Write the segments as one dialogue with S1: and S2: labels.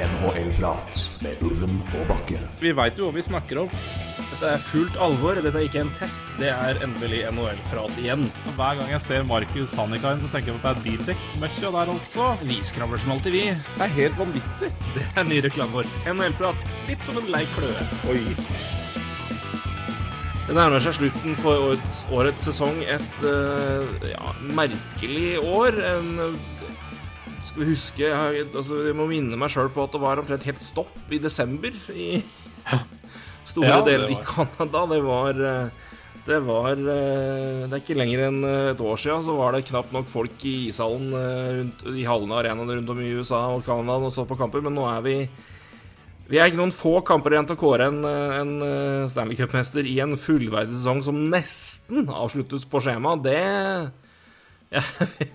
S1: NHL-prat med Ulven og Bakke.
S2: Vi veit jo hva vi snakker om.
S3: Dette er fullt alvor. Dette er ikke en test. Det er endelig NHL-prat igjen.
S4: Hver gang jeg ser Markus Hannikainen, så tenker jeg på at det er bildekk-møkkja der altså.
S3: Vi skravler som alltid, vi.
S2: Det er helt vanvittig.
S3: Det er ny reklame vår. NHL-prat. Litt som en lei kløe.
S2: Oi.
S3: Det nærmer seg slutten for årets, årets sesong. Et uh, ja, merkelig år. En, skal huske jeg, altså, jeg må minne meg sjøl på at det var omtrent helt stopp i desember i store
S2: Ja,
S3: deler i Canada. Det var eh, det var eh, Det er ikke lenger enn eh, et år siden så var det knapt nok folk i ishallen rundt, i hallene og arenaene rundt om i USA og Canada og så på kamper, men nå er vi vi er ikke noen få kamper igjen til å kåre en, en Stanley Cup-mester i en fullverdig sesong som nesten avsluttes på skjema. Det jeg,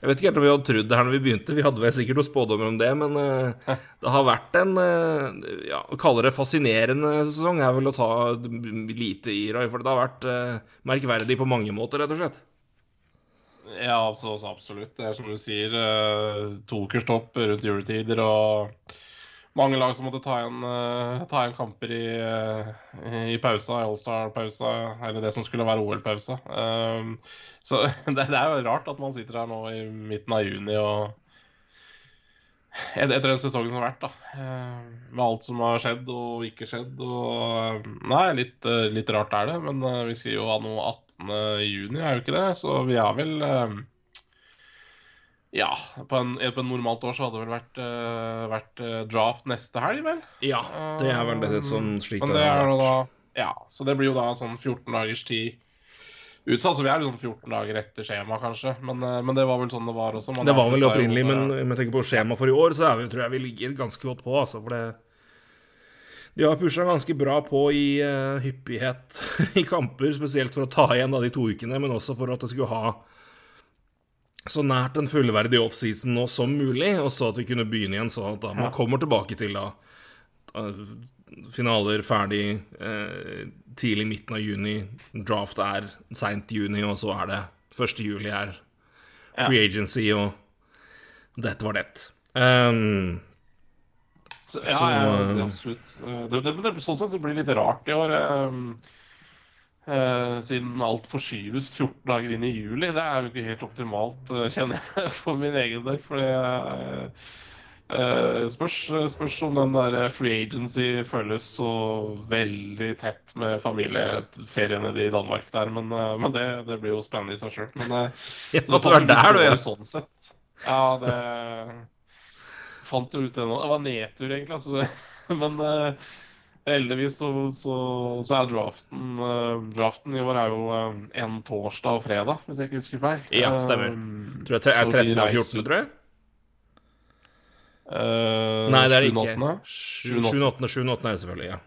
S3: jeg vet ikke helt om vi hadde trodd det her når vi begynte. Vi hadde vel sikkert noen spådommer om det, men eh, det har vært en eh, ja, kalle det fascinerende sesong er vel å ta lite i, Roy. For det har vært eh, merkverdig på mange måter, rett og slett.
S2: Ja, altså, så absolutt. Det er som du sier, uh, tokerstopp rundt juletider og mange lag som måtte ta igjen, ta igjen kamper i, i pausa, i All-Star-pausa, eller det som skulle være OL-pausa. Så det, det er jo rart at man sitter her nå i midten av juni og etter den sesongen som har vært, da. eh, Med alt som har skjedd og ikke skjedd. Og Nei, litt, eh, litt rart er det. Men eh, vi skriver jo av noe 18. juni, er jo ikke det? Så vi er vel eh, Ja, på, en, på normalt år så hadde det vel vært, eh, vært eh, draft neste helg, vel?
S3: Ja, det er vel det som sliter.
S2: Men det er da Ja, så det blir jo da sånn 14 dagers tid utsatt. Så vi er liksom 14 dager etter skjema, kanskje. Men, eh, men det var vel sånn det var også. Man
S3: Det var vel opprinnelig, men om jeg tenker på skjema for i år, så er vi, tror jeg vi ligger ganske godt på, altså. For det De har pusha ganske bra på i uh, hyppighet i kamper, spesielt for å ta igjen da de to ukene, men også for at det skulle ha så nært en fullverdig offseason nå som mulig, og så at vi kunne begynne igjen sånn at da man kommer tilbake til da eh, finaler ferdig eh, tidlig midten av juni, draft er seint juni, og så er det 1. juli er free agency, og dette var det. Um,
S2: Så, ja, ja,
S3: eh,
S2: absolutt. Eh, Det, det, det, sånn sett så blir det litt rart i år. Um, uh, siden alt forskyves 14 dager inn i juli. Det er jo ikke helt optimalt, uh, kjenner jeg for min egen del. For det eh, spørs, spørs om den der free agency føles så veldig tett med familieferiene i Danmark der. Men, uh, men det, det blir jo spennende i seg sjøl. Men uh,
S3: ja,
S2: det var
S3: er der, du, ja.
S2: Sånn sett. Ja, det fant jo ut det nå. Det var nedtur, egentlig. Altså. Men uh, heldigvis så, så, så er draften Draften i år er jo en torsdag og fredag, hvis jeg ikke husker feil.
S3: Ja, stemmer. Tror jeg er
S2: så
S3: 13. og 14., tror jeg.
S2: Eh,
S3: Nei, det er det ikke.
S2: 8..
S3: 7. 8. 7. 8. er det selvfølgelig, ja.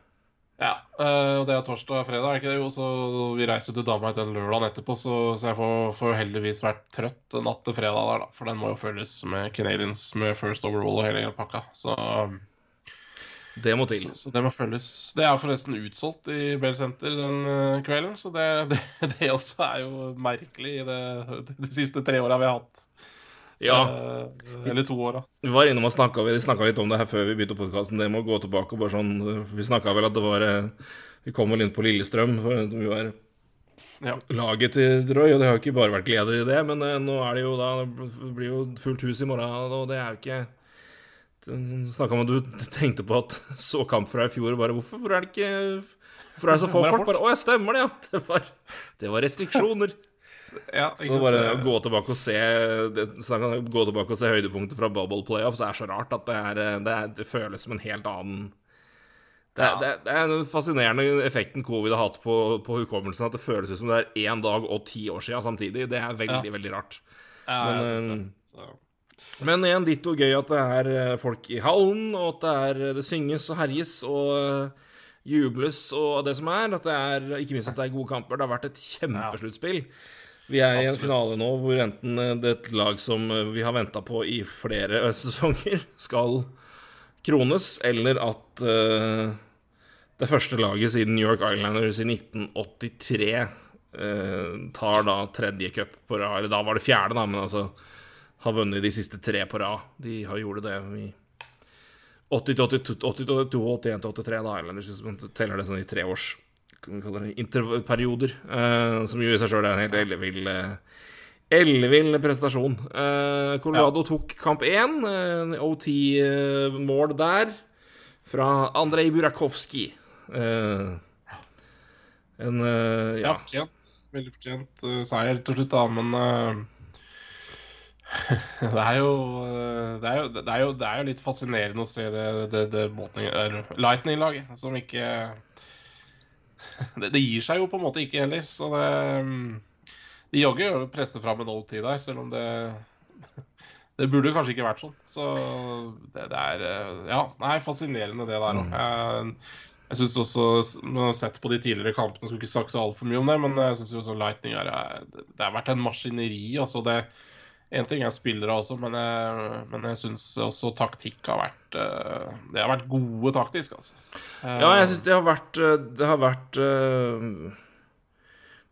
S2: Ja, eh, og det er torsdag og fredag, er det ikke det? Jo, så vi reiser jo til Danmark den lørdagen etterpå, så, så jeg får, får heldigvis vært trøtt natt til fredag der, da. For den må jo følges med Canadians med first overall og hele pakka. Så,
S3: Det må til.
S2: så, så det må følges. Det er forresten utsolgt i Bell Center den eh, kvelden, så det, det, det også er jo merkelig i det, de siste tre åra vi har hatt.
S3: Ja.
S2: Eh, eller to år, da.
S3: Vi var innom og snakka litt om det her før vi begynte podkasten. Det må gå tilbake og bare sånn Vi snakka vel at det var eh, Vi kom vel inn på Lillestrøm, for vi var
S2: Ja.
S3: laget til Roy, og det har jo ikke bare vært glede i det, men eh, nå er det jo da Det blir jo fullt hus i morgen, og det er jo ikke Snakka om at du tenkte på at så kamp fra i fjor, og bare hvorfor, hvorfor er det ikke Hvorfor er det så få folk? Bare Å ja, stemmer det, ja. Det var, det var restriksjoner.
S2: Ja,
S3: Så bare å gå tilbake og se det, så kan jeg gå tilbake og se høydepunktet fra Bubble Playoffs er så rart at det, er, det, er, det føles som en helt annen det er, det, det er den fascinerende effekten covid har hatt på, på hukommelsen. At det føles ut som det er én dag og ti år siden samtidig. Det er veldig,
S2: Ja.
S3: veldig rart.
S2: Ja, jeg
S3: Men,
S2: synes det.
S3: eh,
S2: Så.
S3: Men igjen, ditto gøy at det er eh, folk i hallen, og at det, er, det synges og herjes og eh, jubles og det som er. At det er, ikke minst at det er gode kamper. Det har vært et kjempesluttspill. Vi er i en finale nå hvor enten eh, det er et lag som eh, vi har venta på i flere eh, sesonger, skal krones, eller at uh, det første laget siden New York Islanders i 1983 uh, tar da tredje cup på rad. Eller da var det fjerde, da, men altså har vunnet de siste tre på rad. De har gjort det i 80 til 82, 80 til 82, 81 til 83, da, Islanders, hvis man teller det sånn i vi kalle det, interperioder, Uh, som jo i seg sjøl er en helt ellevill eh, ellevill prestasjon. Uh, Colorado tok kamp én, Uh, OT-mål der, fra Andrej Burakovsky. Uh, en uh,
S2: Ja,
S3: ja.
S2: fortjent. Veldig fortjent eh, seier til slutt, da, men eh, det, er jo, eh, det, er jo, det, er jo, det er jo litt fascinerende å se det, det, det Lightning-laget som ikke det, det gir seg jo på en måte ikke heller. Så det Vi De jogger jo presser fram en old tid der, selv om det Det burde kanskje ikke vært sånn. Så det, det er eh, Ja, nei, fascinerende det der òg. Jeg, jeg synes også, jeg har sett på de tidligere kampene, Skulle ikke snakke så altfor mye om det, men jeg syns også Lightning er Det har vært en maskineri. altså det en ting er spillere også, men jeg, men jeg syns også taktikk har vært eh, Det har vært gode taktisk, altså. Eh,
S3: Ja, jeg syns det har vært eh, Det har vært uh,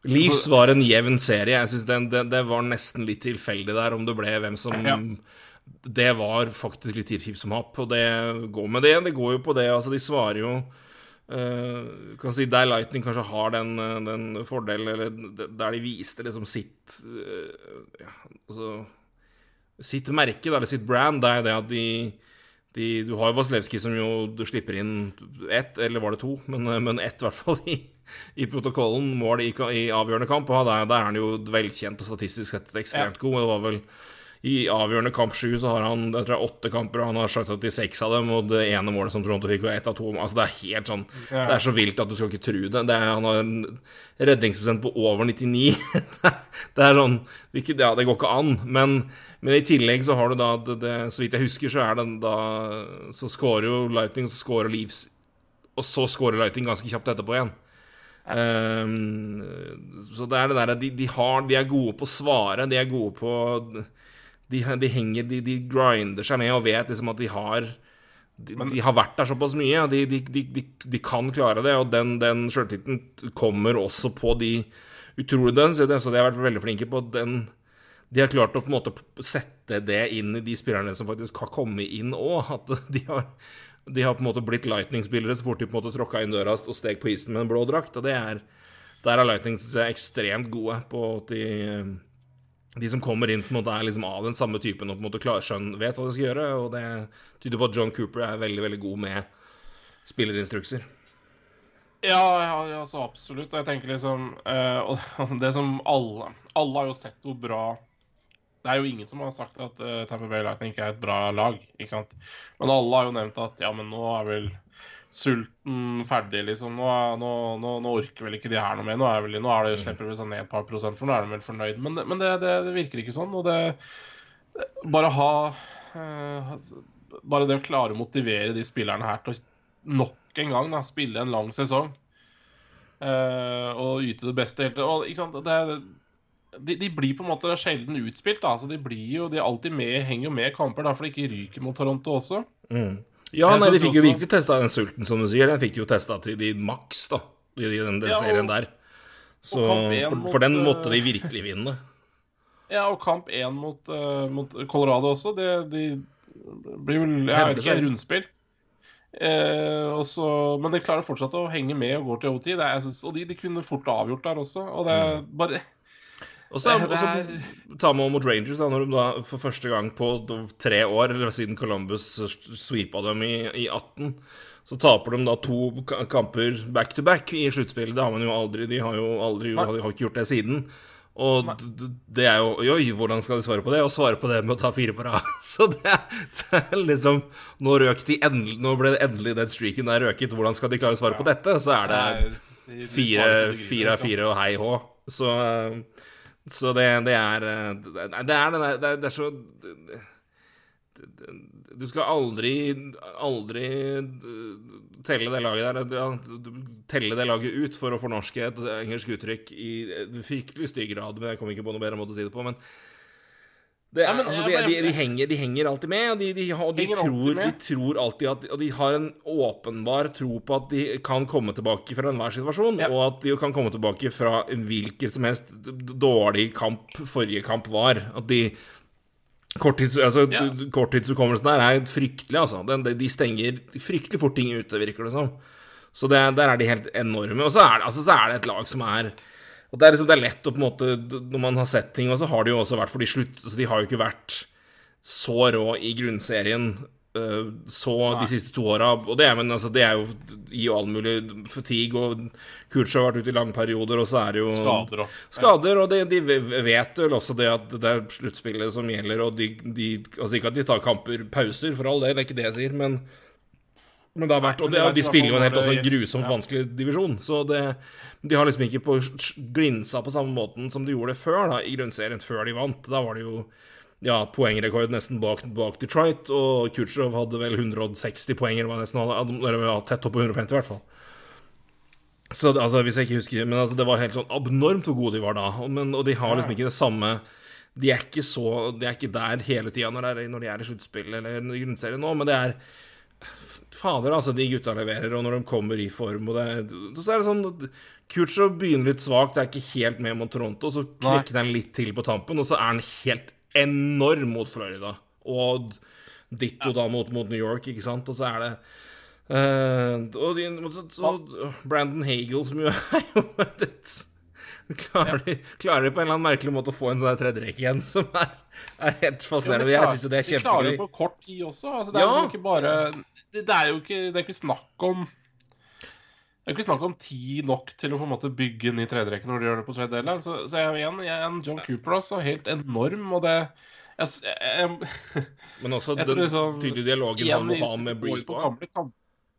S3: Leafs var en jevn serie. Jeg syns det, det, det var nesten litt tilfeldig der om det ble hvem som
S2: Ja.
S3: Det var faktisk litt hipp som happ, og det går med det. Det går jo på det. Altså, de svarer jo eh, kan si Der Lightning kanskje har den, eh, den fordelen, eller der de viste liksom sitt uh, ja, altså, Sitt merke, eller sitt brand, det er det at de de, du har jo Vasilevskij som jo du slipper inn ett, eller var det to, men, men ett i hvert fall i, i protokollen, mål i, i avgjørende kamp. Og der, der er han jo velkjent og statistisk sett ekstremt god. Det var vel i avgjørende kamp sju så har han jeg tror det er åtte kamper, og han har sagt at de seks av dem, og det ene målet som Toronto fikk, var ett av to. Altså Det er helt sånn
S2: Ja.
S3: Det er så vilt at du skal ikke tro det. det er, han har en redningsprosent på over 99. det, er, sånn Ja, det går ikke an. Men, men i tillegg så har du da det, det, Så vidt jeg husker, så er det da Så scorer jo Lightning, så scorer Leaves, og så scorer Lightning ganske kjapt etterpå igjen. Um, så det er det derre de, de, har- de er gode på å svare, de er gode på De, de henger de, de grinder seg med og vet liksom at de har de, de har vært der såpass mye, de, de, de, de, de kan klare det. Og den, den sjøltilliten kommer også på de utrolig dønn, så de har vært veldig flinke på den De har klart å på en måte sette det inn i de spillerne som faktisk har kommet inn òg. At de har, de har på en måte blitt Lightning-spillere så fort de på en måte tråkka inn døra og steg på isen med en blå drakt. Og det er Der er Lightning synes jeg, ekstremt gode på at de de som kommer inn, på en måte er liksom av den samme typen og på en måte klarer skjønn, vet hva de skal gjøre. Og det tyder på at John Cooper er veldig veldig god med spillerinstrukser.
S2: Ja, ja, ja, så absolutt. Og jeg tenker liksom eh, og Det som alle Alle har jo sett hvor bra Det er jo ingen som har sagt at uh, Tamper Bay Lightning ikke er et bra lag, ikke sant. Men alle har jo nevnt at ja, men nå er vel sulten ferdig, liksom. Nå, nå, nå, nå orker vel ikke de her noe mer. Nå, er vel, nå er det, slipper de seg ned et par prosent, for nå er de vel fornøyd. Men, men det, det, det virker ikke sånn. Og det Bare ha eh, Bare det å klare å motivere de spillerne her til å nok en gang da, spille en lang sesong eh, og yte det beste helt. Og, ikke sant? Det, de, de blir på en måte sjelden utspilt. Da. Så de blir jo, de er alltid med, henger jo med i kamper, derfor de ikke ryker mot Toronto også.
S3: Ja, nei, de fikk jo virkelig testa den sulten, som du sier. Den fikk de jo testa til de maks, da, i den, den
S2: Ja, og-
S3: serien der. Så, for,
S2: mot,
S3: for den
S2: eh,
S3: måtte de virkelig vinne.
S2: Ja, og kamp én mot, uh, mot Colorado også. Det, de blir vel jeg
S3: Hevder
S2: vet ikke,
S3: seg.
S2: rundspill. Eh, også, men de klarer fortsatt å henge med og går til OT. Det er, jeg synes, og de, de kunne fort avgjort der også. Og det er bare
S3: Og så
S2: tar
S3: ta med mot Rangers, da, når de da for første gang på tre år, eller siden Columbus sweepa dem i, i 18, så taper de da to kamper back to back i sluttspillet. Det har man jo aldri. De har jo aldri har, har ikke gjort det siden. Og det er jo Oi, hvordan skal de svare på det? Og svare på det med å ta fire på rad. Så det er, det er liksom Nå røk de endelig Nå ble det endelig den streaken der røket. Hvordan skal de klare å svare på dette? Så er det
S2: de- de
S3: fire, av fire og hei hå. Så, eh, så det, det er eh, Det det er den der det, er- det er så det- det- Du skal aldri Aldri eh, telle det laget der ja, Telle det laget ut for å fornorske et engelsk uttrykk i et fryktelig stygg grad, men jeg kommer ikke på noe bedre måte å si det på. men det er,
S2: Ja, men-
S3: altså, de, de, de, henger, de henger alltid med, og de, de, og de,
S2: Henger alltid
S3: tror, de tror alltid at Og de har en åpenbar tro på at de kan komme tilbake fra enhver situasjon,
S2: Ja.
S3: og at de kan komme tilbake fra en hvilken som helst dårlig kamp forrige kamp var. At de Korttids, altså,
S2: Ja.
S3: Korttidshukommelsen der er fryktelig, altså. De, de stenger fryktelig fort ting ute, virker det som. Så det, der er de helt enorme. Og så er, altså, så er det et lag som er og det er, liksom, det er lett å på en måte Når man har sett ting, og så har det jo også vært for de slutt så De har jo ikke vært så rå i grunnserien øh, så de siste to åra. Og det er, men, altså, det er jo i all mulig fatigue, og Kurtsjov har vært ute i lange perioder, og så er det jo
S2: Skader og
S3: Skader, og de, de vet vel også det at det er sluttspillet som gjelder, og de, de Altså ikke at de tar kamper pauser, for all del, det er ikke det jeg sier, men men det har vært, og det,
S2: de
S3: spiller jo en helt også
S2: det
S3: grusomt vanskelig divisjon. Så det, de har liksom ikke på glinsa på samme måten som de gjorde før, da, i grunnserien, før de vant. Da var det jo ja, poengrekord nesten bak, bak Detroit, og Kutsjov hadde vel 160 poeng, eller var nesten eller ja, tett opp på 150 i hvert fall. Så det, altså, hvis jeg ikke husker Men altså, det var helt sånn abnormt hvor gode de var da. Men, og de har liksom ikke det samme De er ikke så De er ikke der hele tida når, når de er i sluttspill eller i grunnserien nå, men det er Fader, altså, de gutta leverer, og når de kommer i form og det, Så er det sånn Kutsjov begynner litt svakt, det er ikke helt med mot Toronto, så knekker han litt til på tampen, og så er han helt enorm mot Florida. Og ditto da mot, mot New York, ikke sant, og så er det uh, og de, så, så, Brandon Hagel, som jo er jo Klarer de, klarer de på en eller annen merkelig måte å få en sånn tredjerekke igjen, som er, er helt fascinerende.
S2: Ja,
S3: jeg syns jo det er
S2: De klarer jo på kort tid også. Altså, det er
S3: Ja.
S2: liksom ikke bare det, det er jo ikke, det er ikke snakk om Det er ikke snakk om tid nok til å på en måte bygge en ny tredjerekke når de gjør det på tredje delen. Så, så jeg, igjen, jeg en John Cooper også, helt enorm, og det jeg, jeg, jeg,
S3: Men også den
S2: liksom
S3: tydelige dialogen han må ha med Breeze på.
S2: gamle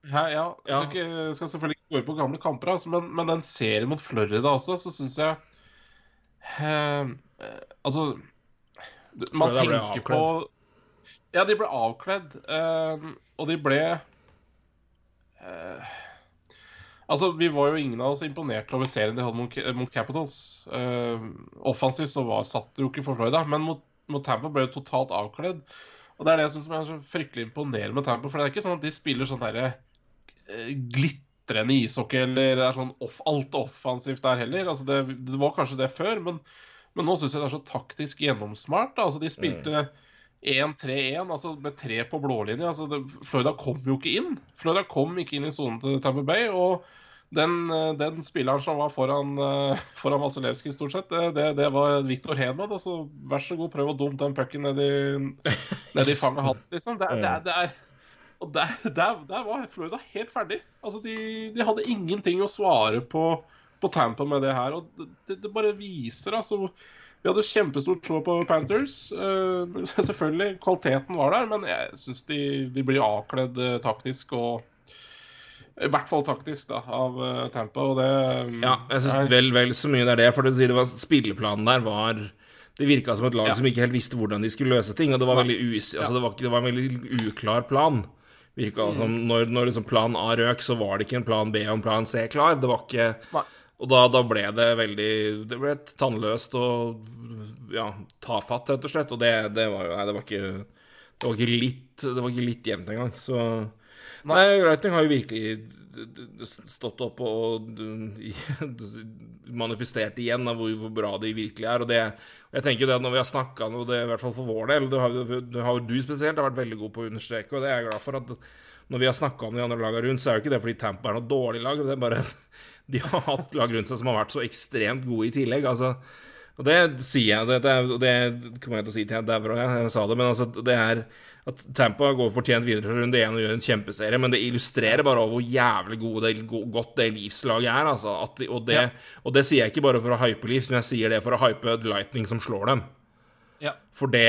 S2: ja, ja,
S3: Ja.
S2: Skal, ikke, skal selvfølgelig ikke gå inn på gamle kamper, altså, men, men den serien mot Florida også, så syns jeg eh, Altså Man tenker på Ja, de ble avkledd, Uh, og de ble uh, Altså, Vi var jo ingen av oss imponert over serien de hadde mot, mot Capitals. Uh, offensivt så var, satt det jo ikke for Florida, men mot, mot Tampa ble det totalt avkledd. Og det er det jeg synes er så fryktelig imponerende med Tampa. For det er ikke sånn at de spiller sånn derre eh, glitrende ishockey eller det er sånn off, alt offensivt der heller. Altså det, det var kanskje det før, men, men nå syns jeg det er så taktisk gjennomsmart. Da. Altså de spilte 1-3-1, altså med tre på blålinje. Altså Florida kom jo ikke inn. Florida kom ikke inn i sonen til Tampa Bay. og den, eh, den spilleren som var foran, eh, foran Vasilevskij, stort sett, det, det, det var Viktor Hedman. Altså, vær så god, prøv å dumpe den pucken ned i, ned i fanget hans, liksom. Det, det, det er Og der, der, der var Florida helt ferdig. Altså, de, de hadde ingenting å svare på på Tampa med det her. Og det, det bare viser, altså Vi hadde kjempestort tro på Panthers. Uh, selvfølgelig, kvaliteten var der, men jeg syns de, de blir avkledd eh, taktisk og i hvert fall taktisk, da, av uh, Tampa, og det
S3: Ja, jeg syns vel, vel så mye det er det. For det var, spilleplanen der var Det virka som et lag
S2: Ja.
S3: som ikke helt visste hvordan de skulle løse ting. Og det var, veldig us, altså, det var, det var en veldig uklar plan. Virka
S2: Mm.
S3: som når, når liksom plan A røk, så var det ikke en plan B og en plan C klar. Det var ikke
S2: Nei.
S3: Og da, da ble det veldig Det ble tannløst og ja, tafatt, rett og slett. Og det, det var jo Nei, det var ikke Det var ikke litt Det var ikke litt jevnt engang. Så Nei, Lightning har jo virkelig stått opp og manifestert igjen av hvor, hvor bra de virkelig er. Og det, jeg tenker jo det at når vi har snakka noe, det, i hvert fall for vår del Det har, jo- det har jo du spesielt har vært veldig god på å understreke, og det er jeg glad for. at når vi har snakka om de andre lagene rundt, så er det ikke det fordi Tampa er noe dårlig lag. Det er bare de har hatt lag rundt seg som har vært så ekstremt gode i tillegg. altså og det sier jeg, det, det, det kommer jeg til å si til jeg dauer òg, jeg, sa det, men altså, det er at Tampa går fortjent videre fra runde én og gjør en kjempeserie, men det illustrerer bare hvor jævlig gode det, godt det livslaget er, altså. At, og, det,
S2: Ja.
S3: og det sier jeg ikke bare for å hype Leafs, men jeg sier det for å hype Lightning som slår dem.
S2: Ja.
S3: For det,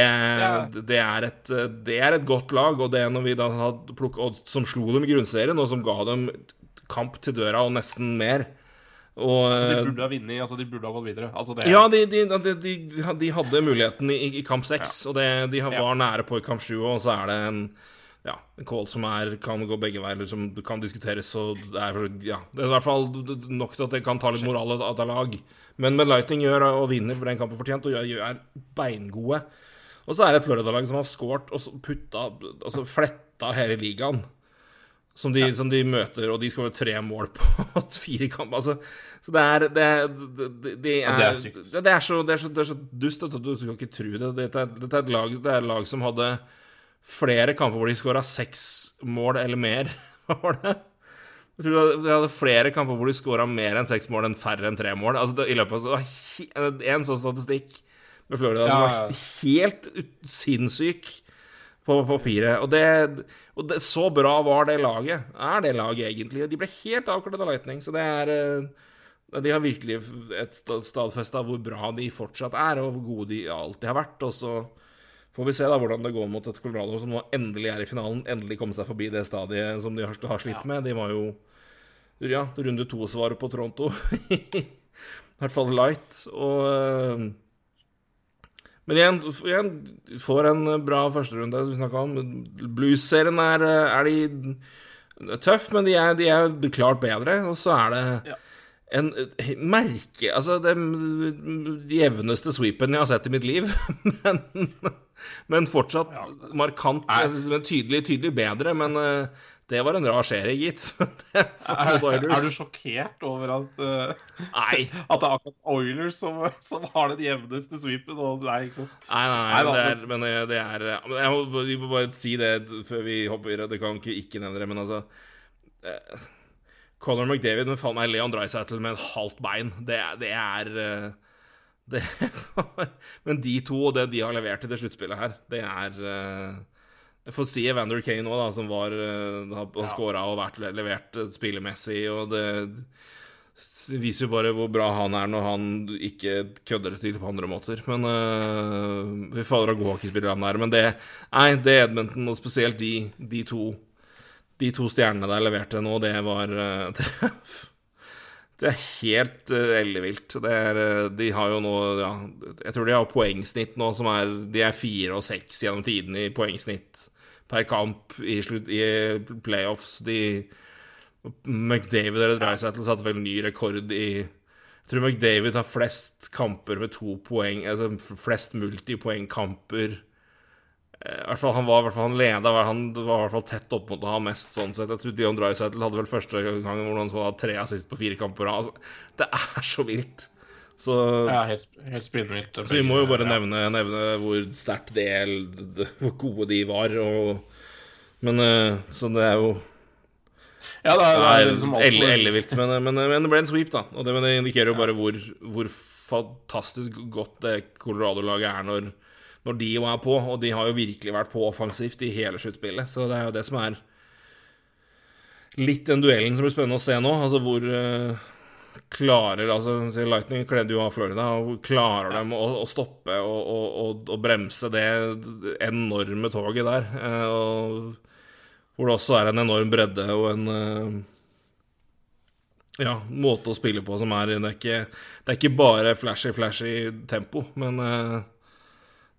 S3: det, er et, det er et godt lag, og det når vi da har plukket, og som slo dem i grunnserien, og som ga dem kamp til døra og nesten mer. Og,
S2: Så de burde ha vunnet. Altså, de burde ha gått videre. Altså, det,
S3: ja, de, de, de, de, de hadde muligheten i, i kamp seks, og det, de var nære på i kamp sju, og så er det en ja, en call som er, kan gå begge veier, eller som kan diskuteres. og det er, ja, det er i hvert fall nok til at det kan ta litt moral av et lag. Men med Lightning gjør og vinner for den kampen fortjent, og gjør, er beingode. Og så er det et Florida-lag som har scoret og putta Altså fletta hele ligaen. Som de, som de møter, og de skårer tre mål på fire kamper. Altså, så det er Det, det, det, det er,
S2: er sykt.
S3: det, er så, det, er så, det er så dust at du, skal ikke tro det. Dette er, dette er et lag, det er et lag som hadde flere kamper hvor de skåra seks mål eller mer. Var det? Jeg tror de hadde flere kamper hvor de skåra mer enn seks mål enn færre enn tre mål. Altså, i løpet av, En sånn statistikk med Florida som var helt sinnssyk på papiret. Og, det, og det, så bra var det laget. Er det laget egentlig? Og de ble helt avkledd av Lightning, så det er eh, De har virkelig et stadfesta hvor bra de fortsatt er, og hvor gode de alltid har vært. Og så får vi se da hvordan det går mot et Colorado som nå endelig er i finalen. Endelig komme seg forbi det stadiet som de har, har slitt med. De var jo ja, runde to-svaret på Toronto. I hvert fall light. Og eh, Men igjen, igjen får en bra førsterunde, som vi snakka om. Blues-serien er, eh, er de tøff, men de er, de er klart bedre. Og så er det
S2: Ja.
S3: en eh, merke Altså, det de jevneste sweepen jeg har sett i mitt liv. men, men fortsatt markant, men tydelig, tydelig bedre. Men eh, det var en rar serie, gitt.
S2: Er, er du sjokkert over at, uh,
S3: Nei,
S2: at det er akkurat Oilers som, som har den jevneste sweepen? Og, nei, ikke sant?
S3: nei, nei,
S2: Nei nei
S3: det er, men det er Jeg må, vi må bare si det før vi hopper videre. Det kan ikke ikke nevne det, men altså uh, Conor McDavid med faen meg Leon Dreisaitl med et halvt bein. Det, det er uh, det, Men de to og det de har levert i det sluttspillet her, det er eh, får si Evander Kane da, som var uh, har
S2: Ja.
S3: skåra og vært levert eh, spillemessig, og det viser jo bare hvor bra han er når han ikke kødder det til på andre måter. Men uh, Vi fader, av god hockeyspiller han er. Men det Nei, det Edmonton, og spesielt de, de to De to stjernene der leverte nå, det var det, det er helt uh, ellevilt. Det er, de har jo nå ja, Jeg tror de har poengsnitt nå som er De er fire og seks gjennom tiden i poengsnitt per kamp i, slutt, i playoffs. De McDavid eller Dreisaitl satte vel ny rekord i Jeg tror McDavid har flest kamper med to poeng, altså flest multipoengkamper. Eh, fall, han var fall han leda, han var i hvert fall tett opp mot å ha mest, sånn sett. Jeg tror Dion Dreisaitl hadde vel første gangen hvor han hadde tre assist på fire kamper. Altså, det er så vilt. Så,
S2: Ja, helt, helt
S3: så vi må jo bare nevne, nevne hvor sterkt det hvor gode de var, og Men eh, Så det er jo
S2: Ja, det er, det er liksom
S3: elle- ellevilt, men, men, men det ble en sweep, da. Og det, men det indikerer jo bare hvor, hvor fantastisk godt det Colorado-laget er når, når de jo er på. Og de har jo virkelig vært på offensivt i hele sluttspillet, så det er jo det som er litt den duellen som blir spennende å se nå. Altså hvor eh, klarer altså Lightning kledde jo av Florida, og klarer dem å, å stoppe og, og, og, og bremse det enorme toget der? Eh, hvor det også er en enorm bredde og en eh, ja, måte å spille på som er Det er ikke, det er ikke bare flashy, flashy tempo, men eh,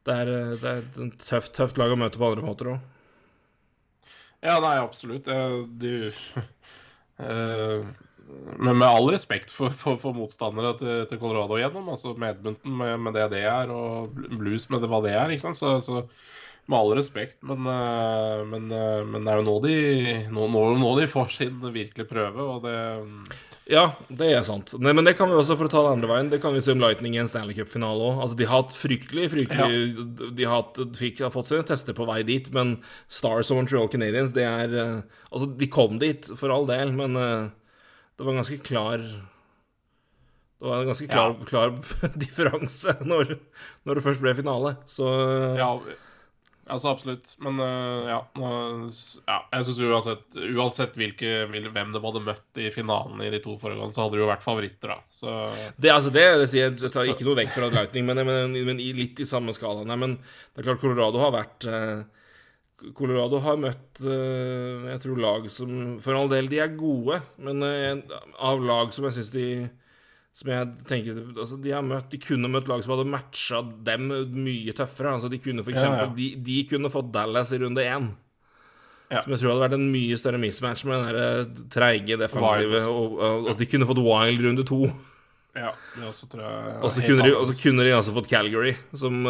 S3: det, er, det er et tøft, tøft lag å møte på andre måter òg.
S2: Ja, nei, absolutt. Det, Du eh, Men med all respekt for, for, for motstandere til, til Colorado igjennom, altså med Edmonton med, med det det er, og Blues med det hva det er, ikke sant, så, så med all respekt, men, eh, men, eh, men det er jo nå de, nå, nå, nå de får sin virkelige prøve, og det
S3: Ja, det er sant. Nei, men det kan vi også, for å ta det andre veien, det kan vi se om Lightning i en Stanley Cup-finale òg. Altså, de har hatt fryktelig, fryktelig De har, hatt, fikk, har fått sine tester på vei dit, men Stars og Montreal Canadiens, det er eh, Altså, de kom dit, for all del, men eh, det var en ganske klar Det var en ganske klar, klar differanse når, når det først ble finale. Så
S2: Ja, altså absolutt. Men øh, ja, ja Jeg syns uansett, uansett hvilke, hvem de hadde møtt i finalen i de to foregående, så hadde de jo vært favoritter, da. Så
S3: Det, altså det, det sier jeg, tar ikke noe vekk fra Lightning, men, men, men i, litt i samme skala. Nei, men det er klart Colorado har vært eh, Colorado har møtt eh, jeg tror lag som For all del, de er gode, men eh, av lag som jeg syns de som jeg tenker, altså De har møtt, de kunne møtt lag som hadde matcha dem mye tøffere. altså De kunne for eksempel,
S2: ja.
S3: De, de kunne fått Dallas i runde én.
S2: Ja.
S3: Som jeg tror hadde vært en mye større mismatch med den der eh, treige defensive. Og, og, og de kunne fått Wild runde to.
S2: ja, det også tror jeg
S3: Og så kunne, de- og så kunne de altså fått Calgary, som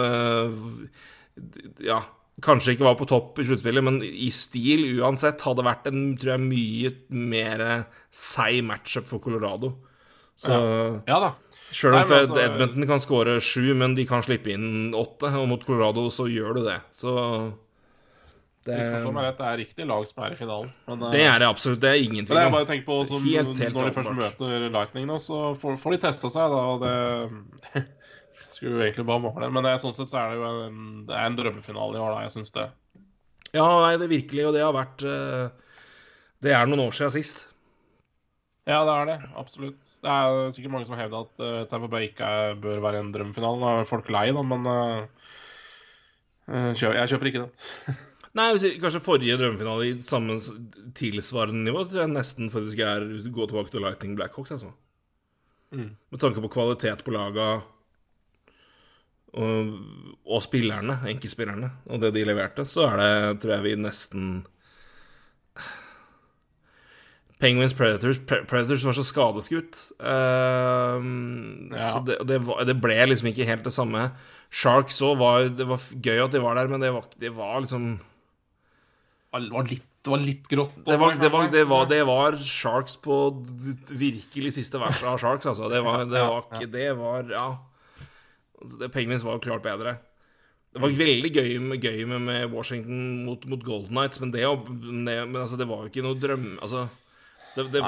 S3: Ja, kanskje ikke var på topp i sluttspillet, men i stil uansett hadde vært en tror jeg, mye mer seig matchup for Colorado. Så
S2: Ja da.
S3: Sjøl om
S2: altså-
S3: Edmonton kan skåre sju, men de kan slippe inn åtte, og mot Colorado så gjør du det. Så det,
S2: rett, det er riktig lag som er i finalen. Men, eh,
S3: det er det absolutt. Det er ingen tvil om.
S2: Når de først møter Lightning, nå, så får, får de testa seg, da. Og det skulle jo egentlig bare mangle. Men det, er- sånn sett så er det jo en, det er en drømmefinale i år, da. Jeg syns det.
S3: Ja, nei, det virkelig, og det har vært eh, Det er noen år siden sist.
S2: Ja, det er det. Absolutt. Det er sikkert mange som har hevda at uh, Tampa Bay ikke er, bør være en drømmefinale. Nå er folk lei, da, men uh, kjøper, jeg kjøper ikke den.
S3: Nei, jeg kanskje forrige drømmefinale i samme tilsvarende nivå tror jeg nesten faktisk er gå tilbake til Lightning Blackhawks, altså.
S2: Mm.
S3: Med tanke på kvalitet på laga og, og spillerne, enkeltspillerne, og det de leverte, så er det, tror jeg vi nesten Penguins Predators Predators var så skadeskutt. Uh,
S2: Ja.
S3: Så det, det, var, det ble liksom ikke helt det samme. Sharks òg var Det var gøy at de var der, men det var, det var liksom
S2: Det var litt, litt grått.
S3: det var, det, var, det, var, det var Sharks på virkelig siste verset av Sharks, altså. Det var, det var ikke Det var Ja. Altså, Penguins var klart bedre. Det var veldig gøy med, gøy med, med Washington mot, mot Golden Knights, men det, men altså, det var jo ikke noe drøm... Altså det, det,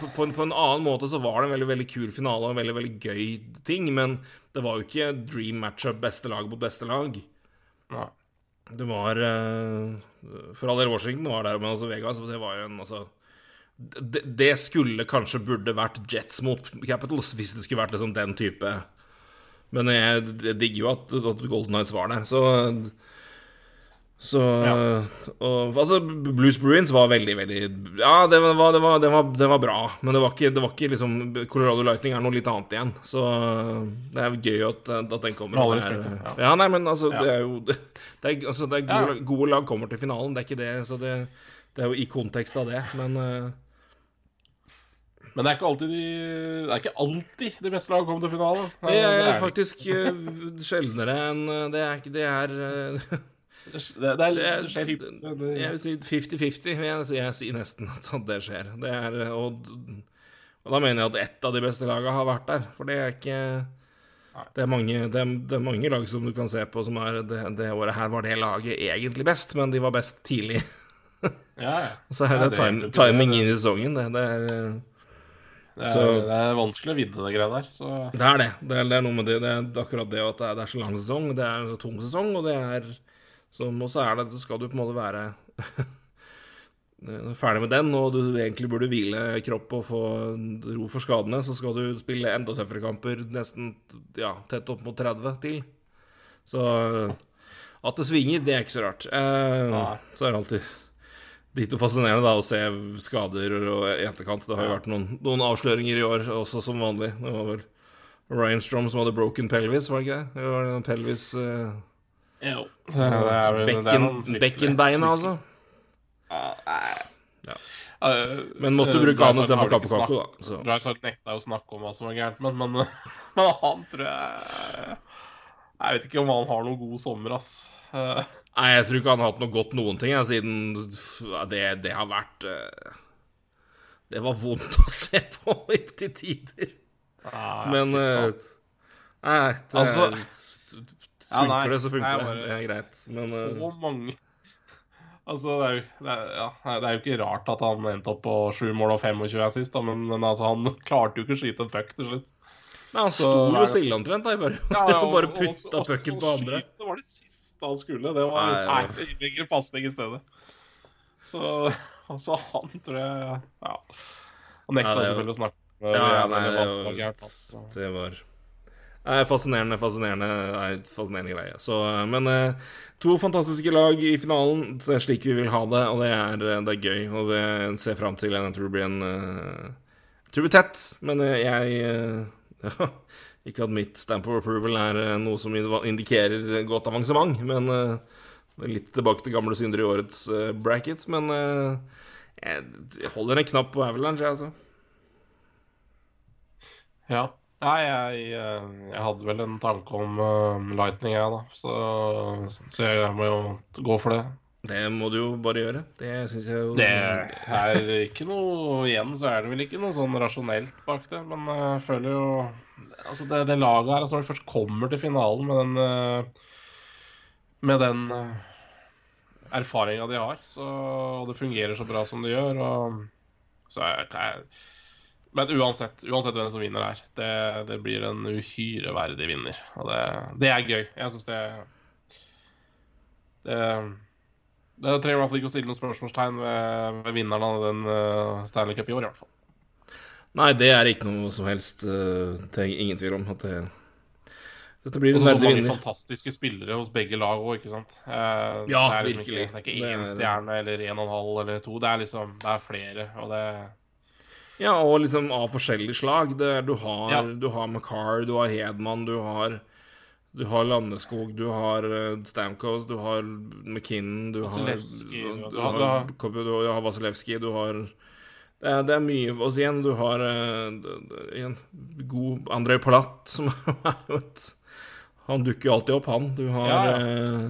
S3: på, på, en, på en annen måte så var det en veldig veldig kul finale og en veldig veldig gøy ting, men det var jo ikke dream matchup beste lag mot beste lag.
S2: Nei.
S3: Det var eh, For all del Washington var der, men også Vegas. Det var jo en altså det, det skulle kanskje burde vært Jets mot Capitals, hvis det skulle vært liksom den type Men jeg, jeg digger jo at, at Golden Knights var der, så så og, Altså, Blues Bruins var veldig, veldig Ja, det var, det var, det var, det var bra, men det var, ikke, det var ikke liksom Colorado Lightning er noe litt annet igjen, så det er gøy at, at den kommer. Det er-
S2: ja.
S3: ja, nei, men altså,
S2: Ja.
S3: det er jo det er, altså, det er gode,
S2: Ja.
S3: gode lag kommer til finalen, det er ikke det, så det, det er jo i kontekst av det, men eh,
S2: Men det er ikke alltid de Det er ikke alltid de beste lag kommer til finalen.
S3: det er
S2: det.
S3: faktisk eh, sjeldnere enn eh, Det er ikke Det er
S2: Det, det, det, er,
S3: Det er-
S2: skjer hyppig.
S3: Jeg vil si 50-50. vil Jeg, jeg sier nesten at det skjer. Det er, eh, og, og da mener jeg at ett av de beste lagene har vært der. For det er ikke det er, mange, det, er, det er mange lag som du kan se på som er det, det året her var det laget egentlig best, men de var best tidlig.
S2: Ja, ja.
S3: Så er
S2: Ja,
S3: det,
S2: er
S3: time, timing inn i sesongen. Det, er,
S2: Det er,
S3: Så-
S2: det er vanskelig å vinne det greia der. Så
S3: det er det. Det er, det er noe med det. Det er akkurat det at det er, det er så lang sesong, det er en så tung sesong, og det er som også er det, så skal du på en måte være ferdig med den, og du egentlig burde hvile kropp og få ro for skadene, så skal du spille enda tøffere kamper, nesten ja, tett opp mot 30 til. Så at det svinger, det er ikke så rart. Eh, så er det alltid litt fascinerende da å se skader og i etterkant. Det har jo vært noen, noen avsløringer i år, også som vanlig. Det var vel Ryan Strom som hadde broken pelvis, var det ikke det? Det var den pelvis uh,
S2: jo.
S3: Bekkenbeina, altså.
S2: Ja, nei.
S3: Ja.
S2: Eh,
S3: Men måtte
S2: du
S3: bruke
S2: Drysdale
S3: han istedenfor
S2: kappekake,
S3: da. Så.
S2: Drysdale nekta jo å snakke om hva som var gærent, men, men, men han tror jeg Jeg vet ikke om han har noen god sommer, ass. Eh,
S3: Nei, jeg tror ikke han har hatt noe godt noen ting, siden det, det har vært eh, Det var vondt å se på til tider.
S2: nei,
S3: Men eh, Nei, det
S2: Altså- Ja,
S3: Funker det, så funker
S2: nei,
S3: det.
S2: bare-
S3: Det er greit. Men eh,
S2: så mange Altså, det er, jo, det, er, ja, det er jo ikke rart at han endte opp på 7 mål og 25 her sist, da, men, men altså, han klarte jo ikke å skyte en puck til slutt.
S3: Nei, han sto jo stille omtrent, da. Bare,
S2: Ja, ja, og-
S3: bare putta pucken på andre.
S2: skyte var det siste han skulle. Det var
S3: Nei,
S2: nei,
S3: ja.
S2: pasning i stedet. Så altså, han tror jeg Ja. Han nekta
S3: Ja,
S2: selvfølgelig å snakke med
S3: Ja, ja, nei, det
S2: var altså.
S3: det var fascinerende, fascinerende, fascinerende greie. Så, eh, men eh, to fantastiske lag i finalen. Det er slik vi vil ha det, og det er, eh, det er gøy. Og det ser fram til. Jeg tror det blir en Jeg tror det blir tett, men jeg Ikke at mitt stamp of approval er eh, noe som indikerer godt avansement, men eh, litt tilbake til gamle synder i årets eh, bracket. Men jeg, holder en knapp på Avalanche, jeg, altså.
S2: Ja. Nei, jeg, jeg hadde vel en tanke om Lightning, jeg, da. Så, så jeg må jo gå for det.
S3: Det må du jo bare gjøre. Det syns jeg jo
S2: Det er ikke noe Igjen så er det vel ikke noe sånn rasjonelt bak det, men jeg føler jo Altså, det, det laget her, altså når de først kommer til finalen med den eh, Med den erfaringa de har, så, og det fungerer så bra som det gjør, og så er jeg men uansett, uansett hvem som vinner her, det, det blir en uhyre verdig vinner. Og det, det er gøy. Jeg syns det Det, det trenger i hvert fall ikke å stille noen spørsmålstegn ved, ved vinneren av den uh, Stanley Cup i år, i hvert fall.
S3: Nei, det er ikke noe som helst uh, er ingen tvil om at det dette blir en
S2: Også så mange
S3: vinner.
S2: fantastiske spillere hos begge lag òg, ikke sant. Uh,
S3: Ja,
S2: det er liksom
S3: virkelig.
S2: Ikke, det er ikke én
S3: er-
S2: stjerne eller en og en halv eller to. Det er liksom Det er flere, og det
S3: Ja, og liksom av forskjellig slag. Det, du, har,
S2: Ja.
S3: du har McCarr, du har Hedman, du har du har Landeskog, du har uh, Stamkos, du har McKinnon, du har du, du, har, du, du har Vasilevskij, du har det er, det er mye Og så igjen, du har d- igjen, god Andrej Palat, som er jo et Han dukker jo alltid opp, han. Du har
S2: Ja, ja.
S3: eh,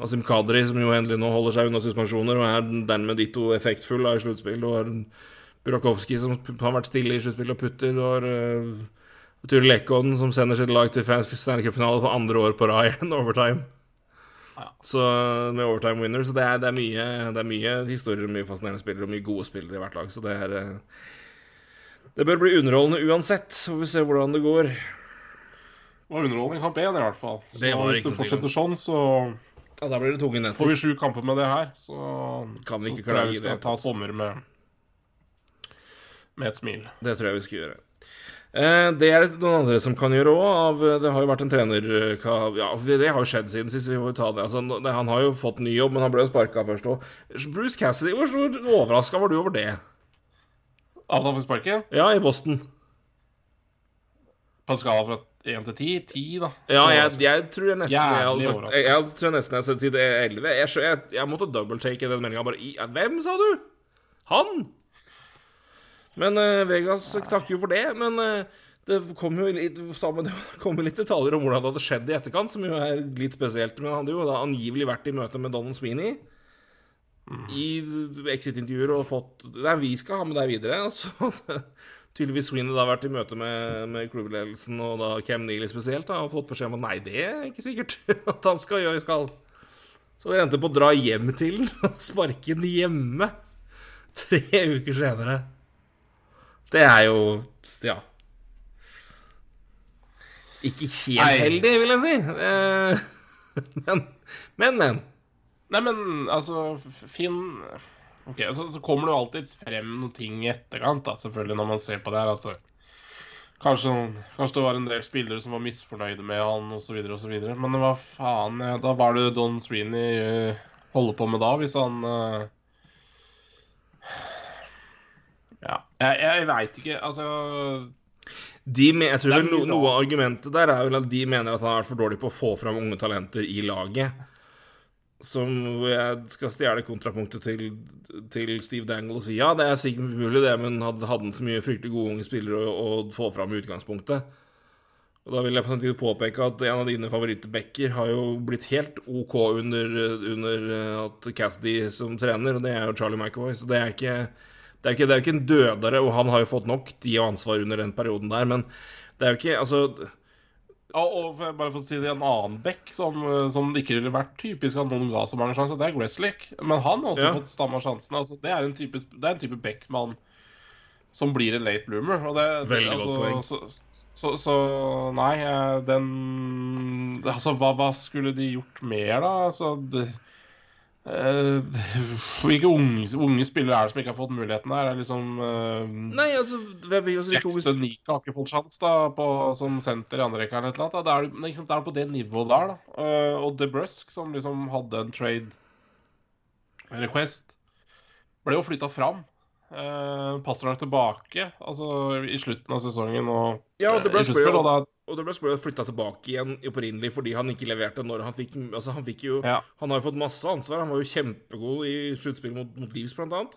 S3: Asim Kadri, som jo endelig nå holder seg unna suspensjoner og er dermed ditto effektfull i sluttspill. Du har Burakovsky, som har vært stille i sluttspill og putter. Du har uh, Ture Lekon, som sender sitt lag til Stanley Cup-finale for andre år på rad igjen, overtime.
S2: Ja.
S3: Så med overtime winner. Så det er, det, er mye, det er mye historier og mye fascinerende spillere og mye gode spillere i hvert lag. Så det er eh, Det bør bli underholdende uansett. Så får vi se hvordan det går.
S2: Det var underholdning kamp én, i hvert fall. Så
S3: Det
S2: hvis det fortsetter sånn, så
S3: Ja, da blir det tunge
S2: får vi sju kamper med det her. Så
S3: Kan vi ikke
S2: jeg
S3: klage det
S2: ta sommer med med et smil.
S3: Det tror jeg vi skal gjøre. Eh, det er det noen andre som kan gjøre òg. Det har jo vært en trener Ja, det har jo skjedd siden sist. Vi får ta det. Altså, han har jo fått ny jobb, men han ble jo sparka først òg. Bruce Cassidy, hvor overraska var du over det?
S2: At han fikk sparken?
S3: Ja, i Boston.
S2: På en skala fra én til ti? Ti, da.
S3: Ja, jeg, jeg tror jeg nesten jeg hadde sagt. Jeg, jeg tror nesten jeg hadde sagt 11. Jeg, jeg, jeg måtte double-take den meldinga bare i Hvem, sa du? Han? Men uh, Vegas takker jo for det. Men uh, det kom jo litt, kom litt detaljer om hvordan det hadde skjedd i etterkant, som jo er litt spesielt. Men han hadde jo da angivelig vært i møte med Donald Sweeney i exit-intervjuer og fått Nei, vi skal ha med deg videre. Så hadde tydeligvis Sweeney da vært i møte med, med klubbledelsen og da Cam Neely spesielt da, og fått beskjed om at nei, det er ikke sikkert at han skal gjøre skal. Så det endte på å dra hjem til den og sparke den hjemme tre uker senere. Det er jo ja. Ikke helt
S2: Nei.
S3: heldig, vil jeg si. Eh, Men, men, men.
S2: Nei, men altså Finn Ok, så, så kommer det jo alltid frem noen ting i etterkant, da, selvfølgelig, når man ser på det her. Altså, kanskje, kanskje det var en del spillere som var misfornøyde med han, osv., osv. Men hva faen eh, Da var det Don Sweeney eh, holder på med da, hvis han eh, Ja. Jeg, jeg veit ikke. Altså
S3: De, jeg tror
S2: er
S3: no, Noe av argumentet der er vel at de mener at han har vært for dårlig på å få fram unge talenter i laget. Som jeg skal stjele kontrapunktet til, til Steve Dangle og si ja, det er sikkert mulig det, men hadde, hadde han så mye fryktelig gode unge spillere å, å få fram i utgangspunktet. Og Da vil jeg på samtidig påpeke at en av dine favorittbacker har jo blitt helt OK under, under at Cassidy som trener, og det er jo Charlie McAvoy. Så det er ikke det er, ikke, det er jo ikke en dødere, og han har jo fått nok tid og ansvar under den perioden der, men det er jo ikke Altså,
S2: Ja, og for, bare for å si det, en annen back som, som det ikke ville vært typisk at noen ga så mange sjanser, det er Gresslick. Men han har også
S3: Ja.
S2: fått stamma sjansene. Altså, det er en type, det er en type backman som blir en late bloomer. Og det,
S3: Veldig
S2: altså,
S3: godt poeng.
S2: Så, så, så nei, eh, den Altså, hva, hva skulle de gjort mer, da? Altså det, Hvilke unge, unge spillere er det som ikke har fått muligheten her? Er liksom eh,
S3: Nei, altså
S2: Jackson Nika har ikke fått sjans da, på, som senter i andre rekke eller et. Da. Det er, det er på det nivået der, da. Uh, og DeBrusque, som liksom hadde en trade request, ble jo flytta fram. Uh, nok tilbake altså i slutten av sesongen og
S3: Ja, og
S2: eh, i
S3: ble
S2: sluttspill, og da
S3: Og det ble flytta tilbake igjen opprinnelig fordi han ikke leverte når han fikk Altså, han fikk jo
S2: Ja.
S3: Han har jo fått masse ansvar. Han var jo kjempegod i sluttspillet mot, mot Leeds, blant annet.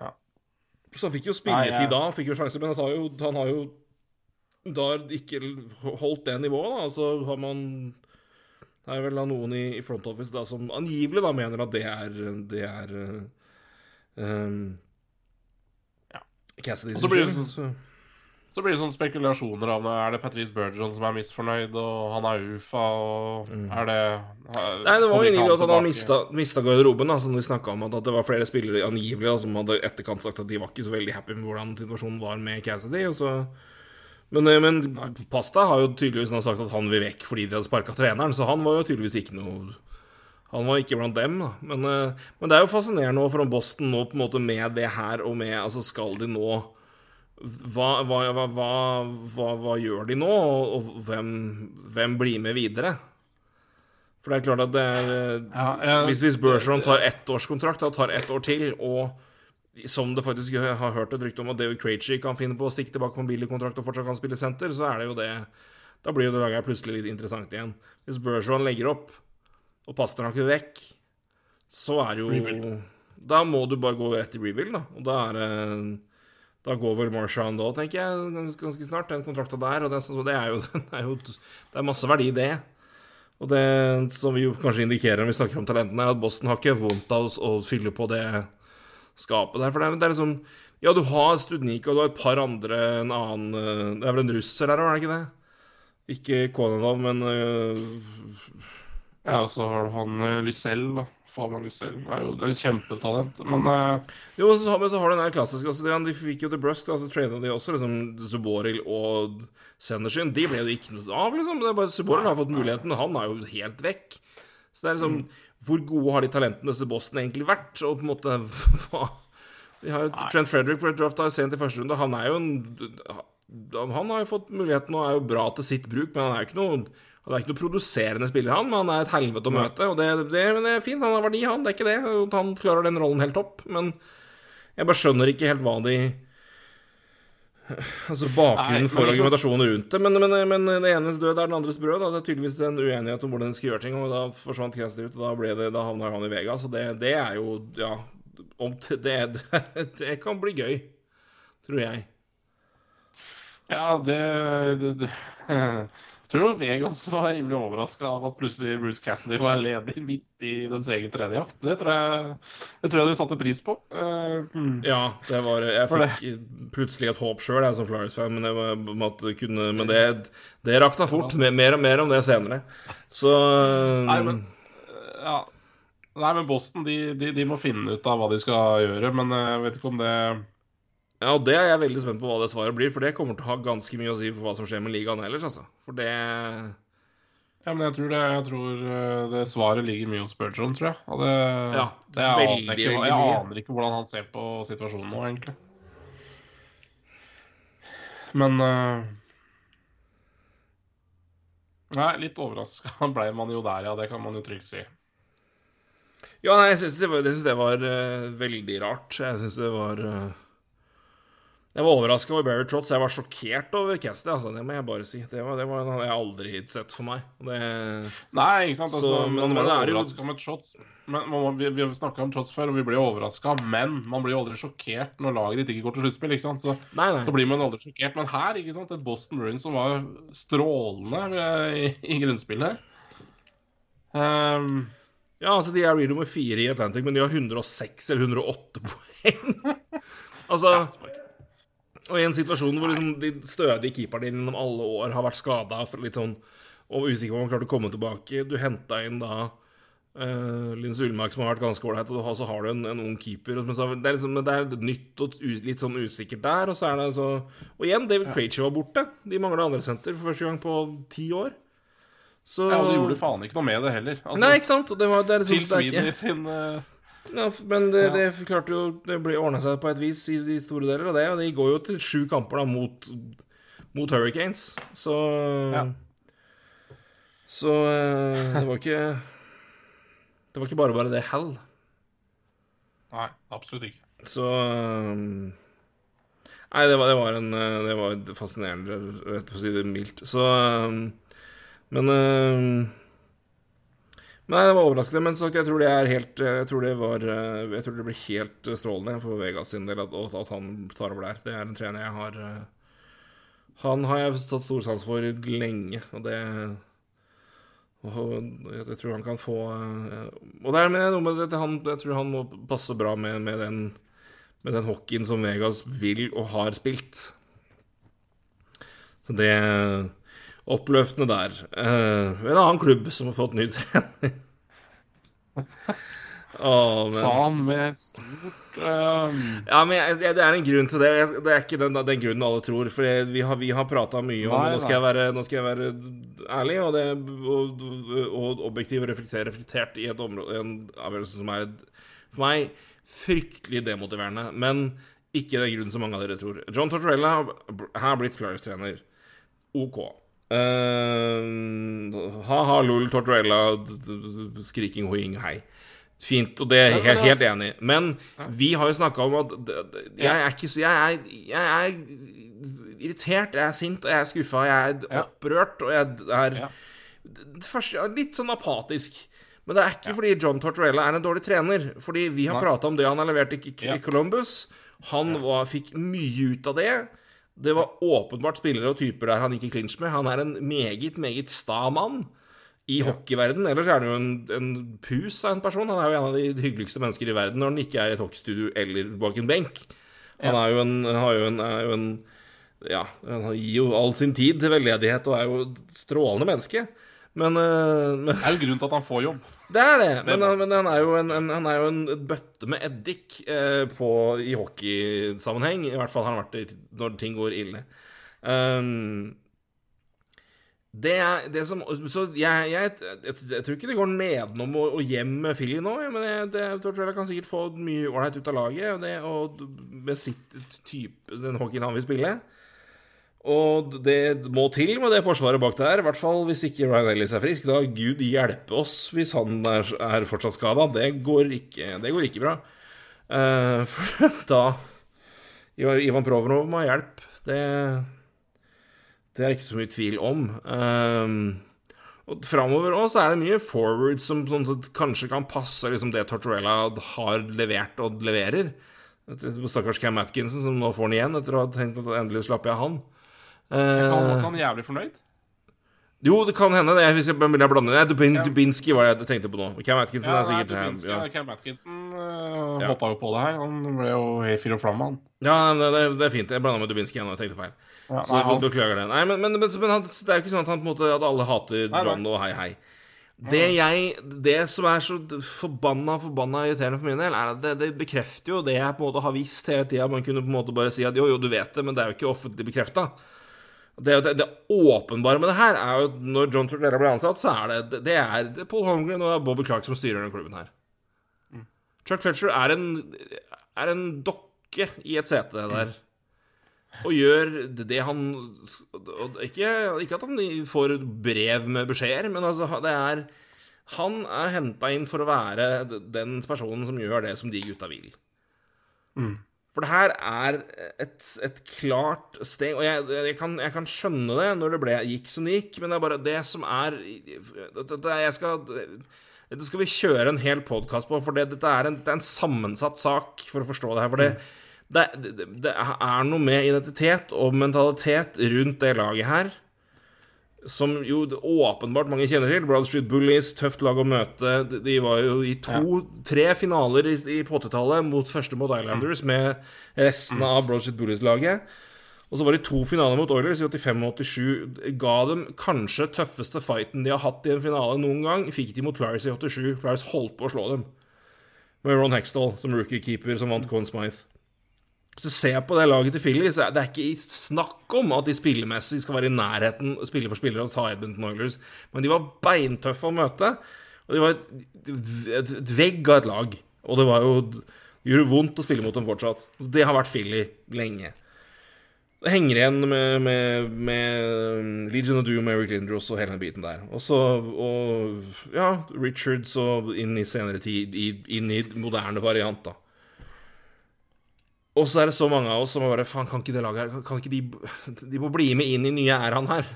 S2: Ja.
S3: Så han fikk jo spilletid da, han fikk jo sjanser, men han har jo, han har jo da ikke holdt det nivået, da, Altså har man Det er vel noen i, i front office da som angivelig da mener at det er Det er um. Cassidy
S2: Og så blir det
S3: skyld,
S2: sånn- Så blir det sånn spekulasjoner om er det Patrice Bergeron som er misfornøyd, og han er UFA, og er det
S3: er, Nei, det var jo angivelig at han har mista, mista garderoben, da, som vi snakka om. At, at det var flere spillere angivelig da, som hadde etterkant sagt at de var ikke så veldig happy med hvordan situasjonen var med Cassidy. Og så men, eh, men Pasta har jo tydeligvis nå sagt at han vil vekk fordi de hadde sparka treneren, så han var jo tydeligvis ikke noe Han var ikke blant dem, da. Men, eh, men det er jo fascinerende for om Boston nå på en måte med det her og med Altså, skal de nå hva, hva, hva, hva, gjør de nå, og, og hvem, hvem blir med videre? For det er klart at det er
S2: ja, Ja,
S3: Hvis, hvis Bergeron tar ettårskontrakt, da tar ett år til, og som det faktisk jeg har hørt et rykte om at David Krejci kan finne på å stikke tilbake på en billig kontrakt og fortsatt kan spille senter, så er det jo det Da blir jo det laget plutselig litt interessant igjen. Hvis Bergeron legger opp, og Pasternak ikke vekk, så er jo
S2: Rebuild.
S3: Da må du bare gå rett i rebuild, da. Og da er Da går vel Marshawn da, tenker jeg, ganske snart, den kontrakta der. Og det, så det, er jo, det er jo Det er masse verdi i det. Og det som vi jo kanskje indikerer når vi snakker om talentene, er at Boston har ikke vondt av å, fylle på det skapet der. For det er, det er liksom Ja, du har Studnik, og du har et par andre, en annen eh, Det er vel en russer der òg, er det ikke det? Ikke Kononov, men øh,
S2: Ja, og så har du han eh, Lysell, da. Fabian Lysell er jo et kjempetalent. Men uh...
S3: Jo, men så, men så har du den der klassiske altså, de, de fikk jo til Brusk, da, så trada de også liksom Zuboril og Sendersyn. De ble det ikke noe av, liksom. Det er bare Zuboril har fått muligheten, han er jo helt vekk. Så det er liksom Hvor gode har de talentene til Boston egentlig vært? Og på en måte hva De har Trent Frederick ble drafta sent i første runde. Han er jo en Han har jo fått muligheten og er jo bra til sitt bruk, men han er jo ikke noe han er ikke noe produserende spiller, han, men han er et helvete å møte. Og det, det, men det er fint, han har verdi, han. Det er ikke det. Han klarer den rollen helt topp. Men jeg bare skjønner ikke helt hva de Altså bakgrunnen for
S2: altså-
S3: argumentasjonen rundt det. Men, men, men det enes død er den andres brød. Da. Det er tydeligvis en uenighet om hvordan en skal gjøre ting, og da forsvant Cassidy ut, og da, ble det, da havna han i Vegas. Og det, det er jo Ja, det, det, det kan bli gøy, tror jeg.
S2: ja, det, det, det Tror Vegas var rimelig overraska av at plutselig Bruce Cassidy var ledig midt i deres egen tredjejakt. Det tror jeg det tror jeg de satte pris på. Uh, mm.
S3: Ja, det var Jeg fikk plutselig et håp sjøl, jeg som Flyers-fan, men, men det, det rakna fort. Mer, og mer om det senere. Så
S2: Nei, men ja. Nei, men Boston de, de, de må finne ut av hva de skal gjøre, men eh, jeg vet ikke om det
S3: Ja, og det er jeg veldig spent på hva det svaret blir, for det kommer til å ha ganske mye å si for hva som skjer med ligaen ellers, altså. For det
S2: Ja, men jeg tror det, jeg tror eh, det svaret ligger mye hos Bergeron, tror jeg. Og det,
S3: Ja,
S2: det jeg,
S3: veldig,
S2: aner ikke, jeg aner ikke hvordan han ser på situasjonen nå, egentlig. Men uh... Nei, litt overraska ble man jo der, ja. Det kan man jo trygt si.
S3: Ja, nei, jeg syns det det var eh, veldig rart. Jeg syns det var eh, Jeg var overraska over Barry Trotz. Jeg var sjokkert over Cassidy, altså. Det må jeg bare si. Det var, det var noe jeg aldri sett for meg. Det
S2: Nei, ikke sant. Altså,
S3: Så, men-
S2: man
S3: var er
S2: overraska med Trotz. Men, man, vi vi har snakka om Trotz før, og vi ble overraska. Men man blir jo aldri sjokkert når laget ditt ikke går til sluttspill. ikke sant? Så,
S3: Nei, nei.
S2: så blir man aldri sjokkert. Men her, ikke sant, et Boston Bruins som var strålende i, i grunnspillet. Um,
S3: Ja, altså, de er real nummer fire i Atlantic, men de har 106 eller 108 poeng. altså Og i en situasjon hvor liksom de stødige keeperne dine gjennom alle år har vært skada sånn, og usikker på om han klarte å komme tilbake Du henta inn da uh, Linus Ullmark, som har vært ganske ålreit, og så har du en, en ung keeper. Så, det, er liksom, det er nytt og litt sånn usikkert der. Og så er det så Og igjen, David Krejci var borte. De mangla andre senter for første gang på ti år. Så
S2: ja, og de gjorde faen ikke noe med det heller. Altså,
S3: Nei, ikke sant? Det, var, det er liksom
S2: Til
S3: Sweden
S2: i sin eh,
S3: ja, men det, det klarte jo Det ordna seg på et vis i de store deler av det, og de går jo til sju kamper da mot, mot Hurricanes, så
S2: Ja.
S3: Så eh, det var ikke Det var ikke bare bare det hell.
S2: Nei, absolutt ikke.
S3: Så eh, Nei, det var, det var en eh, Det var fascinerende, rett for å si det mildt. Så Men Nei, det var overraskende, men sagt, jeg tror det helt Jeg tror det var eh, Jeg tror det blir helt eh, strålende for Vegas sin del at, at han tar over der. Det er en trener jeg har eh, Han har jeg tatt stor sans for lenge, og det og jeg tror han kan få eh, Og det er noe med det, han, jeg tror han må passe bra med, med, den, med den hockeyen som Vegas vil og har spilt. Så det Oppløftende der. Uh, en annen klubb som har fått ny trener.
S2: Oh. Sa han med stort uh...
S3: Ja, men jeg, jeg, det er en grunn til det. Det er ikke den, den grunnen alle tror. For vi har, vi har prata mye om nei, nå, skal være, nå, skal jeg være, ærlig og, det, og, og objektiv og reflektert, reflektert i et område, en avgjørelse som er for meg fryktelig demotiverende. Men ikke den grunnen som mange av dere tror. John Tortorella har blitt Flyers-trener. OK. Uh, ha-ha, lol, Tortorella, skriking, hoing, hei. Fint, og det er jeg helt, helt enig i. Men vi har jo snakka om at jeg er ikke så jeg jeg er, irritert, jeg er sint, og jeg er skuffa, jeg er opprørt, og jeg er først, litt sånn apatisk. Men det er ikke fordi John Tortorella er en dårlig trener. Fordi vi har prata om det han har levert i, i Columbus. Han var, fikk mye ut av det. Det var åpenbart spillere og typer der han gikk i clinch med. Han er en meget, meget sta mann i hockeyverden. Ellers er han jo en, en, pus av en person. Han er jo en av de hyggeligste mennesker i verden når han ikke er i et hockeystudio eller bak en benk. Han er jo en, har jo en, er jo en Ja, han gir jo all sin tid til veldedighet og er jo et strålende menneske. Men, uh, men
S2: Det er jo grunnen til at han får jobb.
S3: Det er det, men, men han, er jo en, han er jo en bøtte med eddik eh, på, i hockeysammenheng. I hvert fall har han vært det når ting går ille. Um, det er det som Så jeg, jeg, jeg, jeg tror ikke det går nedenom og, og hjem med Philly nå, men jeg, det, jeg kan sikkert få mye ålreit ut av laget og, det, med sitt type den hockeyen han vil spille. Og det må til med det forsvaret bak der, i hvert fall hvis ikke Ryan Ellis er frisk. Da gud hjelpe oss hvis han er, er fortsatt skada. Det, det, går ikke bra. Uh, for da Ivan Provorov må ha hjelp. Det det er ikke så mye tvil om. Uh, og Framover òg er det mye forward som, som kanskje kan passe liksom det Tortorella har levert og leverer. Stakkars Cam Atkinson som nå får den igjen etter å ha tenkt at endelig slapper jeg han.
S2: Uh, han var jævlig fornøyd?
S3: Jo, det kan hende. Det, hvis jeg vil jeg blande Dubin, ja. Dubinsky var det jeg tenkte på nå. Cam Atkinson
S2: ja,
S3: er sikkert
S2: nei, Dubinski, ja. Cam Atkinson uh, ja. hoppa jo på det her. Han ble jo helt fyr og flamme, han.
S3: Ja, det, det, er fint. Jeg blanda med Dubinsky igjen og tenkte feil. Ja, så han... beklager det. Nei, men, men, men, men, det er jo ikke sånn at, han, måte, at alle hater John og hei, hei. Det, jeg, det som er så forbanna forbanna irriterende for min del, er at det, det, bekrefter jo det jeg på en måte har visst hele tida. Man kunne på en måte bare si at jo, jo, du vet det, men det er jo ikke offentlig bekrefta. Det, det, det, åpenbare med det her er jo når John Tortella ble ansatt, så er det Det er, det Paul Holmgren og Bobby Clark som styrer den klubben her. Mm. Chuck Fletcher er en, er en dokke i et sete der. Og gjør det han ikke, ikke, at han får brev med beskjeder, men altså, det er Han er henta inn for å være den personen som gjør det som de gutta vil. Mm. For det her er et, et klart steg Og jeg, jeg, kan, jeg, kan, skjønne det når det ble, gikk som det gikk, men det er bare det som er det, jeg skal, Dette skal vi kjøre en hel podkast på, for det, dette er en, det er en sammensatt sak for å forstå det her. For det, det, det er noe med identitet og mentalitet rundt det laget her som jo åpenbart mange kjenner til. Broad Street Bullies, tøft lag å møte. De var jo i to-tre ja. finaler i, i på 80-tallet, mot første mot Islanders, mm. med resten av Broad Street Bullies-laget. Og så var det to finaler mot Oilers i 85 og 87. Ga dem kanskje tøffeste fighten de har hatt i en finale noen gang. Fikk de mot Flyers i 87. Flyers holdt på å slå dem. Med Ron Hextall som rookie-keeper som vant Conn Smythe. Hvis du ser på det laget til Philly, så er det ikke snakk om at de spillemessig skal være i nærheten spiller for spiller og ta Edmonton Oilers. Men de var beintøffe å møte. Og de var et, et, vegg av et lag. Og det var jo det gjorde vondt å spille mot dem fortsatt. Det har vært Philly lenge. Det henger igjen med, med, med Legion of Doom, Eric Lindros og hele den biten der. Og så Og ja, Richards og inn i senere tid inn i moderne variant, da. Og så er det så mange av oss som bare Faen, kan ikke det laget her Kan ikke de De må bli med inn i nye æraen her.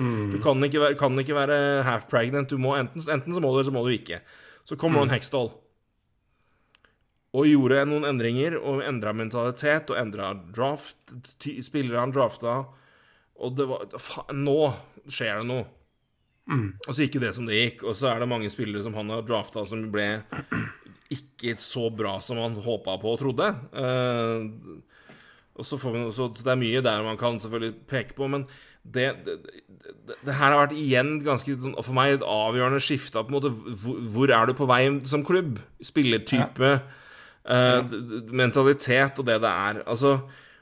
S3: Mm. Du kan ikke være, kan ikke være half pregnant. Du må enten, enten så må du, eller så må du ikke. Så kom Ron mm. Hextall og gjorde noen endringer, og endra mentalitet, og endra draft, spillere han drafta. Og det var faen, Nå skjer det noe. Og så gikk jo det som det gikk, og så er det mange spillere som han har drafta som ble ikke så bra som han håpa på og trodde. Uh, og så får vi så Det er mye der man kan selvfølgelig peke på, men det, det, det, det her har vært igjen ganske sånn, for meg et avgjørende skifte på en måte hvor, hvor er du på vei som klubb? Spillertype, ja. uh, mentalitet og det det er. Altså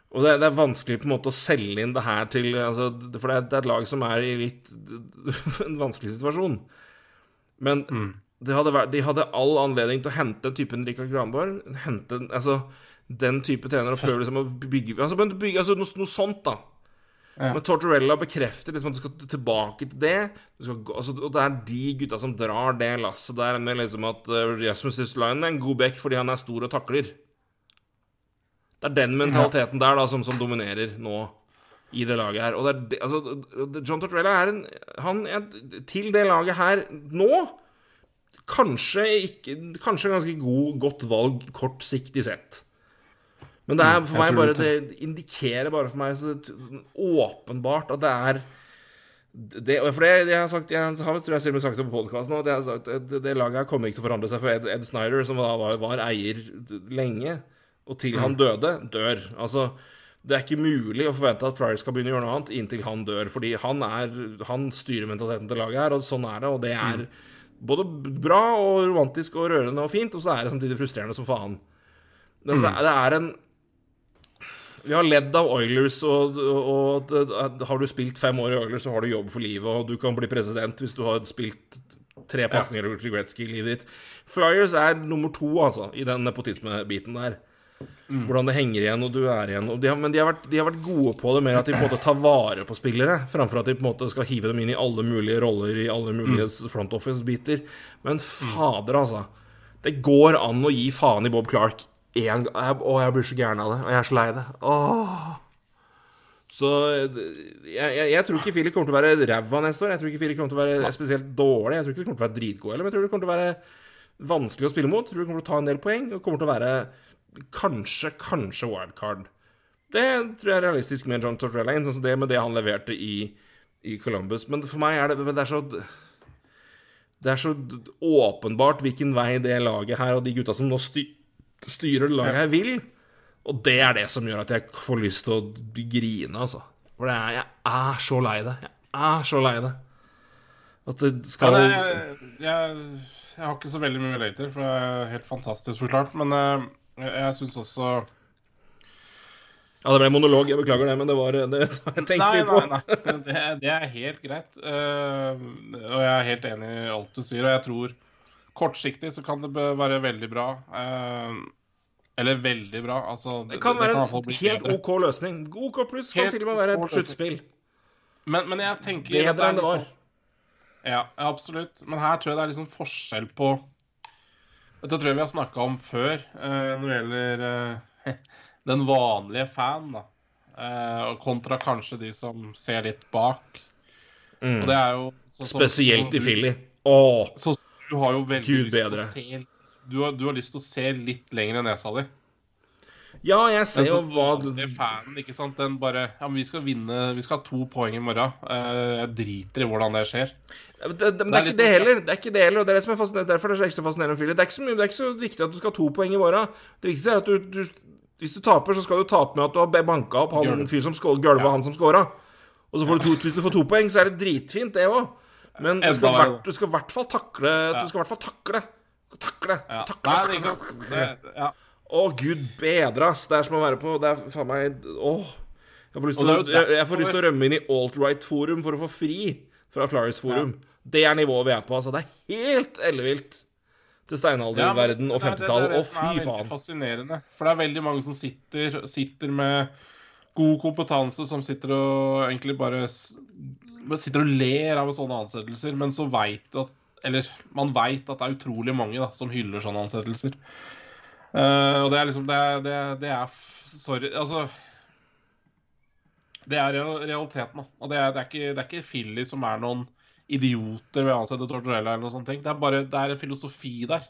S3: og det, det er vanskelig på en måte å selge inn det her til altså, For det er, det er et lag som er i litt en vanskelig situasjon. Men de, hadde vært, de hadde all anledning til å hente en type Rikard Granborg. Hente altså, den type trener og prøve liksom å bygge, altså, bygge altså, noe, noe sånt, da.
S2: Ja.
S3: Men Tortorella bekrefter liksom at du skal tilbake til det. Du skal, altså, og det er de gutta som drar det lasset der med liksom at uh, Rasmus Ristolainen er en god back fordi han er stor og takler. Det er den mentaliteten der da som, som dominerer nå i det laget her. Og det er, altså, John Tortorella er en Han er til det laget her nå Kanskje ikke Kanskje ganske god, godt valg kortsiktig sett. Men det er for meg bare
S2: det.
S3: Det indikerer bare for meg så åpenbart at det er det, for det, jeg har sagt, jeg har tror jeg selv har sagt det på podkasten òg, det, det laget her kommer ikke til å forandre seg for Ed, Ed Snyder, som da var, var eier lenge, og til han døde, dør. Altså, det er ikke mulig å forvente at Flyers skal begynne å gjøre noe annet inntil han dør, fordi han, er, han styrer mentaliteten til laget her, og sånn er det, og det er både bra og romantisk og rørende og fint, og så er det samtidig frustrerende som faen. Det, er- det er en vi har ledd av Oilers, og, og, og har du spilt fem år i Oilers, så har du jobb for livet, og du kan bli president hvis du har spilt tre pasninger til Gretzky i livet ditt. Flyers er nummer to, altså, i den nepotismebiten der. Hvordan det henger igjen, og du er igjen. De har, men de har, vært, de har vært gode på det med at de på en måte tar vare på spillere, framfor at de på en måte skal hive dem inn i alle mulige roller i alle mulige front office-biter. Men fader, altså. Det går an å gi faen i Bob Clark én gang. Å, jeg blir så gæren av det. Og jeg er så lei det. Åh. Så jeg, jeg, jeg tror ikke Philip kommer til å være ræva neste år. Jeg tror ikke Philip kommer til å være spesielt dårlig. Jeg tror ikke de kommer til å være dritgode heller, men jeg tror det kommer til å være vanskelig å spille mot. Jeg tror de kommer til å ta en del poeng, og kommer til å være kanskje, kanskje wildcard. Det tror jeg er realistisk med John Tortorella, sånn som det med det han leverte i, i Columbus. Men for meg er det, det er så Det er så åpenbart hvilken vei det laget her og de gutta som nå styr, styrer laget her, vil. Og det er det som gjør at jeg får lyst til å grine, altså. For det er, jeg er så lei det. Jeg er så lei det. At det
S2: Ja,
S3: skal
S2: det, jeg, jeg, jeg har ikke så veldig mye å til, for det er helt fantastisk forklart. Men eh, jeg, jeg syns også
S3: Ja, det ble monolog, jeg beklager det, men det var det jeg tenkte
S2: Nei,
S3: litt på.
S2: nei, nei. Det, det er helt greit. Uh, og jeg er helt enig i alt du sier. Og jeg tror kortsiktig så kan det være veldig bra. Uh, eller veldig bra. Altså,
S3: Det kan være
S2: det kan
S3: en helt
S2: bedre.
S3: OK løsning. OK pluss kan
S2: Helt
S3: til og med være et sluttspill.
S2: Men, men jeg tenker
S3: Bedre enn det var.
S2: liksom- Ja, ja, absolutt. Men her tror jeg det er liksom forskjell på Dette tror jeg vi har snakka om før, eh, når det gjelder eh, den vanlige fan, da. Eh, kontra kanskje de som ser litt bak.
S3: Mm.
S2: Og det er jo sånn som-
S3: Spesielt
S2: sånn
S3: i
S2: du-
S3: Philly. Åh,
S2: Så du har jo veldig
S3: Gud
S2: lyst til å se du har, du har lyst til å se litt lenger enn nesa di.
S3: Ja, jeg ser jo hva
S2: fanen, ikke sant, den bare Ja, men vi skal vinne Vi skal ha to poeng i morgen. Eh, jeg driter i hvordan det skjer.
S3: det, det, men det
S2: Det
S3: er
S2: er
S3: ikke
S2: liksom-
S3: det heller. Det er ikke det heller, og det er det som er fascinerende. Derfor er det så ekstra fascinerende med Philly. Det er ikke så, det er ikke så viktig at du skal ha to poeng i morgen. Det viktigste er at du, du Hvis du taper, så skal du tape med at du har banka opp han fyren som skål- ja. han som scora. Og så får du to, hvis du får to poeng, så er det dritfint, det òg. Men du skal, hvert, du skal i hvert fall takle Du skal i hvert fall takle. Takle.
S2: Ja.
S3: takle.
S2: Nei, det, ikke sant? Det, ja.
S3: Å, gud bedre, ass. Det er som å være på Det er faen meg Åh. Jeg får lyst til, å, jeg, jeg får lyst til å rømme inn i alt-right-forum for å få fri fra Flyers-forum. Det er nivået vi er på, altså. Det er helt ellevilt til steinalderverden og
S2: det er- det er
S3: 50-tall.
S2: det er veldig. Fascinerende. For det er veldig mange som sitter, sitter med god kompetanse, som sitter og egentlig bare sitter og ler av sånne ansettelser, men så veit at Eller man veit at det er utrolig mange da, som hyller sånne ansettelser. Eh, og det er liksom Det er, det er, det er Sorry, altså Det er realiteten, da. Og det er, det er, ikke, det er ikke Philly som er noen idioter ved å ansette Tortorella eller noe sånt. Det er bare det er en filosofi der.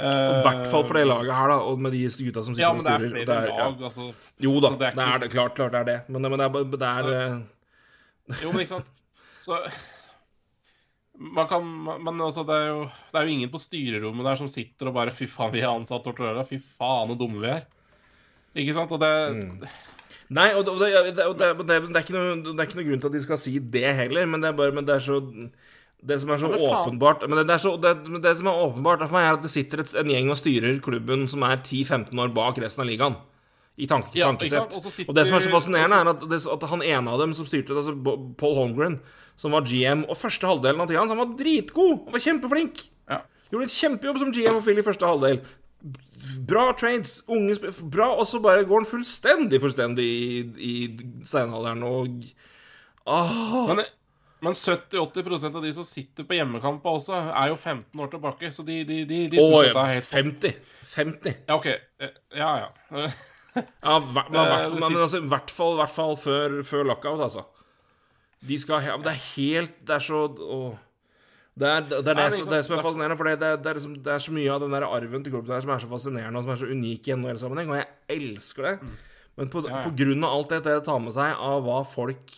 S3: I hvert fall for det laget her, da, og med de gutta som sitter
S2: Ja,
S3: og
S2: men det er flere
S3: er-
S2: lag, altså.
S3: Jo da, det er,
S2: er
S3: det
S2: ikke-
S3: klart, klart det er det. Men, men det er, det er eh,
S2: Jo, men ikke sant. Så man kan Men altså, det er, jo, det er jo ingen på styrerommet der som sitter og bare Fy faen, vi har ansatt Tortorella. Fy faen, så dumme vi er. Ikke sant? Og det
S3: Nei, og det, og det, og det, og det, det, det, er ikke noe, det er ikke noe grunn til at de skal si det heller, men det er bare Men det er så Det som er så
S2: Ja, men
S3: åpenbart Men det, det, er så, det, det som er åpenbart for meg, er at det sitter et, en gjeng og styrer klubben som er 10-15 år bak resten av ligaen. I tanke,
S2: Ja,
S3: tankesett.
S2: Og sitter-
S3: Og det som er så fascinerende, er at, det, at han ene av dem som styrte, altså Paul Holmgren, som var GM, og første halvdelen av tida hans, han var dritgod! Han var kjempeflink!
S2: Ja.
S3: Gjorde en kjempejobb som GM og Phil i første halvdel. Bra trades, unge Bra, og så bare går han fullstendig fullstendig i, i steinalderen og ah.
S2: Men, men 70-80 av de som sitter på hjemmekampa også, er jo 15 år tilbake. Så de, de, de, de
S3: Åh,
S2: er helt
S3: 50. 50.
S2: Ja, OK. Eh, Ja, ja.
S3: Ja, i hvert fall før, før lockout, altså. De skal he- Det er helt Det er så åh. Det er det, er det,
S2: Nei,
S3: som-
S2: liksom,
S3: det som er
S2: er-
S3: fascinerende, for det, det, er- det, liksom, det er så mye av den der arven til klubben der som er så fascinerende og som er så unik i NHL-sammenheng, og jeg elsker det. Men på,
S2: Mm. Ja, ja.
S3: på grunn av alt det det tar med seg av hva folk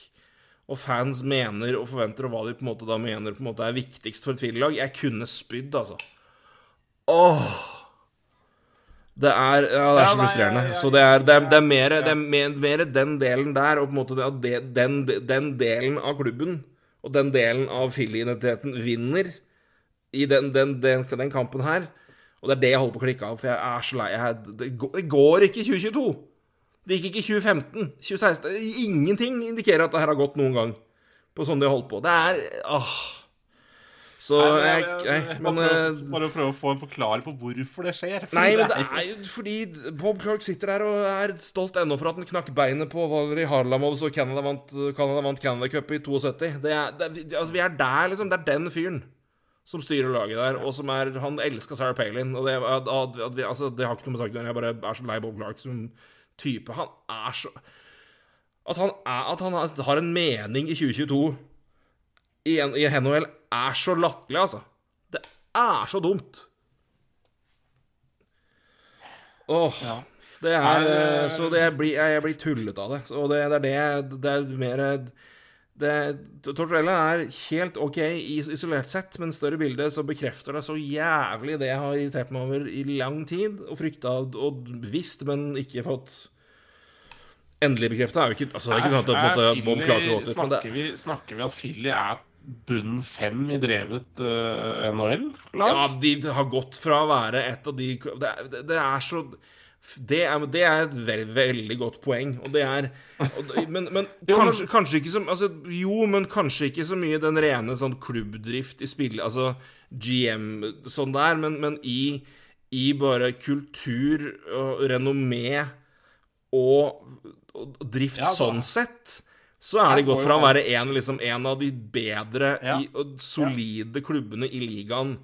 S3: og fans mener og forventer, og hva de på en måte da mener på en måte er viktigst for et filmlag Jeg kunne spydd, altså. Åh det er, ja, det er så frustrerende. så det er, det er, det er, mer, det er mer, den delen der, og på en måte det, at den, den delen av klubben og den delen av Philly-identiteten vinner i den, den, den, den kampen her. Og det er det jeg holder på å klikke av, for jeg er så lei. Jeg, det går ikke i 2022. Det gikk ikke i 2015. 2016 Ingenting indikerer at det her har gått noen gang på sånn de har holdt på. Det er åh. Så jeg, jeg, men,
S2: bare,
S3: eh,
S2: prøve, å få en forklaring på hvorfor det skjer.
S3: Nei, men det er jo fordi Bob Clark sitter der og er stolt ennå for at han knakk beinet på Valerie Harlamov så Canada vant, Canada vant Canada Cup i 72. Det er, det altså, vi er der, liksom. Det er den fyren som styrer laget der, og som er Han elska Sarah Palin, og det, at, at, vi, altså, det har ikke noe med saken å gjøre. Jeg bare er så lei Bob Clark som type. Han er så At han, er, at han har- har en mening i 2022 i, en, i NHL, er så latterlig, altså. Det er så dumt. Åh. Det er eh, Så det blir, jeg, blir tullet av det. Og det, det er det Det er mer det, er helt OK isolert sett, men større bilde så bekrefter det så jævlig det jeg har irritert meg over i lang tid, og frykta og visst, men ikke fått endelig bekrefta. Altså, det er ikke sånn at
S2: Er
S3: Bob det
S2: snakker, vi, snakker vi at Philly er bunn fem i drevet uh, NHL-lag?
S3: Ja, de har gått fra å være et av de Det, er- det, det er så det er, det er et veldig, veldig godt poeng, og det er og det, Men, men- kanskje, kanskje ikke så altså, Jo, men kanskje ikke så mye den rene sånn klubbdrift i spill Altså GM sånn der, men, men i, i bare kultur og renommé og, og drift
S2: Ja,
S3: sånn sett, så er de gått fra å være en, liksom, en av de bedre
S2: Ja.
S3: i, solide klubbene i ligaen.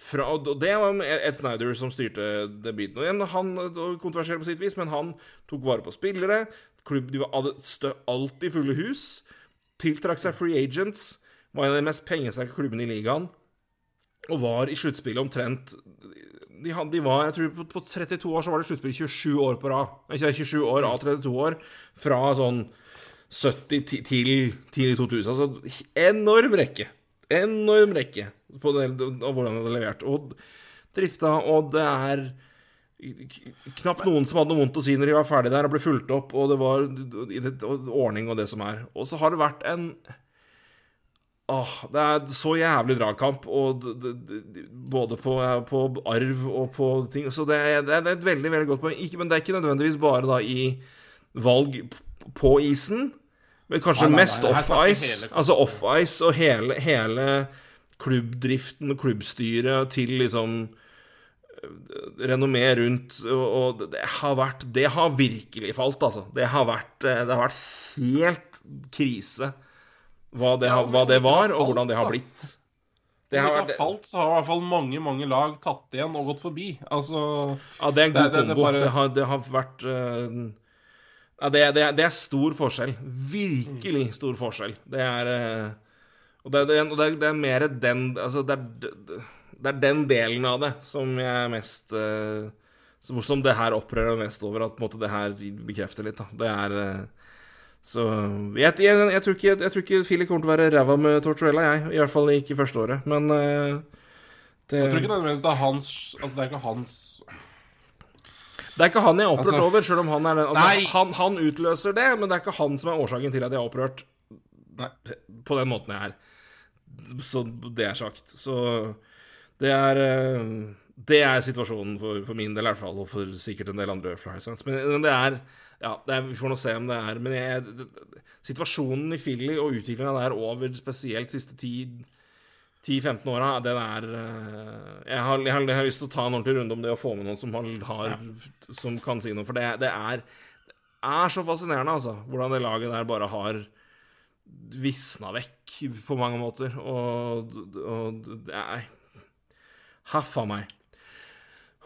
S3: Fra, og det var Ed Snyder som styrte det biten. Og igjen, han og kontroversiell på sitt vis, men han tok vare på spillere. Klubb, de var alltid fulle hus. Tiltrakk seg free agents. Var en av de mest pengesterke klubbene i ligaen. Og var i sluttspillet omtrent de, de var, jeg tror på, på 32 år så var det sluttspill 27 år på rad. Ikke 27 år av 32 år. Fra sånn 70 til, tidlig 2000. Altså enorm rekke. Enorm rekke på det, og hvordan det er levert. Og drifta, og det er knapt noen som hadde noe vondt å si når de var ferdig der og ble fulgt opp, og det var ordning og det som er. Og så har det vært en Åh, det er så jævlig dragkamp, og både på, på arv og på ting. Så det er, det er et veldig veldig godt poeng. Men det er ikke nødvendigvis bare da i valg på isen, men kanskje
S2: Nei, nei, nei,
S3: mest off-ice. Altså off-ice og hele, hele klubbdriften og klubbstyret til liksom eh, renommé rundt, og, det har vært Det har virkelig falt, altså. Det har vært, eh, det har vært helt krise hva det, har, hva det var, og hvordan det har blitt.
S2: Det
S3: Det har
S2: har falt, så har i hvert fall mange mange lag tatt igjen og gått forbi. Altså
S3: Ja, det er en god
S2: Det- det- det
S3: kombo.
S2: bare-
S3: har, det har vært eh, Ja, det, det, det er stor forskjell. Virkelig stor forskjell. Det er eh, Og det, er- det er mer den Altså, det er, det, er den delen av det som jeg mest eh, som- det her opprører meg mest over, at på en måte det her bekrefter litt, da. Det er eh, Så jeg, jeg, jeg, tror ikke, jeg tror ikke Philip kommer til å være ræva med Tortorella, jeg. I hvert fall ikke første året. Men det,
S2: Jeg tror ikke nødvendigvis det er hans Altså, det er ikke hans
S3: det er ikke han jeg er opprørt
S2: Altså-
S3: over, selv om han er den. Altså, han, han utløser det, men det er ikke han som er årsaken til at jeg er opprørt
S2: Nei.
S3: på den måten jeg er. Så det er sagt. Så det er eh, Det er situasjonen for, for min del, i hvert fall, og for sikkert en del andre fans. Men, men det er Ja, det er, vi får nå se om det er Men jeg, det, situasjonen i Philly og utviklinga der over spesielt siste ti 10-15 åra, den er eh, jeg har, jeg, har, jeg har lyst til å ta en ordentlig runde om det å få med noen som, har, som kan si noe. For det, det er, er så fascinerende, altså. Hvordan det laget der bare har visna vekk på mange måter. Og, og Nei. Haffa meg.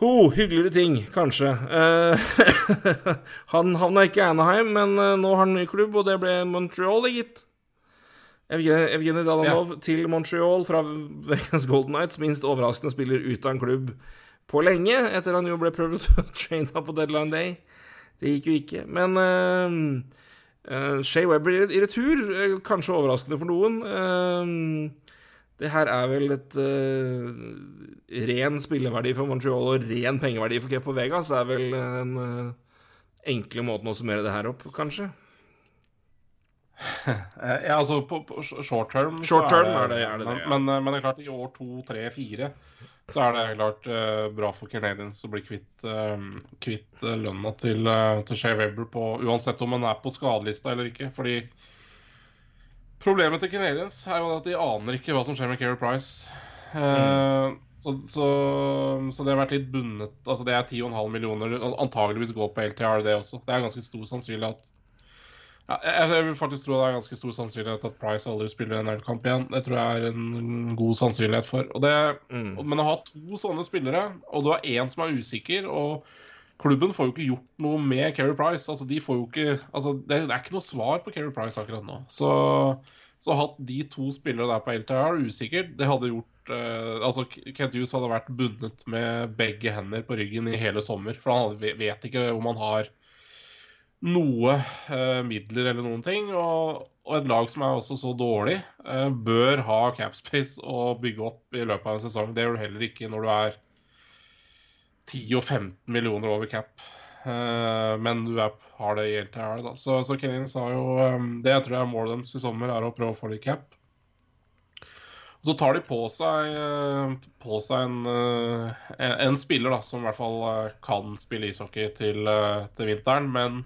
S3: Ho, hyggeligere ting, kanskje. Eh, han havna ikke i Anaheim, men eh, nå har han ny klubb, og det ble Montreal, gitt. Evgeni Evgenij Dalanov til Montreal fra Vegas Golden Knights. Minst overraskende spiller ut av en klubb på lenge, etter han jo ble prøvd traina på deadline day. Det gikk jo ikke. Men uh, uh, Shay Webber i retur, uh, kanskje overraskende for noen. Det her er vel et ren spilleverdi for Montreal og ren pengeverdi for Kepo Vegas. er vel den enkle måten å summere det her opp, kanskje.
S2: Eh, Ja, altså på, på short term
S3: Short term er det- er det det,
S2: men,
S3: ja.
S2: men, men det er klart, i år to, tre, fire så er det klart uh, bra for Canadians å bli kvitt, uh, kvitt eh, lønna til, uh, til Shea Weber på, uansett om han er på skadelista eller ikke. Fordi problemet til Canadians er jo at de aner ikke hva som skjer med Keri Price. Mm. så, så, så det har vært litt bundet Altså det er 10,5 millioner. Antageligvis går på LTR, det også. Det er ganske stor sannsynlighet at ja, jeg, jeg vil faktisk tro det er ganske stor sannsynlighet at Price aldri spiller en NHL-kamp igjen. Det tror jeg er en god sannsynlighet for. Og det,
S3: Mm.
S2: Men å ha to sånne spillere, og du har én som er usikker og Klubben får jo ikke gjort noe med Keri Price. Altså, de får jo ikke, altså, det, er ikke noe svar på Keri Price akkurat nå. Så, så hatt de to spillere der på LTR usikkert, det hadde gjort uh, altså Kent Hughes hadde vært bundet med begge hender på ryggen i hele sommer. For han hadde, vet ikke om han har noe eh, midler eller noen ting. Og, og et lag som er også så dårlig, eh, bør ha capspace å bygge opp i løpet av en sesong. Det gjør du heller ikke når du er 10 og 15 millioner over cap. Eh, men du er, har det i LTR, da. Så, så Canadiens har jo eh, Det jeg tror er målet deres i sommer, er å prøve å få litt cap. Så tar de på seg, eh, på seg en, eh, en, en spiller da, som i hvert fall kan spille ishockey til, til vinteren, men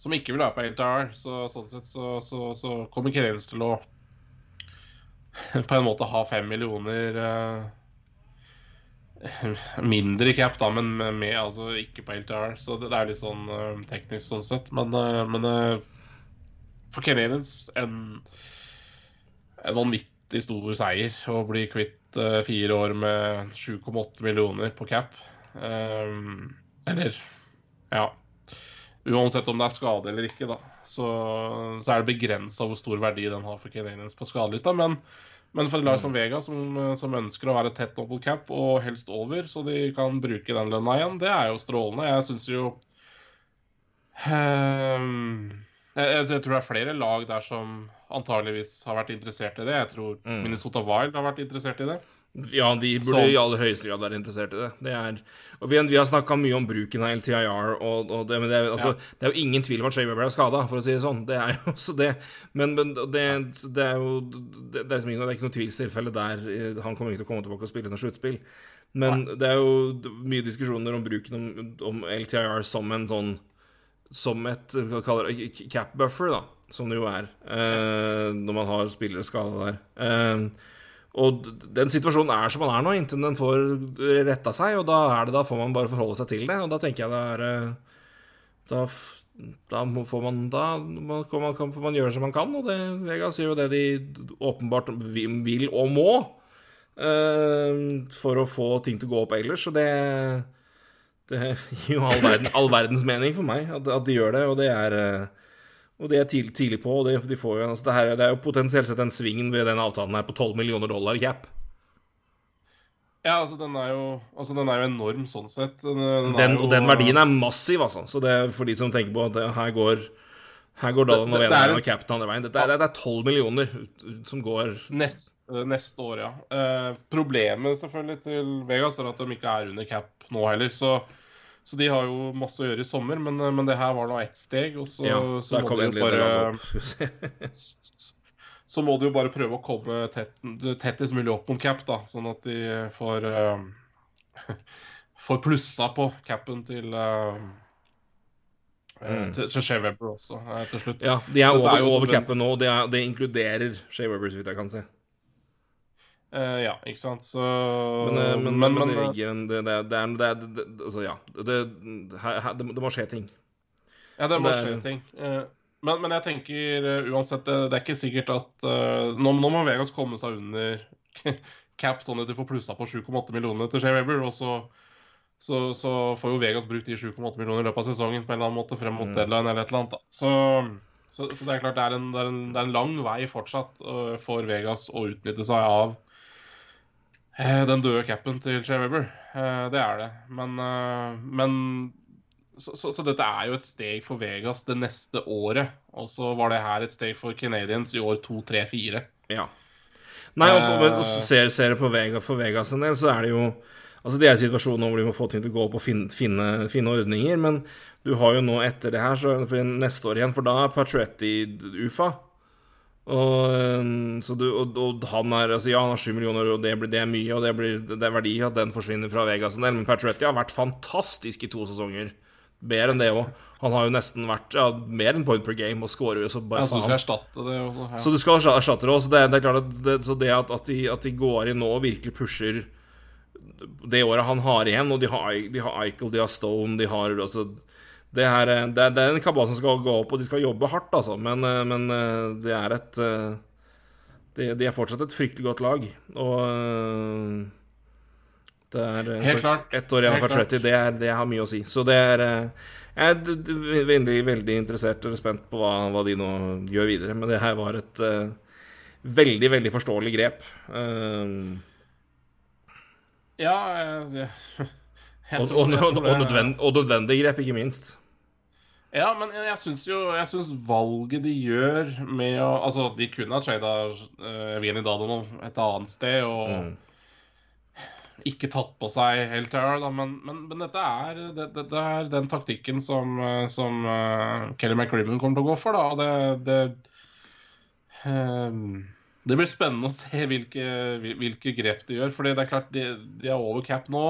S2: som ikke vil være på LTR. Så sånn sett så, så, så kommer Canadiens til å på en måte ha fem millioner eh, mindre cap, da, men med, med, altså ikke på LTR. Så det, det er litt sånn eh, teknisk sånn sett. Men, eh, men eh, for Canadiens en, en vanvittig stor seier å bli kvitt eh, fire år med 7,8 millioner på cap. Um, eller ja. Uansett om det er skade eller ikke, da, så, så er det begrensa hvor stor verdi den har for Canadiens på skadelista. Men, men for et lag som Vega, som, som ønsker å være tett mot cap og helst over, så de kan bruke den lønna igjen, det er jo strålende. Jeg syns jo um, jeg, jeg, jeg tror det er flere lag der som antageligvis har vært interessert i det. Jeg tror
S3: Mm.
S2: Minnesota Wild har vært interessert i det.
S3: Ja, de burde
S2: Så-
S3: i aller høyeste grad være interessert i det. det er, og vi, vi har snakka mye om bruken av LTIR, og, og det, men det, er, altså, det er jo ingen tvil om at Shaver er skada, for å si det sånn. Det er jo også det. Men, men det, det er jo det, er liksom, er ikke noe tvilstilfelle der eh, han kommer ikke til å komme tilbake og spille noe sluttspill. Men det er jo mye diskusjoner om bruken om, om LTIR som en sånn Som et cap buffer, da, som det jo er, eh, når man har spillere skada der. Eh, og den situasjonen er som den er nå, inntil den får retta seg. Og da det da får man bare forholde seg til det. Og da tenker jeg det er eh, Da, da får man Da man, man, kan, man gjøre som man kan. Og det, Vegas gjør jo det de åpenbart vil og må uh, for å få ting til å gå opp ellers. Og det Det gir jo all, verden, all verdens mening for meg at, at de gjør det. Og det er eh, og det er tidlig, tidlig på, og det, de får jo, altså det, her, det er jo potensielt sett en sving ved den avtalen her på 12 millioner dollar cap.
S2: Ja, altså den er jo, altså, den er jo enorm sånn sett. Den, den
S3: Den,
S2: jo-
S3: og den verdien er massiv, altså. Så det er for de som tenker på at her går Her går Dallan og
S2: en
S3: og Captain andre veien. Dette det er 12 millioner som går
S2: Neste, neste år, ja. Eh, problemet selvfølgelig til Vegas er at de ikke er under cap nå heller. Så, så de har jo masse å gjøre i sommer, men, eh, men det her var nå ett steg. Og så,
S3: Ja,
S2: så, må de bare, så må de jo bare prøve å komme tett, tettest mulig opp mot cap, da. Sånn at de får uh, Får plussa på capen til uh,
S3: Mm.
S2: til, Shea Weber også, til slutt.
S3: Ja, de er over,
S2: er
S3: over capen nå. Det, er, det inkluderer Shea så vidt jeg kan se.
S2: Eh, ja, ikke sant. Så
S3: Men, eh, men, men,
S2: men,
S3: det
S2: eh,
S3: ligger en det, det, det, det, det, Altså, ja. Det, må- skje ting.
S2: Ja, det må skje ting. Uh, Men, men jeg tenker uh, uansett, det, er ikke sikkert at eh, nå, nå må Vegas komme seg under cap, sånn at de får plussa på 7,8 millioner til Shea Weber. Og så, så, så får jo Vegas brukt de 7,8 millioner i løpet av sesongen på en eller annen måte frem mot
S3: Mm.
S2: deadline eller et eller annet. da. Så, så, så det er klart det er en, det er en, det er en lang vei fortsatt uh, for Vegas å utnytte seg av eh, den døde capen til Shea Weber. Eh, det er det. Men, eh, men så, så, så dette er jo et steg for Vegas det neste året. Og så var det her et steg for Canadians i år 2, 3, 4.
S3: Ja. Nei, og,
S2: Eh.
S3: ser, ser du på Vegas for Vegas en del, så er det jo Altså, det er situasjonen hvor de må få ting til å gå opp og finne, finne, finne ordninger, men du har jo nå etter det her, så for neste år igjen, for da er Patretti UFA. Og, så du, og, og han er altså Ja, han har sju millioner, og det, blir, det er mye, og det, blir, det er verdi at den forsvinner fra Vegas en del, men Patretti har vært fantastisk i to sesonger. Mer enn det òg. Han har jo nesten vært ja, mer enn point per game og scorer jo så bare faen.
S2: det også. Ja.
S3: Så du skal erstatte det også. Det, det er klart at det, så det at, at, de, at de går inn nå og virkelig pusher det året han har igjen, og de har, de har Eichel, de har Stone, de har altså det, her, er- det, er- det er en kabal som skal gå opp, og de skal jobbe hardt, altså. Men, eh, men eh, det er et eh, de, de er fortsatt et fryktelig godt lag. Og eh, det er eh,
S2: Helt klart.
S3: ett år igjen av Patretti, det, er- det har mye å si. Så det er eh, Jeg er veldig, veldig interessert og spent på hva, hva de nå gjør videre. Men det her var et uh, veldig, veldig forståelig grep. Uh,
S2: Ja, jeg
S3: og, og, og,
S2: tror
S3: og, nødvend, og nødvendig grep, ikke minst.
S2: Ja, men jeg syns jo Jeg syns valget de gjør med å Altså, de kunne ha trada uh, Evgenij Dadonov et annet sted og
S3: Mm.
S2: ikke tatt på seg helt her, da, men, men, men dette er, det, dette er den taktikken som, eh, som uh, Kelly McRibbon kommer til å gå for, da. Det, det, ehm, det blir spennende å se hvilke, hvilke grep de gjør. fordi det er klart, de, de er over cap nå.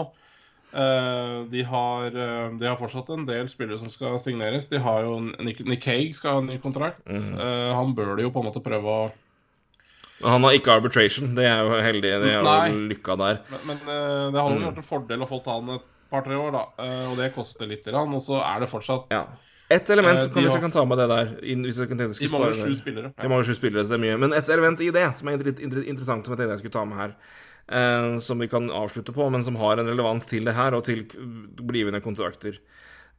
S2: Eh, de, har, eh, de har fortsatt en del spillere som skal signeres. De har jo Nick, Nick Hague skal ha en ny kontrakt. Eh, han bør de jo på en måte prøve å
S3: Han har ikke arbitration, det er jo heldig. Det er
S2: Nei.
S3: lykka der.
S2: Men, men det hadde
S3: Mm.
S2: vært en fordel å få han et par-tre år, da. Og det koster litt, og så er det fortsatt
S3: Ja. Et element,
S2: Eh,
S3: som kan,
S2: de
S3: hvis jeg kan ta med det der hvis jeg kan tenke, jeg
S2: De mangler sju
S3: spillere.
S2: spillere.
S3: De mangler sju spillere, så det er mye. Men et element i det som er inter inter interessant, som jeg tenkte jeg skulle ta med her, eh, som vi kan avslutte på, men som har en relevans til det her, og til blivende kontrakter.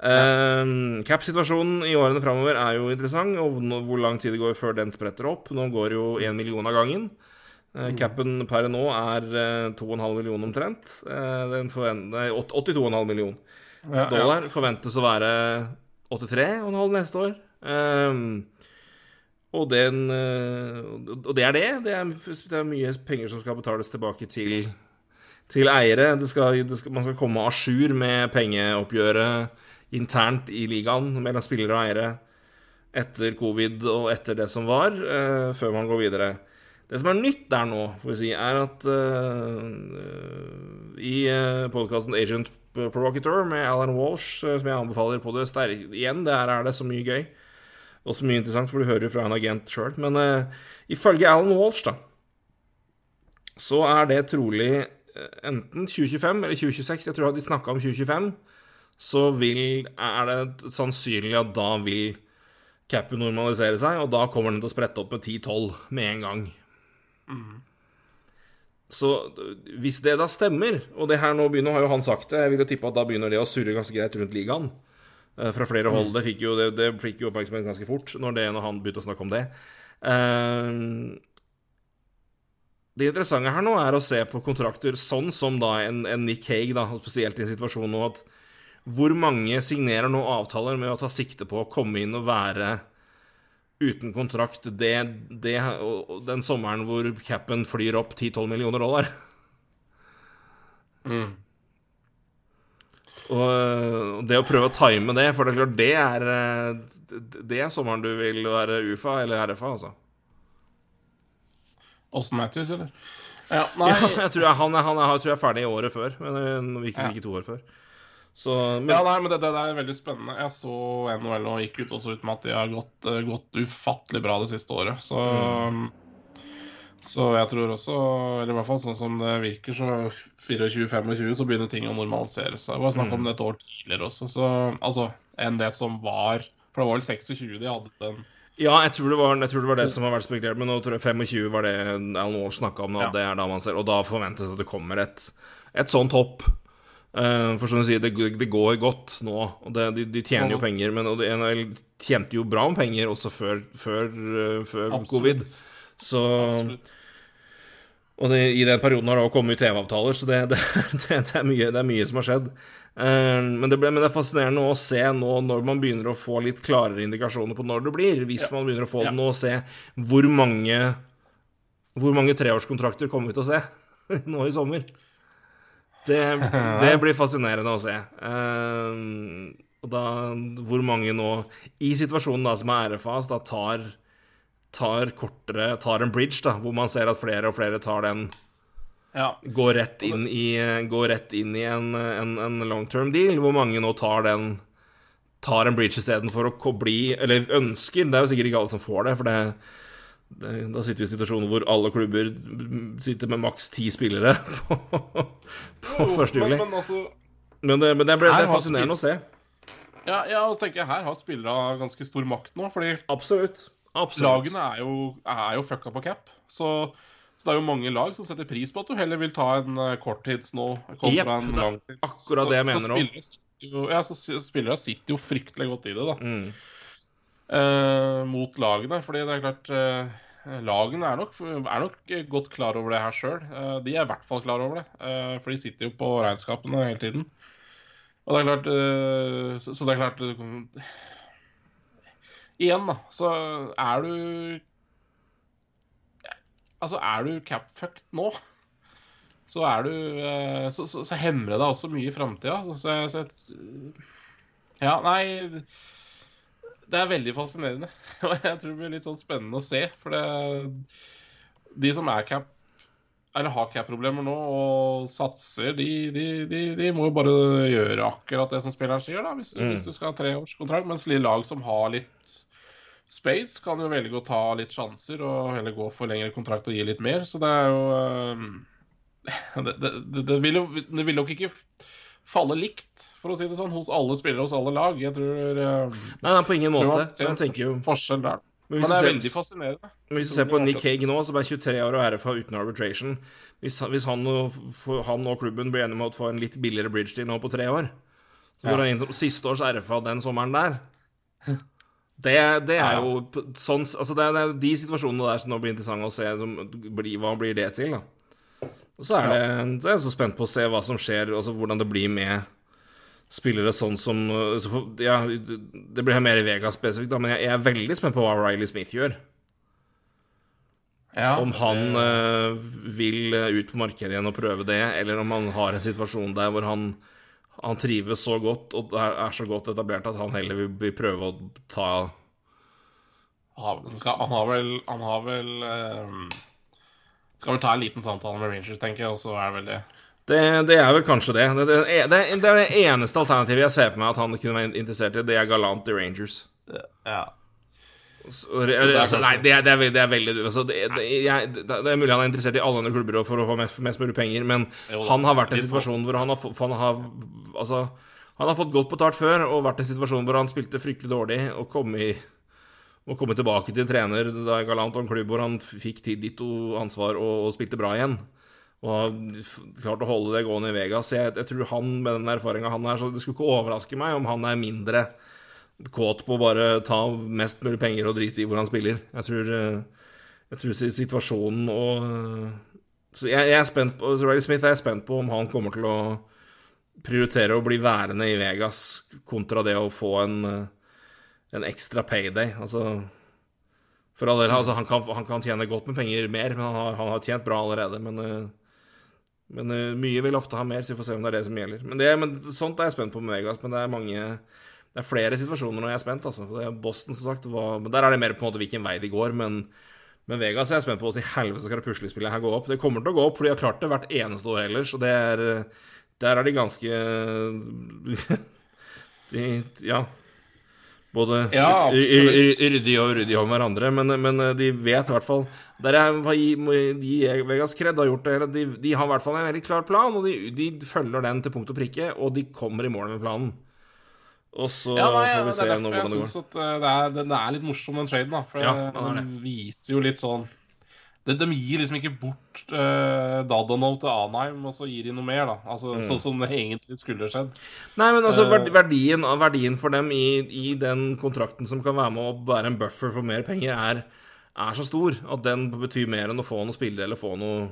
S3: Eh, Cap-situasjonen i årene framover er jo interessant, og hvor lang tid det går før den spretter opp. Nå går jo én million av gangen. Eh, Capen per nå er eh, 2,5 millioner omtrent. Eh, nei, 82,5 millioner
S2: Ja, ja.
S3: dollar forventes å være 83,5 neste år. Ehm, og, den, eh, og det er det. Det er, det er mye penger som skal betales tilbake til, til eiere. Det skal, det skal, man skal komme à jour med pengeoppgjøret internt i ligaen mellom spillere og eiere etter covid og etter det som var, uh, før man går videre. Det som er nytt der nå, får vi si, er at uh, i uh, podkasten Agent Provocateur med Alan Walsh, som jeg anbefaler på det sterke Igjen, der er det så mye gøy og så mye interessant, for du hører jo fra en agent sjøl. Men uh, ifølge Alan Walsh, da, så er det trolig eh, enten 2025 eller 2026. Jeg tror at de snakka om 2025. Så vil, er det sannsynlig at da vil capen normalisere seg, og da kommer den til å sprette opp med 10-12 med en gang. Så hvis det da stemmer, og det her nå begynner, har jo han sagt det, jeg vil jo tippe at da begynner det å surre ganske greit rundt ligaen. Eh, Fra flere hold. Det fikk jo, det, det fikk jo oppmerksomhet ganske fort når, det, når han begynte å snakke om det. Uh, det interessante her nå er å se på kontrakter sånn som da en, en Nick Hague, da, spesielt i en situasjon nå at hvor mange signerer nå avtaler med å ta sikte på å komme inn og være uten kontrakt det, det, og den sommeren hvor capen flyr opp 10-12 millioner dollar.
S2: Mm.
S3: Og det å prøve å time det, for det er klart det er Det er sommeren du vil være UFA eller RFA, altså.
S2: Åsen Matthews, eller? Ja, nei
S3: Ja, jeg tror jeg, han, han jeg tror jeg er ferdig i året før, men vi gikk ikke to år før. Så, men,
S2: Ja, nei, men det, det er veldig spennende. Jeg så NHL og gikk ut også ut med at de har gått, eh, gått ufattelig bra det siste året. Så, så jeg tror også, eller i hvert fall sånn som det virker, så 24-25 så begynner ting å normalisere seg. Det var snakk om det et år tidligere også, så, altså enn det som var. For det var vel 26 de hadde den.
S3: ja, jeg tror, det var, jeg tror det var det som har vært spekulert, men nå tror jeg 25 var det Alan Walsh snakka om. og,
S2: Ja.
S3: det er da man ser, og da forventes at det kommer et, et sånt hopp. Uh, for sånn å si, det, det går godt nå, og det, de, de tjener jo penger. Men og de, NHL tjente jo bra med penger også før, før, uh, før covid. Så
S2: Absolutt.
S3: Og det, i den perioden har det også kommet TV-avtaler, så det, det, det, det, er mye, det er mye som har skjedd. Eh, men, det ble, men det er fascinerende å se nå når man begynner å få litt klarere indikasjoner på når det blir, hvis man begynner å få det nå, og se hvor mange Hvor mange treårskontrakter kommer vi til å se nå i sommer. Det, det blir fascinerende å se. Eh, og da hvor mange nå, i situasjonen da som er RFAs, da tar tar kortere Tar en bridge, da, hvor man ser at flere og flere tar den
S2: Ja.
S3: Går rett inn i, går rett inn i en, en, en long term deal, hvor mange nå tar den Tar en bridge istedenfor å bli Eller ønsker, det er jo sikkert ikke alle som får det, for det, det da sitter vi i situasjoner hvor alle klubber sitter med maks ti spillere på, på 1. juli.
S2: Men, men altså
S3: Men det, men det, ble, det er fascinerende å se.
S2: Ja, ja og så tenker jeg her har spillere ganske stor makt nå, fordi
S3: Absolutt. Absolutt.
S2: lagene er jo, er jo fucka på cap. Så, så det er jo mange lag som setter pris på at du heller vil ta en uh, korttids nå kontra
S3: Jepp,
S2: en langtids.
S3: akkurat det jeg
S2: så,
S3: mener
S2: jo, ja, så spillere sitter jo fryktelig godt i det, da.
S3: Mm.
S2: eh, mot lagene. Fordi det er klart eh, Lagene er nok, er nok godt klar over det her sjøl. de er i hvert fall klar over det. eh, for de sitter jo på regnskapene hele tiden. Og det er klart eh, så, så det er klart eh, Igjen, da, så er du Altså, er du cap-fucked nå, så er du eh, så, så, så hemmer det deg også mye i framtida. Så, så, Ja, nei det er veldig fascinerende. Og jeg tror det blir litt sånn spennende å se. For det, de som er cap eller har cap-problemer nå og satser, de, de, de, de må jo bare gjøre akkurat det som spilleren sier, da, hvis,
S3: Mm.
S2: hvis du skal ha treårskontrakt. Mens lille lag som har litt space, kan jo velge å ta litt sjanser og heller gå for lengre kontrakt og gi litt mer. Så det er jo det, det, det, det, vil jo det vil nok ikke falle likt, for å si det sånn, hos alle spillere hos alle lag. Jeg tror
S3: Nei, nei, på ingen måte. jeg tenker jo
S2: forskjell der.
S3: Men
S2: Men det er
S3: ser,
S2: veldig fascinerende.
S3: hvis du ser på Nick Hague nå, som er 23 år og RFA uten arbitration Hvis, hvis han, og, han og klubben blir enige om å få en litt billigere bridge til nå på tre år Så går
S2: Ja.
S3: han inn som siste års RFA den sommeren der. Det, det er jo sånn Altså, det er, de situasjonene der som nå blir interessante å se. Som, bli, hva blir det til, da? Og så er, det, så er jeg så spent på å se hva som skjer, altså hvordan det blir med spillere sånn som så Ja, det blir mer i Vegas spesifikt, da, men jeg, jeg er veldig spent på hva Riley Smith gjør.
S2: Ja,
S3: Om han eh, vil ut på markedet igjen og prøve det, eller om han har en situasjon der hvor han, han trives så godt og er, så godt etablert at han heller vil, vil prøve å ta
S2: skal, han har vel Han har vel um, Skal vel ta en liten samtale med Rangers, tenker jeg, og så er det vel det.
S3: det, det er vel kanskje det. Det, det, er- det, er- det er det eneste alternativet jeg ser for meg at han kunne være interessert i. Det er Galant i Rangers.
S2: Ja. Er
S3: altså, nei, det er, det, er, det er veldig altså, det, jeg, det, er mulig han er interessert i alle andre klubber for å få mest, mest mulig penger, men
S2: Jo
S3: han har vært i en situasjon hvor han har, han har Altså, han har fått godt betalt før og vært i en situasjon hvor han spilte fryktelig dårlig og kom i og kom tilbake til trener da Galant og en klubb hvor han fikk tid ditt og ansvar og, og spilte bra igjen. Og har klart å holde det gående i Vegas. Jeg, jeg tror han med den erfaringa han er, så det skulle ikke overraske meg om han er mindre kåt på å bare ta mest mulig penger og drite i hvor han spiller. Jeg tror, eh, jeg tror situasjonen og eh, Så jeg, jeg er spent på Riley Smith er jeg spent på om han kommer til å prioritere å bli værende i Vegas kontra det å få en, eh, en ekstra payday. Altså For all del, altså, han, kan, han kan tjene godt med penger mer, men han har, han har tjent bra allerede. Men, men mye vil ofte ha mer, så vi får se om det er det som gjelder. Men, det, men sånt er jeg spent på med Vegas. Men det er mange Det er flere situasjoner når jeg er spent, altså. Er Boston, som sagt, var, men der er det mer på en måte hvilken vei de går. Men, men Vegas er jeg spent på hvordan i helvete skal det puslespillet her gå opp. Det kommer til å gå opp, for de har klart det hvert eneste år ellers, og det er Der er de ganske de, Ja. Både
S2: Ja,
S3: ryddige og ryddig om hverandre, men, men de vet i hvert fall Der jeg må gi, Vegas kred har gjort det. De, de har i hvert fall en veldig klar plan, og de, de følger den til punkt og prikke, og de kommer i mål med planen. Og så
S2: Ja, nei,
S3: får vi se nå hvordan det går.
S2: at eh, det er, den er litt morsom, den traden. da For
S3: Ja, den
S2: den viser jo litt sånn de, De gir liksom ikke bort uh, Dadanov til Anheim, og så gir de noe mer, da. Altså
S3: Mm.
S2: Sånn som det egentlig skulle skjedd.
S3: Nei, men altså
S2: Eh.
S3: verdien, verdien for dem i, i den kontrakten som kan være med å være en buffer for mer penger, er, er så stor at den betyr mer enn å få noe spillere eller få noe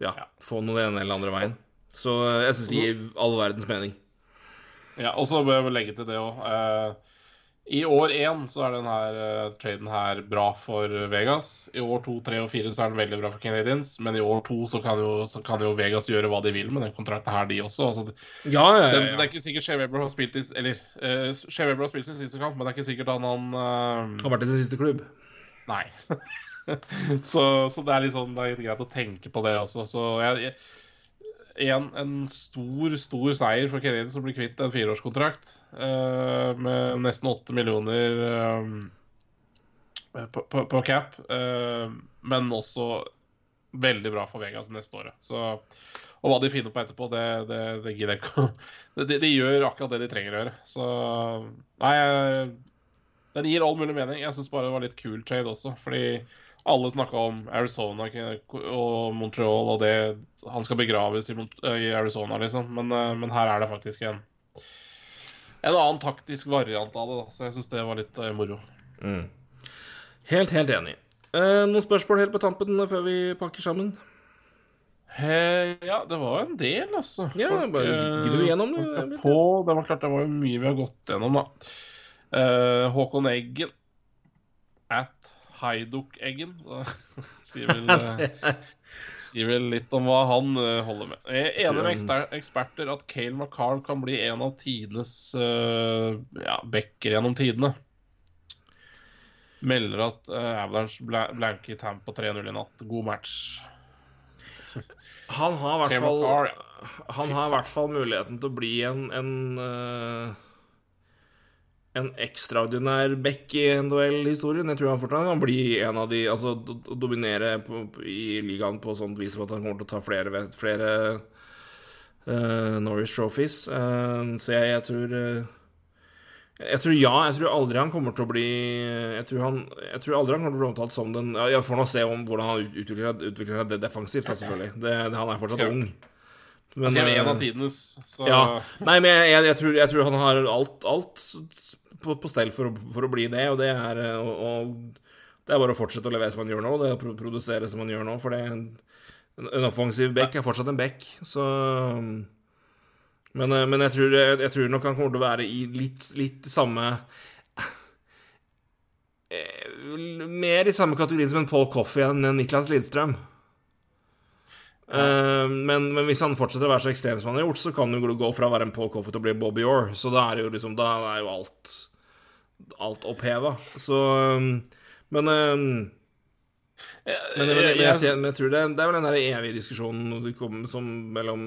S3: Ja, få noe den ene eller andre veien. Så eh, jeg syns det gir all verdens mening.
S2: Ja, Og så bør jeg legge til det òg. I år én så er denne uh, traden her bra for Vegas. I år to, tre og fire så er den veldig bra for Canadians. Men i år to så kan jo, så kan jo Vegas gjøre hva de vil med den kontrakten her, de også. Altså,
S3: Ja, ja,
S2: Den,
S3: ja.
S2: Det er ikke sikkert Shea Weber har spilt i Eller uh, Shea Weber har spilt sin siste kamp, men det er ikke sikkert han, han uh,
S3: Har vært i sin siste klubb.
S2: Nei. så, så det er litt sånn Det er litt greit å tenke på det også. Så jeg, jeg Igjen en stor, stor seier for Kennedy som blir kvitt en fireårskontrakt uh, med nesten åtte millioner um, på, på, på cap. Uh, men også veldig bra for Vegas neste året. Så, og hva de finner på etterpå, det, det, det gidder jeg ikke de, de gjør akkurat det de trenger å gjøre. Så Nei, den gir all mulig mening. Jeg syns bare det var litt kul trade også, fordi alle snakka om Arizona og Montreal og det Han skal begraves i, i Arizona, liksom. Men, eh, men, her er det faktisk en en annen taktisk variant av det, da. Så jeg syns det var litt uh, moro.
S3: Mm. Helt, helt enig. Eh, noen spørsmål helt på tampen før vi pakker sammen?
S2: Eh, ja, det var en del, altså.
S3: Ja, bare gnu gjennom,
S2: folk er På, det var klart det var mye vi har gått gjennom, da. Eh, Håkon Eggen at Heiduk-Eggen. Så sier vel, eh, sier vel litt om hva han eh, holder med. Jeg er enig med eksperter at Cale McCarl kan bli en av tidenes eh, ja, backer gjennom tidene. Melder at uh, Avalanche bla blanker Tampa 3-0 i natt. God match.
S3: Han har i hvert fall. Han har i hvert fall muligheten til å bli en en, eh, en ekstraordinær back i NHL-historien. Jeg tror han fortsatt kan bli en av de Altså do- do- dominere på, i ligaen på sånt vis at han kommer til å ta flere, flere uh, Norris Trophies. Uh, så jeg, jeg tror uh, jeg tror ja. Jeg tror aldri han kommer til å bli Jeg tror, han, jeg tror aldri han kommer til å bli omtalt som den Jeg får nå se om hvordan han utvikler, utvikler seg defensivt, da, selvfølgelig. Det, det, han er fortsatt ung.
S2: Han skrev
S3: eh,
S2: en av tidenes, så
S3: ja. Nei, men jeg, jeg, jeg, tror, jeg tror han har alt, alt på, på stell for å, for å bli det, og det er eh, og, og Det er bare å fortsette å levere som han gjør nå, det er å produsere som han gjør nå, for det en, en offensiv back er fortsatt en back, så Men, eh, men jeg, tror, jeg, jeg tror nok han kommer til å være i litt, litt samme eh, Mer i samme kategori som en Paul Coffey enn en Niklas Lidstrøm. Eh, men, men hvis han fortsetter å være så ekstrem som han har gjort, så kan han jo gå fra å være en Paul Coffey til å bli Bobby Orr. Så da er jo liksom Da er jo alt Alt oppheva. Så um, Men um, men, men, men, men, jeg, men jeg tror det, det er vel den der evige diskusjonen kom, som mellom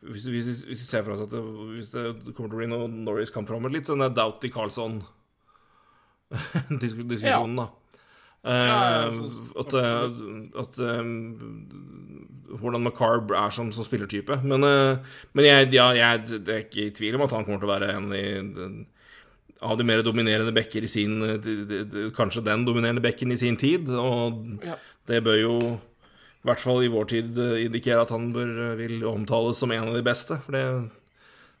S3: hvis, hvis, hvis vi ser for oss at det, hvis det kommer til å bli noe Norris kamp framover, litt sånn Doughty Carlson-diskusjonen, da. Eh,
S2: Ja, jeg synes
S3: at eh, at eh, hvordan McCarb er som, som spillertype. Men, eh, men jeg, ja, jeg det er ikke i tvil om at han kommer til å være en i av de mer dominerende bekker i sin de, Kanskje den dominerende bekken i sin tid. Og
S2: Ja.
S3: det bør jo i hvert fall i vår tid eh, indikere at han bør, eh, vil omtales som en av de beste. For det,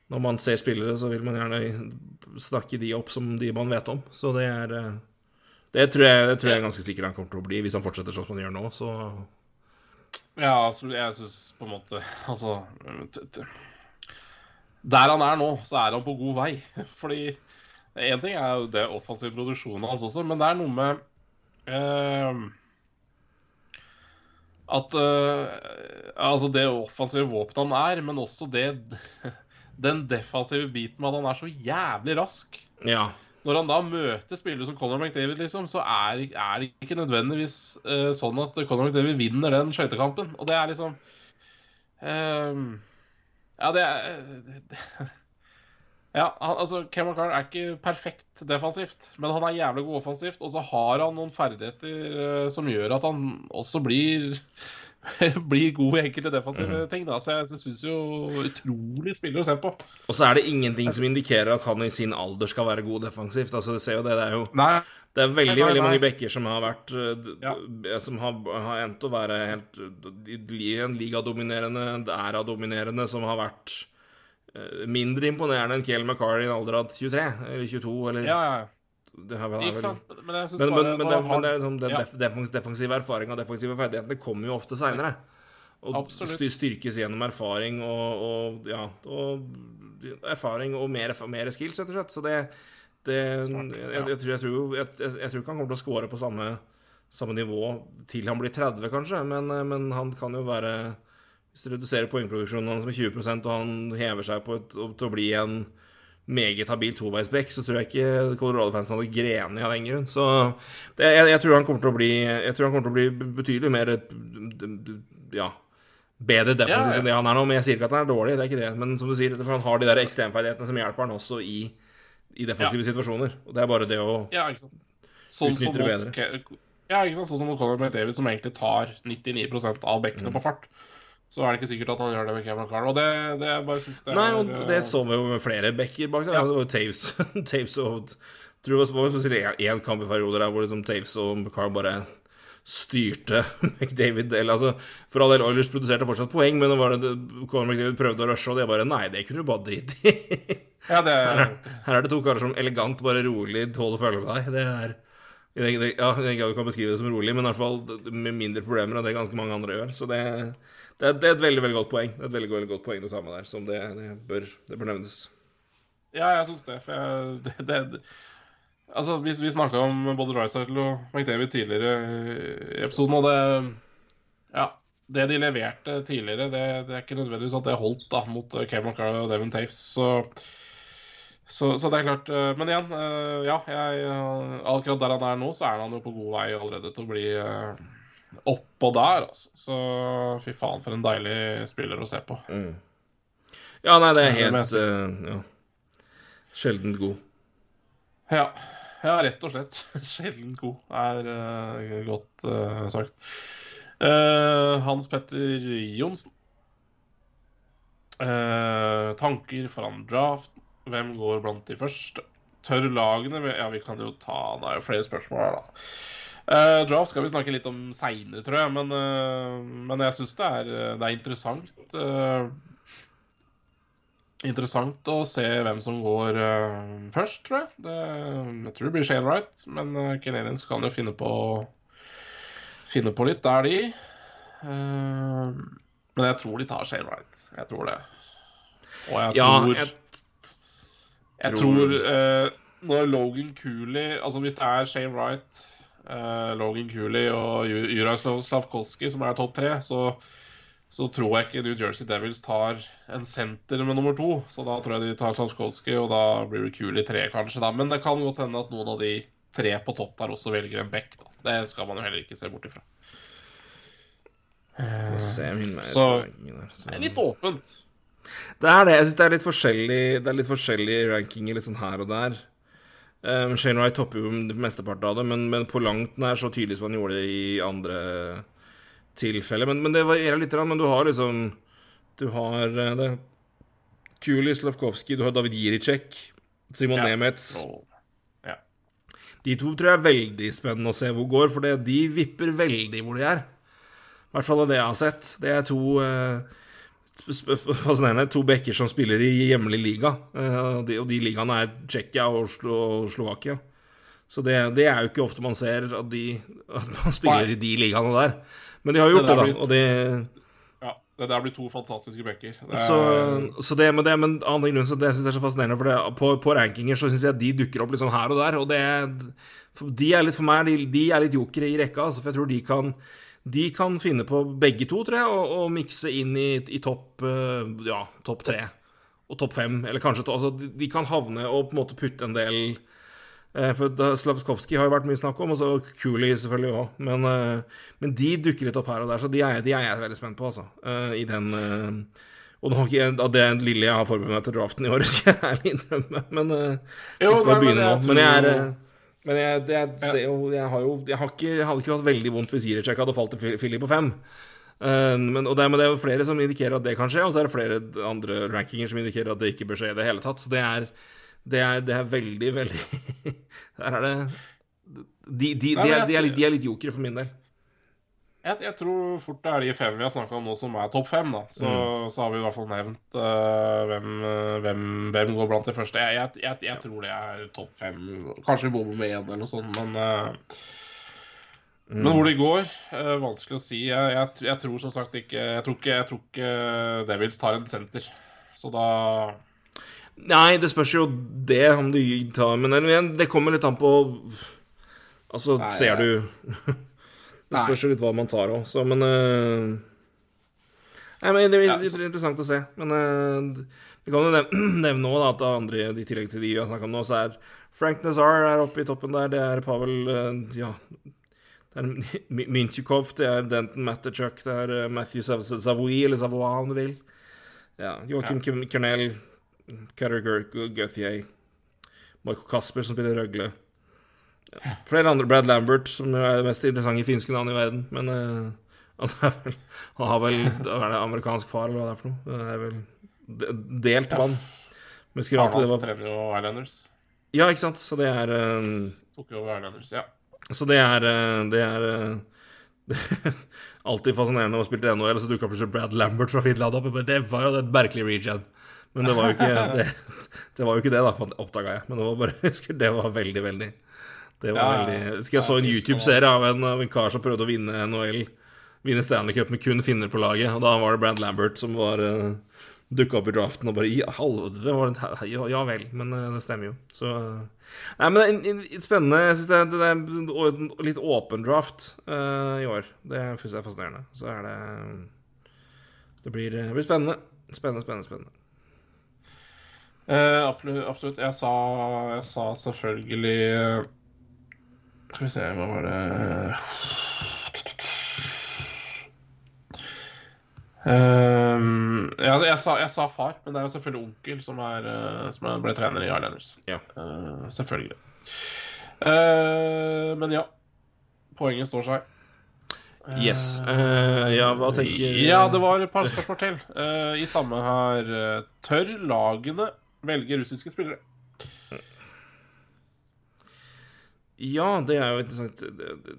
S3: når man ser spillere, så vil man gjerne snakke de opp som de man vet om. Så det er eh, Det tror jeg, det tror jeg er ganske sikkert han kommer til å bli, hvis han fortsetter sånn som han gjør nå. Så
S2: Ja, altså, jeg syns på en måte Altså Der han er nå, så er han på god vei. Fordi én ting er jo det offensive produksjonen hans også, men det er noe med uh, at uh, Altså, det offensive våpenet han er, men også det Den defensive biten med at han er så jævlig rask.
S3: Ja.
S2: Når han da møter spillere som Conor McDavid, liksom, så er, er det ikke nødvendigvis uh, sånn at Conor McDavid vinner den skøytekampen. Og det er liksom uh, Ja, det er det, Ja, han, altså, Kevin McCarn er ikke perfekt defensivt, men han er jævlig god offensivt. Og så har han noen ferdigheter eh, som gjør at han også blir blir god i enkelte defensive ting. da, Så jeg syns jo utrolig spiller å se på.
S3: Og så er det ingenting som indikerer at han i sin alder skal være god defensivt. Altså, du ser jo det, det er jo
S2: Nei,
S3: Det er veldig
S2: Nei, nei,
S3: veldig mange bekker som har vært eh,
S2: Ja.
S3: Som har, har endt å være helt en ligadominerende, æra-dominerende, som har vært mindre imponerende enn Kiel McCarr i en alder av 23 eller 22, eller
S2: ja, ja.
S3: det har vel,
S2: Ikke sant? Men
S3: Men, men, men,
S2: har-
S3: det sånn, den
S2: Ja.
S3: def, defens, defensive erfaringa og defensive ferdighetene kommer jo ofte seinere. Og
S2: Absolutt.
S3: styr- styrkes gjennom erfaring og, og ja og erfaring og mer, mer skills, rett og slett. Så det, det
S2: Smart, ja.
S3: jeg, tror, jeg, tror, jeg, jeg, jeg tror ikke han kommer til å score på samme, samme nivå til han blir 30, kanskje, men, men han kan jo være Hvis du reduserer poengproduksjonen hans med 20% og han hever seg på et, til å bli en meget habil toveisbekk, så tror jeg ikke Colorado-fansen hadde grenet av den grunn. Så det, jeg, jeg tror han kommer til å bli Jeg tror han kommer til å bli betydelig mer Ja bedre defensivt
S2: Ja, ja.
S3: enn det han er nå. Men jeg sier ikke at han er dårlig, det er ikke det. Men som du sier, for han har de der ekstremferdighetene som hjelper han også i, i defensive situasjoner. Og det er bare det å
S2: Ja, ikke sant. Sånn
S3: utnytte det
S2: mot, ja, ikke sant? Sånn som mot Conor McDavid, som egentlig tar 99% av bekkene
S3: Mm.
S2: på fart. Så er det ikke sikkert at han gjør det med Kevin Carl. Og det, det bare synes det
S3: Nei,
S2: er
S3: og det så vi jo med flere backer bak der.
S2: Ja.
S3: Altså, Taves, Taves og tror det var spesielt én kamp i perioder der hvor liksom Taves og Carl bare styrte McDavid. Eller altså, For all del, Oilers produserte fortsatt poeng, men var det Conor McDavid prøvde å rushe, og det bare Nei, det kunne du bare drite i.
S2: Ja, det
S3: Her er, her er det to karer som elegant, bare rolig tåler å følge med deg. Det er Ja, jeg kan beskrive det som rolig, men i hvert fall med mindre problemer enn det ganske mange andre gjør. Så det, det, det er et veldig veldig godt poeng. Det er et veldig, veldig godt poeng du tar med der, som det, det, bør, det bør nevnes.
S2: Ja, jeg syns det. For jeg, det, Altså, vi, vi snakka om både Rysightle og McDavid tidligere i episoden, og det Ja. Det de leverte tidligere, det, det er ikke nødvendigvis at det holdt da mot Cameron Kevin og Devon Taves. Så, så, så det er klart eh, Men igjen, eh, ja. Jeg, eh, akkurat der han er nå, så er han jo på god vei allerede til å bli oppå der, altså. Så fy faen, for en deilig spiller å se på.
S3: Ja, nei, det er helt eh, Ja. Sjeldent god.
S2: Ja, ja rett og slett. Sjeldent god er uh, godt uh, sagt. Hans Petter Johnsen. Tanker foran draft. Hvem går blant de første? Tør lagene Ja, vi kan jo ta Det er jo flere spørsmål her, da. Eh, draft skal vi snakke litt om seinere, tror jeg, men, uh, men jeg syns det, er- det er interessant. Uh, Interessant å se hvem som går først, tror jeg. Det, jeg tror det blir Shane Wright, men uh, Canadians kan jo finne på Finne på litt der, de. Eh, men jeg tror de tar Shane Wright. Jeg tror det. Og jeg
S3: Ja,
S2: tror
S3: jeg
S2: jeg
S3: tror-
S2: tror når Logan Cooley Altså hvis det er Shane Wright, Logan Cooley og Ju- Juraj Slavkovskij som er topp tre, så, så tror jeg ikke New Jersey Devils tar en senter med nummer to. Så da tror jeg de tar Slavkoski, og da blir det Cooley tre, kanskje. da Men det kan godt hende at noen av de tre på topp der også velger en back. da Det skal man jo heller ikke se bort ifra.
S3: Mer
S2: Så- Det er litt åpent.
S3: Det er det. Jeg syns det er litt forskjellig Det er litt forskjellig rankinger litt sånn her og der. Um, Shane Wright topper jo mesteparten av det, men, men på langt nær så tydelig som han gjorde det i andre tilfeller. Men, men det varierer litt. Men du har liksom Du har eh, det Kuli Slavkovskij, du har David Jiricek, Simon
S2: Ja.
S3: Nemets.
S2: Ja.
S3: De to tror jeg er veldig spennende å se hvor går, for det, de vipper veldig hvor de er. I hvert fall av det jeg har sett. Det er to sp- fascinerende to bekker som spiller i hjemlig liga. Eh, og, de, og de ligaene er Tsjekkia og, Slo Slovakia. Så det, det er jo ikke ofte man ser at, de, at man spiller
S2: Nei.
S3: i de ligaene der. Men de har jo gjort
S2: Det
S3: det,
S2: da.
S3: da. Og det,
S2: Ja. Det der blir to fantastiske backer. Er-
S3: Så, så det, men det men andre grunn så det synes jeg er så fascinerende, for det, på, på rankinger så syns jeg de dukker opp litt sånn her og der, og det De er litt for meg, de, de er litt jokere i rekka, altså, for jeg tror de kan de kan finne på begge to, tror jeg, og, og mikse inn i, i topp eh, ja, topp tre og topp fem, eller kanskje to, altså, de, de kan havne og på en måte putte en del eh, For Slavskovskij har jo vært mye snakk om, og så Cooley selvfølgelig òg. Men, eh, men de dukker litt opp her og der, så de er, de er jeg veldig spent på, altså. eh, I den eh, Og nå har ikke det lille jeg har forberedt meg til draften i år, skal jeg ærlig innrømme, men eh, jeg skal
S2: nei,
S3: begynne
S2: men
S3: nå. Men jeg er men jeg, det, jeg, ser jo, jeg har jo Jeg har ikke, jeg hadde ikke hatt veldig vondt hvis Jiricek hadde falt til Filip på fem. Eh, men, og det, men det er jo flere som indikerer at det kan skje, og så er det flere andre rankinger som indikerer at det ikke bør skje i det hele tatt. Så det er, det er, det er veldig, veldig Der er det de, de, de, de, er, litt- de er litt jokere for min del.
S2: Jeg, jeg tror fort det er de fem vi har snakka om nå, som er topp fem. da. Så,
S3: Mm.
S2: så har vi i hvert fall nevnt uh, hvem, eh, hvem, hvem går blant de første. Jeg, jeg, jeg, tror det er topp fem. Kanskje vi bommer med én eller noe sånt, men uh,
S3: Mm.
S2: Men hvor de går, uh, vanskelig å si. Jeg, jeg, jeg tror som sagt ikke Jeg tror ikke, jeg tror ikke Devils tar en senter. Så da
S3: Nei, det spørs jo det om de tar Men det kommer litt an på Altså,
S2: Nei,
S3: ser du Det spørs jo litt hva man tar òg, så men eh, Nei, men det er
S2: Ja,
S3: interessant å se. Men uh, vi kan jo nevne, nå da, at andre, i tillegg til de vi har snakka om nå, så er Frank Nazar er oppe i toppen der. Det er Pavel uh, Ja, det er Mi- det er Denton Matterchuck, det er eh, Matthew Sav- Savoy, eller Savoy, om du vil. Ja, Joachim ja. Kernell, Carriger, Guthier, Michael Kasper, som spiller røgle. Ja. Flere andre. Brad Lambert, som er det mest interessante finske navnet i verden. Men eh, han, vel, han har vel Hva er det, amerikansk far, eller hva det er for noe? Det er vel delt
S2: Ja.
S3: mann. Skulle
S2: Faren
S3: det
S2: hans
S3: var
S2: trener jo Islanders.
S3: Ja, ikke sant? Så det er
S2: Tok jo over Islanders, ja.
S3: Så det er eh, Det er eh, alltid fascinerende å spille i NHL, så dukka plutselig Brad Lambert fra Finland opp. Det var jo et merkelig regen. Men det var jo ikke det, det, var jo ikke det da, oppdaga jeg. Men det var bare, jeg husker det var veldig, veldig Det var veldig Jeg jeg så en YouTube-serie av en, en kar som prøvde å vinne NHL. Vinne Stanley Cup med kun finner på laget. Og da var det Brad Lambert som var uh, dukka opp i draften og bare I halve var det ja, ja vel. Men uh, det stemmer jo. Så uh, Nei, men det er spennende. Jeg syns det, det er en litt åpen draft uh, i år. Det syns jeg er fascinerende. Så er det Det blir, det blir spennende. Spennende, spennende, spennende.
S2: Eh, absolutt. Jeg sa, jeg sa selvfølgelig eh, Skal vi se, hva var det Ehm, ja, jeg, sa, jeg sa far, men det er jo selvfølgelig onkel som, er, eh, som ble trener i Islanders.
S3: Ja.
S2: Uh, selvfølgelig. Uh, men ja. Poenget står seg.
S3: Yes. Uh, ja, hva tenker
S2: Ja, det var et par spørsmål til. Uh, I samme her Tør lagene velge russiske spillere?
S3: Ja, det er jo interessant.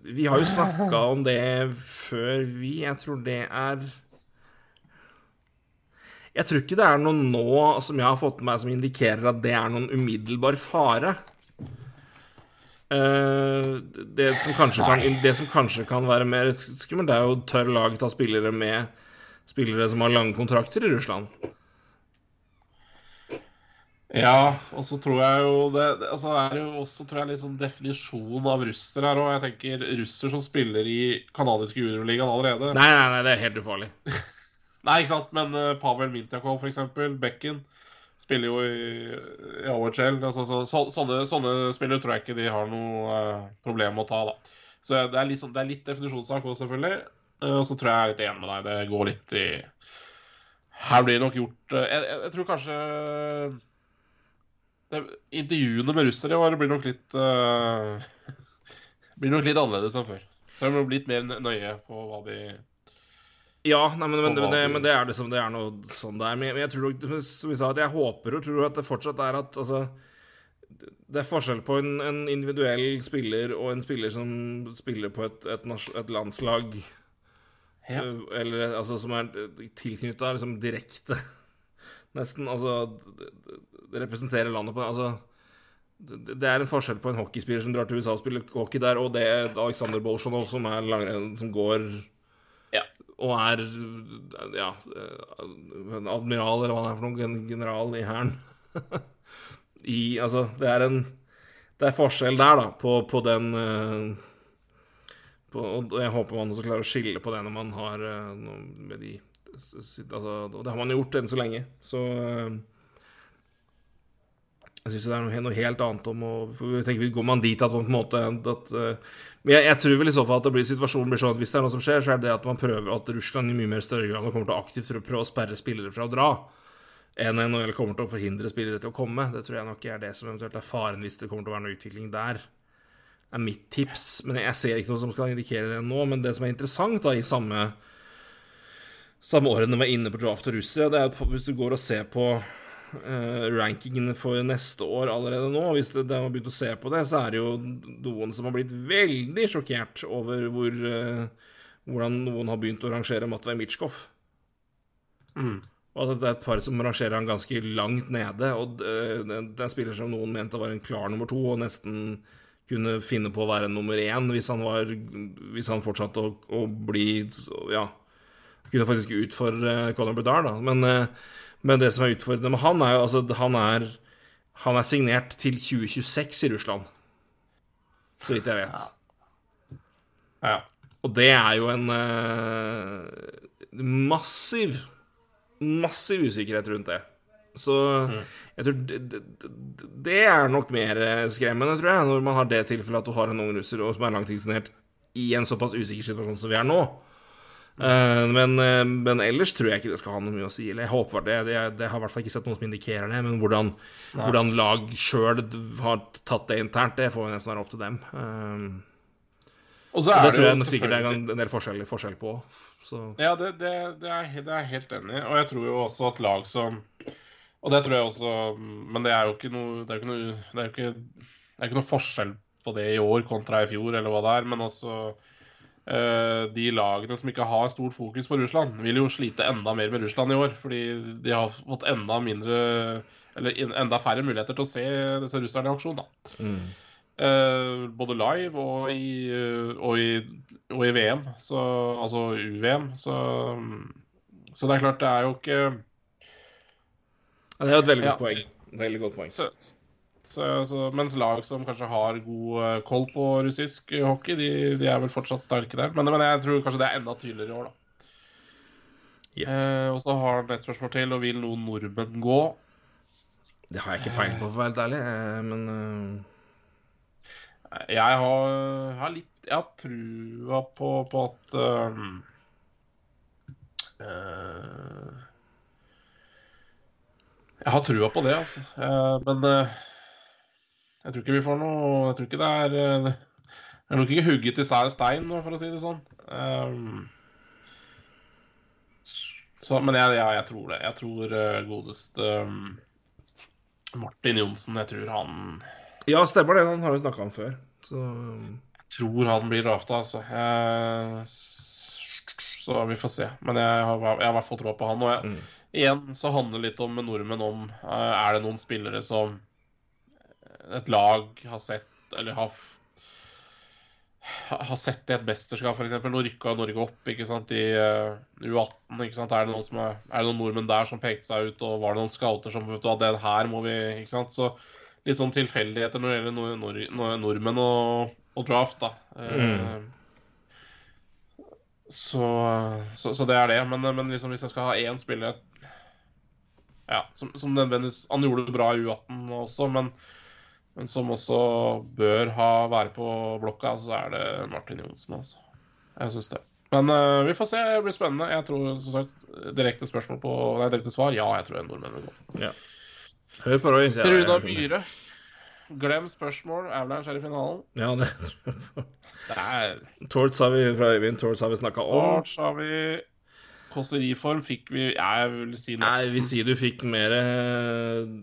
S3: Vi har jo snakka om det før, vi. Jeg tror det er Jeg tror ikke det er noe nå som jeg har fått med meg som indikerer at det er noen umiddelbar fare. Eh, det, som kanskje kan, det som kanskje kan være mer skummelt, det er jo tør lag ta spillere med spillere som har lange kontrakter i Russland.
S2: Ja, og så tror jeg jo det det- Altså er jo også tror jeg, litt sånn definisjon av russer her òg. Jeg tenker russer som spiller i kanadiske juniorligaen allerede.
S3: Nei, nei, nei, det er helt ufarlig.
S2: Nei, ikke sant, men uh, Pavel Mintyakov, for eksempel, Bekken, spiller jo i, i OHL. Altså, så, så, sånne, sånne spillere tror jeg ikke de har noe uh, problem med å ta, da. Så det er litt, sånn, det er litt definisjonssak også, selvfølgelig. Uh, og så tror jeg jeg er litt enig med deg. Det går litt i Her blir det nok gjort jeg, jeg, jeg tror kanskje det, Intervjuene med russere i år blir nok litt uh, Blir nok litt annerledes enn før. Så jeg må bli litt mer nøye på hva de
S3: Ja, nei, men, men, det,
S2: du-
S3: men det er liksom Det er noe sånn det er. Men jeg, jeg tror nok, som vi sa, at jeg håper og tror at det fortsatt er at altså det- Det er forskjell på en, en individuell spiller og en spiller som spiller på et, et, et landslag,
S2: Ja.
S3: øh, eller altså som er tilknytta liksom direkte, nesten. Altså representerer landet på Altså det, er en forskjell på en hockeyspiller som drar til USA og spiller hockey der, og det er Aleksandr Bolsjunov som er langrenn, som går
S2: Ja.
S3: og er ja, en admiral, eller hva han er for noe, en general i hæren. I Altså, det er en Det er forskjell der, da, på, på den eh, på, Og jeg håper man også klarer å skille på det når man har eh, med de Altså, og det har man gjort enn så lenge, så eh, jeg syns det er noe, helt annet om å tenker, Går man dit at man på en måte at, uh, Men jeg, jeg, tror vel i så fall at det blir, situasjonen blir sånn at hvis det er noe som skjer, så er det at man prøver at Russland i mye mer større grad kommer til å aktivt prøve å sperre spillere fra å dra, enn NHL kommer til å forhindre spillere til å komme. Det tror jeg nok er det som eventuelt er faren hvis det kommer til å være noe utvikling der. Det er mitt tips. Men jeg ser ikke noe som skal indikere det nå. Men det som er interessant da i samme samme året når vi var inne på draft og Russia, det er hvis du går og ser på uh, rankingene for neste år allerede nå, hvis det har begynt å se på det, så er det jo noen som har blitt veldig sjokkert over hvor, uh, hvordan noen har begynt å rangere Matvej Mitsjkov.
S2: Mm.
S3: Og at det er et par som rangerer han ganske langt nede. Og uh, det er en spiller som noen mente var en klar nummer to, og nesten kunne finne på å være nummer én hvis han, var, hvis han fortsatte å, å bli Ja kunne faktisk utfordre Conor Bedard, da. Men, uh, men, det som er utfordrende med han, er jo altså han er, han er signert til 2026 i Russland. Så vidt jeg vet.
S2: Ja. ja.
S3: Og det er jo en uh, massiv, massiv usikkerhet rundt det. Så mm. jeg tror det, det, det, er nok mer skremmende, tror jeg, når man har det tilfellet at du har en ung russer som er langtidssignert i en såpass usikker situasjon som vi er nå. Uh, men, uh, men, ellers tror jeg ikke det skal ha noe mye å si. Eller jeg håper det. Det, det har i hvert fall ikke sett noen som indikerer det. Men hvordan, hvordan lag sjøl har tatt det internt, det får vi nesten være opp til dem. Uh, og, og det, tror jeg sikkert det er en del forskjell, forskjell på. Så.
S2: Ja, det, det, det, er, er jeg helt enig i. Og jeg tror jo også at lag som Og det tror jeg også Men det er jo ikke noe Det er jo ikke noe, det er ikke, det er ikke noe forskjell på det i år kontra i fjor, eller hva det er. Men altså Eh, de lagene som ikke har stort fokus på Russland, vil jo slite enda mer med Russland i år. Fordi de har fått enda mindre Eller enda færre muligheter til å se disse russerne i aksjon. da. Mm. Uh, både live og i, og i, og i VM, så, altså UVM. Så, så, det er klart, det er jo ikke ja,
S3: Det er jo et veldig godt poeng. Veldig godt poeng.
S2: Så, så, mens lag som kanskje har god uh, koll på russisk hockey, de, de, er vel fortsatt sterke der. Men, men, jeg tror kanskje det er enda tydeligere i år, da. Yeah. Eh, og så har han et spørsmål til, og vil noen nordmenn gå?
S3: Det har jeg ikke peiling på, for å være helt ærlig, uh, men
S2: Jeg har, har, litt Jeg har trua på, på at um, jeg har trua på det, altså. men jeg tror ikke vi får noe Jeg tror ikke det er Jeg Det er nok ikke hugget i stein, for å si det sånn. Um, så, men jeg, ja, jeg tror det. Jeg tror godest godeste um, Martin Johnsen, jeg tror han
S3: Ja, stemmer det. Han har vi snakka om før. Så
S2: Jeg tror han blir drafta, altså. Jeg, så vi får se. Men jeg har, jeg har i hvert fall troa på han. Og jeg, mm. igjen så handler det litt om med nordmenn om uh, Er det noen spillere som et lag har sett Eller har har sett det i et mesterskap, f.eks. Nå rykka Norge opp ikke sant, i uh, U18. ikke sant? Er det, noen som er, er, det noen nordmenn der som pekte seg ut, og var det noen scouter som vet du, at den her må vi ikke sant? Så litt sånn tilfeldigheter når det gjelder nord nord nord nordmenn og, og, draft, da. Mm. Uh, så, så, så, det er det. Men, men liksom, hvis jeg skal ha én spiller ja, som, som nødvendigvis Han gjorde det bra i U18 også, men men som også bør ha være på blokka, så er det Martin Johnsen, altså. Jeg syns det. Men uh, vi får se. Det blir spennende. Jeg tror som sagt direkte spørsmål på Nei, direkte svar. Ja, jeg tror en nordmenn vil gå.
S3: Ja. Hør på Roy.
S2: Runa Myhre. Glem spørsmål. Avalanche er i finalen.
S3: Ja, det
S2: Det er
S3: Torts har vi fra Øyvind. Torts har vi snakka om.
S2: Torts har vi Kåseriform fikk vi Jeg vil si
S3: nesten Nei, vi sier du fikk mer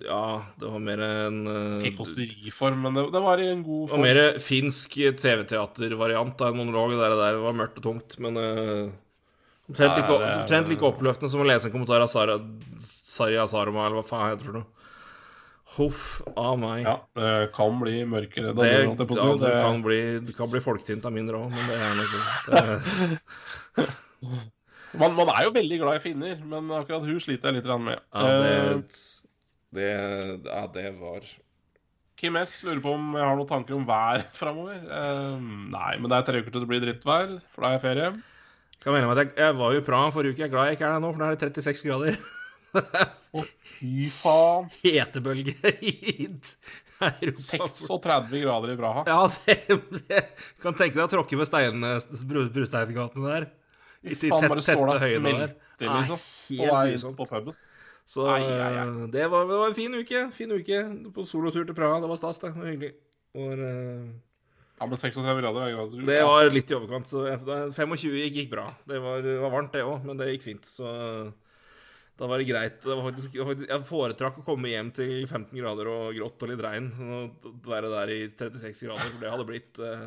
S3: Ja, det var mer en
S2: Ikke kåseriform, men det, det, var i en god
S3: form. Og mer finsk TV-teatervariant av en monolog. Det der det var mørkt og tungt, men uh, omtrent, like, omtrent like oppløftende som å lese en kommentar av Sara, Sarja Saroma, eller hva faen heter det. Huff a meg.
S2: Ja, det kan bli mørkere.
S3: Det, det, ja, det, kan bli, det kan bli folksint av mindre òg, men det er noe sånt.
S2: Man, man er jo veldig glad i finner, men akkurat hun sliter jeg litt med.
S3: Ja, det,
S2: Eh,
S3: det, ja, det var
S2: Kim S lurer på om jeg har noen tanker om vær framover. Eh, nei, men det er tre uker til det blir drittvær, for da er jeg ferie.
S3: Kan melde meg at jeg, jeg var jo i Praha forrige uke. Jeg er glad jeg ikke er der nå, for da er det 36 grader.
S2: Å, fy faen!
S3: Hetebølge i Europa.
S2: 36 grader i Praha.
S3: Ja, det, det Kan tenke deg å tråkke med steinene, bru- brusteingatene der. I tett- tette høyene der.
S2: smelter, liksom. På vei på puben.
S3: Så
S2: Ai, ai, ai.
S3: det, var, det var en fin uke. Fin uke på solotur til Praha. Det var stas, det. Var hyggelig. Og, uh...
S2: Ja, men 36 grader er greit.
S3: det var litt i overkant, så 25 gikk, gikk bra. Det var, var varmt, det òg, men det gikk fint. Så da var det greit. Det var faktisk, jeg foretrakk å komme hjem til 15 grader og grått og litt regn. Sånn å være der i 36 grader, for det hadde blitt eh,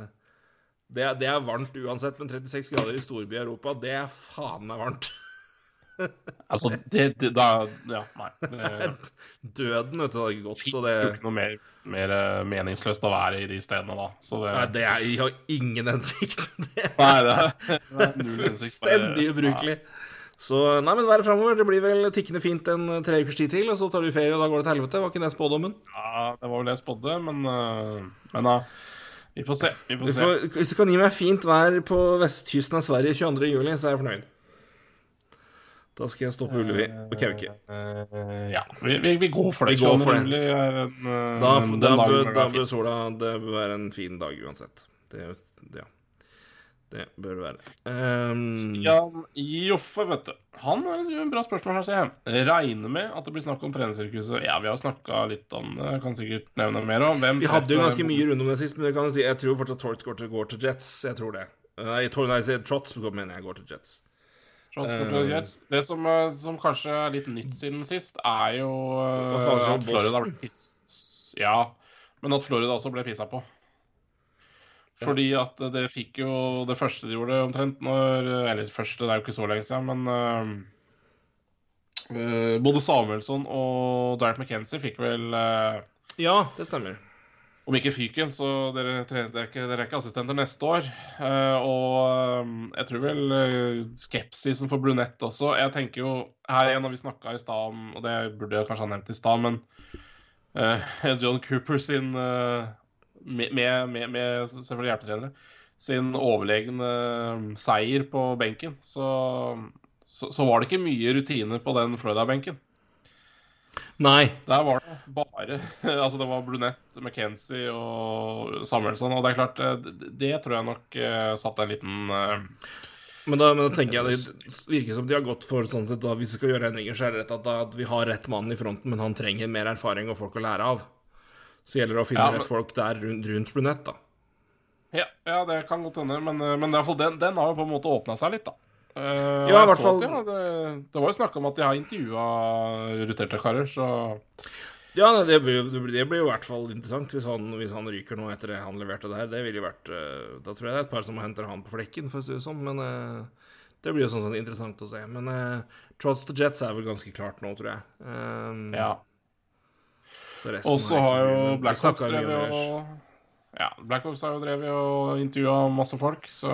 S3: det, er- det er varmt uansett, men 36 grader i storby i Europa, det er faen meg varmt.
S2: Altså, det, det da Ja, nei. Det,
S3: Døden, vet du, hadde ikke gått, så det
S2: det er jo ikke noe mer, mer eh, meningsløst å være i de stedene da. Så det
S3: Nei, det er, jeg har ingen hensikt. Det er
S2: Nei, det er, det er
S3: fullstendig ubrukelig. Så nei, men været framover. Det blir vel tikkende fint en tre ukers tid til, og så tar du ferie, og da går det til helvete. Var ikke det spådommen?
S2: Ja, det var vel det jeg spådde, men, eh, men da Vi får se. Vi får
S3: Hvis, du- hvis du kan gi meg fint vær på vestkysten av Sverige 22. juli, så er jeg fornøyd. Da skal jeg stå på Ullevi og kauke.
S2: Eh, ja, vi, vi, vi går for det.
S3: Vi går for det.
S2: 22. juli er en, eh,
S3: Da, da, bør, da bør sola Det bør være en fin dag uansett. Det, ja. Det bør det være. Um,
S2: Stian Joffe, vet du. Han har et bra spørsmål her, ser jeg. Regner med at det blir snakk om trenersirkuset. Ja, vi har snakka litt om det. Kan sikkert nevne mer om hvem
S3: Vi hadde jo ganske mye rundt om det sist, men jeg kan du si, jeg tror fortsatt Torts går til, går til Jets. Jeg tror det. Nei, jeg Trots mener jeg går til Jets.
S2: Jets. Det som, eh, som kanskje er litt nytt siden sist, er jo eh, at Florida ble piss... Ja, men at Florida også ble pissa på. Fordi at det fikk jo det første de gjorde omtrent når Eller det første, det er jo ikke så lenge siden, men eh, eh, både Samuelsson og Derek McKenzie fikk vel uh,
S3: Ja, det stemmer.
S2: om ikke fyken, så dere, dere, er ikke, dere er ikke assistenter neste år. Uh, og eh, jeg tror vel uh, skepsisen for Brunett også Jeg tenker jo Her igjen har vi snakka i stad om, og det burde jeg kanskje ha nevnt i stad, men John Cooper sin med, med, med, selvfølgelig hjelpetrenere sin overlegne eh, seier på benken, så, så, så var det ikke mye rutine på den Florida-benken.
S3: Nei.
S2: Der var det bare Altså, det var Brunett, McKenzie og Samuelsson. Og det er klart, eh, det, det tror jeg nok eh, satt en liten uh,
S3: Men da, men da tenker jeg det virker som de har gått for sånn sett da, Hvis vi skal gjøre endringer, så er det rett at, da, at vi har rett mann i fronten, men han trenger mer erfaring og folk å lære av. Så gjelder det å finne
S2: Ja, men-
S3: rett folk der rundt, rundt Brunett, da.
S2: ja, ja, det kan godt hende, men, eh, men den, den har jo på en måte åpna seg litt, da. Uh,
S3: Ja, i hvert fall-
S2: Det, det, det var jo snakk om at de har intervjua ruterte karer, så
S3: Ja, det blir, det blir jo i hvert fall interessant hvis han, hvis han ryker nå etter det han leverte der. Det ville jo vært uh, Da tror jeg det er et par som henter han på flekken, for å si det sånn. Men uh, det blir jo sånn sett interessant å se. Men Trots the Jets er vel ganske klart nå, tror jeg.
S2: Ja. Og så har jo Blackhawks drevet og ja, Blackhawks har jo drevet og intervjua masse folk, så,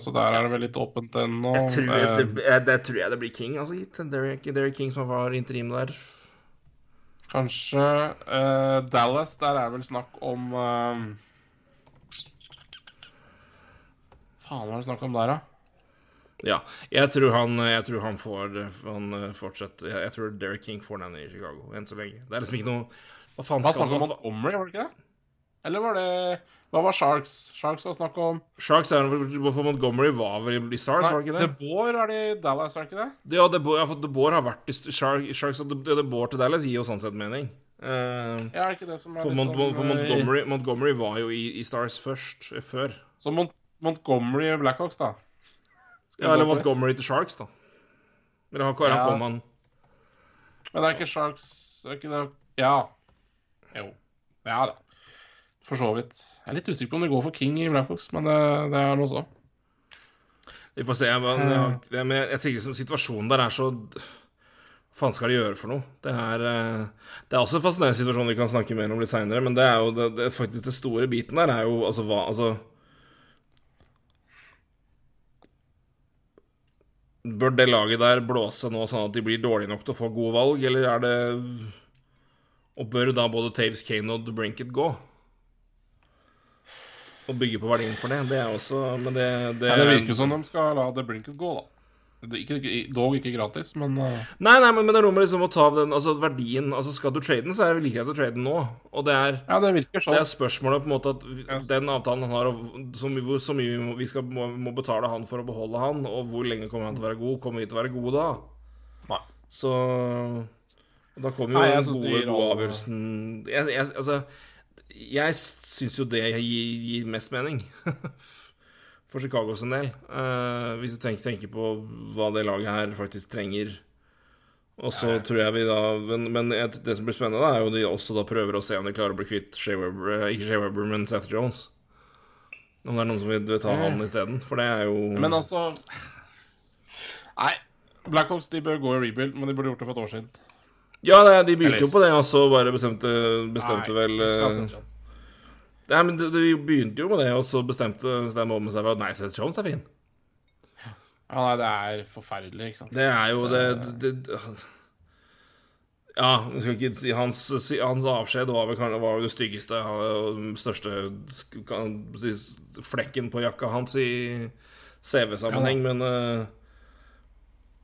S2: så der er det vel litt åpent ennå.
S3: Jeg tror, det, jeg, det tror jeg det blir King, altså, gitt. Derek, Derek King som var interim der.
S2: Kanskje uh, Dallas, der er det vel snakk om uh, Faen, hva er det snakk om der, da?
S3: Ja. Jeg tror han, jeg tror han får han eh, fortsetter jeg, jeg tror Derek King får den i Chicago enn så lenge. Det er liksom ikke noe Hva faen skal
S2: snakk om Montgomery, var det ikke det? Eller var det Hva var Sharks? Sharks var snakk om
S3: Sharks er Hvorfor Montgomery var vel i Stars, var det ikke
S2: De
S3: det?
S2: DeBoer er det i Dallas, er det ikke det?
S3: Ja, DeBoer, ja, for DeBoer har vært i Shark, Sharks og De, De til Dallas gir jo sånn sett mening. Uh,
S2: Ja, er det ikke det som er
S3: for, Mont, for
S2: eh,
S3: Montgomery, Montgomery var jo i, i Stars først, eh, før.
S2: Så Mont Montgomery Blackhawks, da? Skal
S3: Ja, eller
S2: for?
S3: Montgomery til Sharks, da. Eller han, han kom han
S2: Men det er ikke Sharks er ikke det Ja. Jo. Ja da. For så vidt. Jeg er litt usikker på om det går for King i Blackhawks, men det, det er noe så.
S3: Vi får se. Men, jeg, har- men jeg tenker liksom situasjonen der er så Hva faen skal de gjøre for noe? Det er, eh, det er også en fascinerende situasjon vi kan snakke mer om litt seinere, men det er jo det, det, faktisk den store biten der er jo altså hva Altså Bør det laget der blåse nå sånn at de blir dårlige nok til å få gode valg, eller er det Og bør da både Taves Kane og Brinket gå? Og bygge på verdien for det. Det er også Men det Det,
S2: Ja, det virker som de skal la The Brinket gå, da. Det ikke, dog ikke gratis, men uh,
S3: Nei, nei, men, men det er noe med liksom å ta den Altså verdien Altså skal du trade den, så er det like greit å trade den nå. Og det er
S2: Ja, det virker sånn.
S3: Det er spørsmålet på en måte at vi- den avtalen han har, mye, hvor- så mye vi må- vi skal, må, må betale han for å beholde han, og hvor lenge kommer han til å være god? Kommer vi til å være gode da?
S2: Nei.
S3: Så Da kommer jo
S2: Nei,
S3: den gode, gode avgjørelsen jeg, jeg, Altså, jeg syns jo det gir, gir mest mening. For Chicago sin del. Uh, hvis du tenker, tenker på hva det laget her faktisk trenger. Og så tror jeg vi da Men, men et- det som blir spennende, da, er jo de også da prøver å se om de klarer å bli kvitt Shea Weber, eh, ikke Shea Weber, men Seth Jones. Om det er noen som vil vil ta han isteden. For det er jo
S2: Men altså Nei. Blackhawks de bør gå i rebuild, men de burde gjort det for et år siden.
S3: Ja, det, de begynte
S2: Eller-
S3: jo på det, og så bare bestemte, bestemte
S2: Nei,
S3: vel eh, Nei, men de, de begynte jo med det, og så bestemte Stan Bowman seg for at nei, Seth Jones er fin.
S2: Ja, nei, det er forferdelig, ikke sant.
S3: Det er jo det, det, det Ja, si hans, hans avskjed var vel var det styggeste og største flekken på jakka hans i CV-sammenheng, men eh,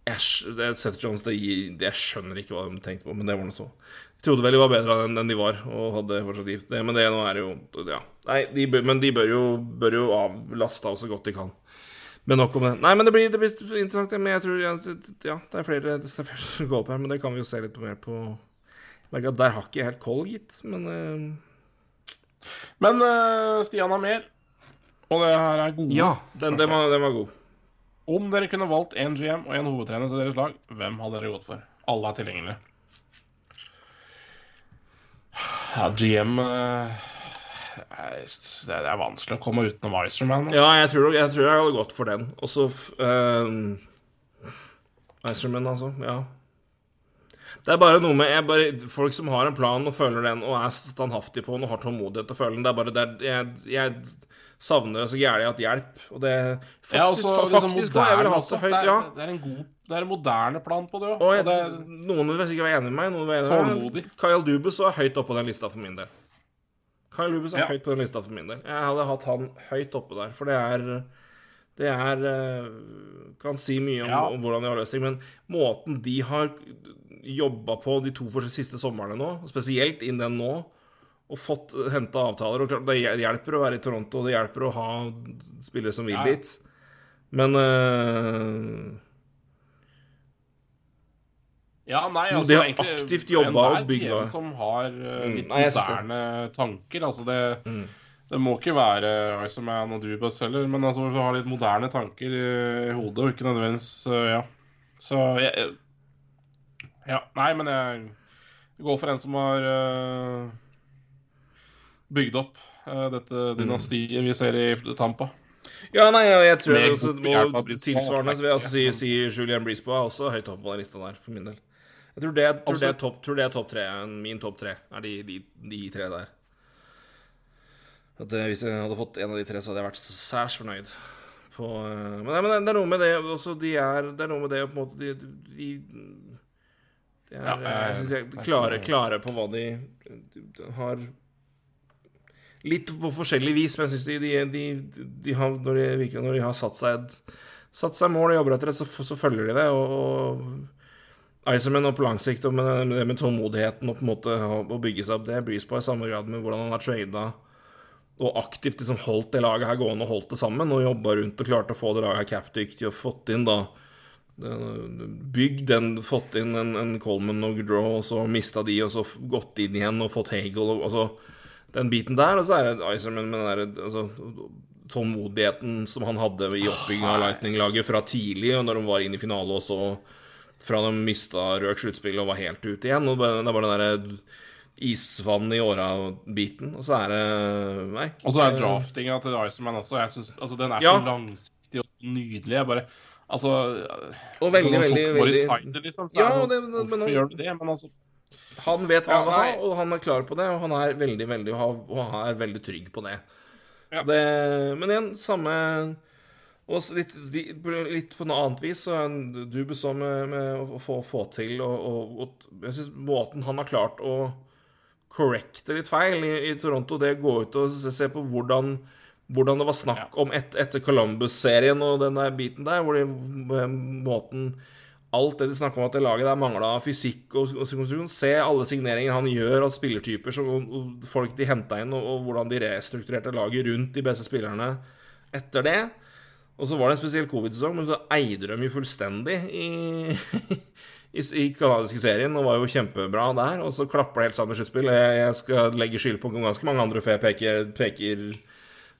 S3: jeg, det, Seth Jones, det, det, jeg skjønner ikke hva de tenkte på, men det var noe så. Jeg trodde vel de var bedre enn enn de var, og hadde fortsatt gift det, men det nå er jo Ja. Nei, de bør, men de bør jo, bør jo avlaste av så godt de kan. Men nok om det. Nei, men det blir, det blir interessant. Men jeg tror ja, ja, det er flere det er flere som går opp her, men det kan vi jo se litt mer på. Der har ikke jeg helt koll, gitt, men uh...
S2: Men uh, Stian har mer, og det her er gode.
S3: Ja, den, den, var, den var god.
S2: Om dere kunne valgt en GM og en hovedtrener til deres lag, hvem hadde dere gått for? Alle er tilgjengelige. Ja, GM eh, Det er vanskelig å komme utenom Icerman. Altså.
S3: Ja, jeg tror, jeg tror jeg hadde gått for den. Og uh, Icerman, altså. Ja. Det er bare noe med bare, Folk som har en plan og føler den, og er standhaftig på den og har tålmodighet til å føle den, det er bare det, jeg, jeg savner det så gærent at hjelp. Og det faktisk,
S2: Ja, også,
S3: fa-
S2: liksom
S3: jeg ville
S2: moderne
S3: hatt
S2: også.
S3: det høyt.
S2: Det er,
S3: Ja.
S2: det er en god Det er en moderne plan på det òg.
S3: Og jeg,
S2: det er
S3: noen vil sikkert være enig med meg. Noen vil være enig med. Kyle Dubus er høyt oppe på den lista for min del. Kyle Dubus er
S2: Ja.
S3: høyt på den lista for min del. Jeg hadde hatt han høyt oppe der, for det er Det er eh, Kan si mye om,
S2: Ja.
S3: om hvordan de har løst ting, men måten de har jobba på de to siste somrene nå, spesielt inn den nå, og fått henta avtaler og Det hjelper å være i Toronto, og det hjelper å ha spillere som vil
S2: Ja.
S3: dit. Men uh,
S2: Ja, nei, altså
S3: de har
S2: egentlig
S3: aktivt jobbet og.
S2: GM som har eh,
S3: Mm,
S2: litt
S3: nei,
S2: moderne tanker. Altså det,
S3: Mm.
S2: det må ikke være Iceman og Dubas heller, men altså du har litt moderne tanker i, i hodet, og ikke nødvendigvis uh, Ja. Så jeg Ja, nei, men jeg går for en som har eh, bygd opp eh, dette
S3: Mm.
S2: dynastiet vi ser i Tampa.
S3: Ja, nei, jeg, tror
S2: jeg
S3: også, og tilsvarende så vil jeg også si, si Julian Brisboe er også høyt oppe på den lista der, for min del. Jeg tror det, tror det er topp top, det tre. Min topp tre er de, de, de tre der. At det, hvis jeg hadde fått en av de tre, så hadde jeg vært særs fornøyd. På, eh, men, nei, men det er noe med det også, de er, Det er noe med det på en måte De, de, de er
S2: Ja, jeg-
S3: jeg jeg, klare, klare på hva de, de har Litt på forskjellig vis, men jeg syns de, de, de, de har, når, de, når de har satt seg, et, satt seg mål og jobber etter det, så, så følger de det. Og, og Iserman og på lang sikt, og med, med med tålmodigheten og på en måte å bygge seg opp, det bryr på i samme grad med hvordan han har trada og aktivt liksom holdt det laget her gående og holdt det sammen, og jobba rundt og klarte å få det laget her capdyktig og fått inn da Bygd den, fått inn en, en Coleman og Draw, og så mista de, og så gått inn igjen og fått Hagel og altså Den biten der, og så er det Iserman med den der altså, tålmodigheten som han hadde i oppbygginga av Lightning-laget fra tidlig, og når de var inne i finale, og så fra de mista rørt sluttspill og var helt ute igjen. Og det er bare den derre isvann i åra-biten, og så er det Nei.
S2: Og så er draftinga til Iceman også. Jeg synes, altså, den er
S3: Ja.
S2: så langsiktig og nydelig. Jeg bare Altså
S3: Og veldig,
S2: sånn,
S3: veldig, veldig
S2: Seider, liksom,
S3: Ja,
S2: det,
S3: det- men-
S2: Hvorfor
S3: men-
S2: gjør du det? Men altså
S3: Han vet hva
S2: Ja,
S3: han vil ha, og han er klar på det, og han er veldig, veldig, og han er veldig trygg på det.
S2: Ja.
S3: det men igjen, samme Og litt, litt på noe annet vis så er en Dubes med, med å få, få til og, og, og Jeg syns måten han har klart å correcte litt feil i, i Toronto, det gå ut og se, se på hvordan hvordan det var snakk om et, etter Columbus-serien og den der biten der, hvor de måten Alt det de snakker om at det laget der mangla fysikk og, og konstruksjon. Se alle signeringene han gjør av spillertyper, som, folk de henta inn, og, hvordan de restrukturerte laget rundt de beste spillerne etter det. Og så var det en spesiell covid-sesong, men så eide de jo fullstendig i, i, i kanadiske serien og var jo kjempebra der. Og så klapper det helt sammen med sluttspill. Jeg, jeg skal legge skyld på ganske mange andre før jeg peker, peker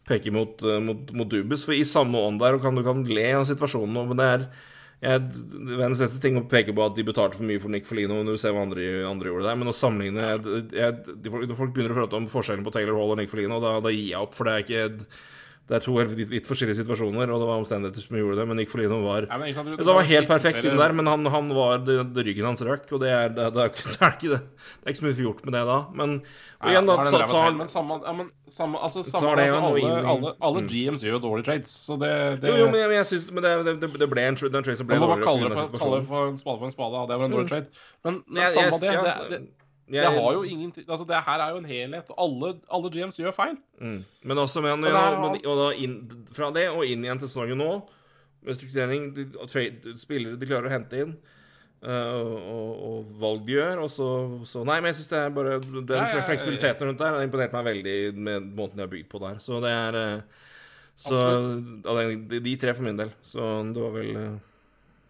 S3: peker mot, mot, mot Dubus. For i samme ånd der, og kan, du kan le av situasjonen, men det er Verdens letteste ting å peke på at de betalte for mye for Nick Folino når du ser hva andre, andre gjorde der, men å sammenligne jeg, jeg, Folk begynner å prate om forskjellen på Taylor Hall og Nick Folino, da, da gir jeg opp, for det er ikke det er to helt vidt forskjellige situasjoner, og det var omstendigheter som gjorde det. Men Nick Folino var ja, sant, du, var helt perfekt inn der, men han, han var det, det, ryggen hans røk, og det er, det, det, er, det, er ikke, det, er ikke så mye gjort med det da. Men og igjen, da ta, ta,
S2: men samme, ja, men samme, altså, samme, altså, alle, alle, alle, GMs gjør jo dårlige trades, så det,
S3: Jo, jo, men jeg, jeg synes, men det, ble en, trade som ble
S2: dårligere. Kalle det for en spade for en spade, det var en dårlig mm. trade. Men, men samme det jeg, det har jo ingenting Altså, det her er jo en helhet. Alle, alle GMs gjør feil.
S3: Mm. Men også med, med, og da inn, fra det og inn igjen til sesongen nå, med strukturering de, trade, Spillere de klarer å hente inn, uh, og, og, valg de gjør, og så, så Nei, men jeg syns det er bare Den ja, ja, fleksibiliteten rundt der har imponert meg veldig med måten de har bygd på der. Så det er uh, Så de, de, tre for min del. Så det var vel uh,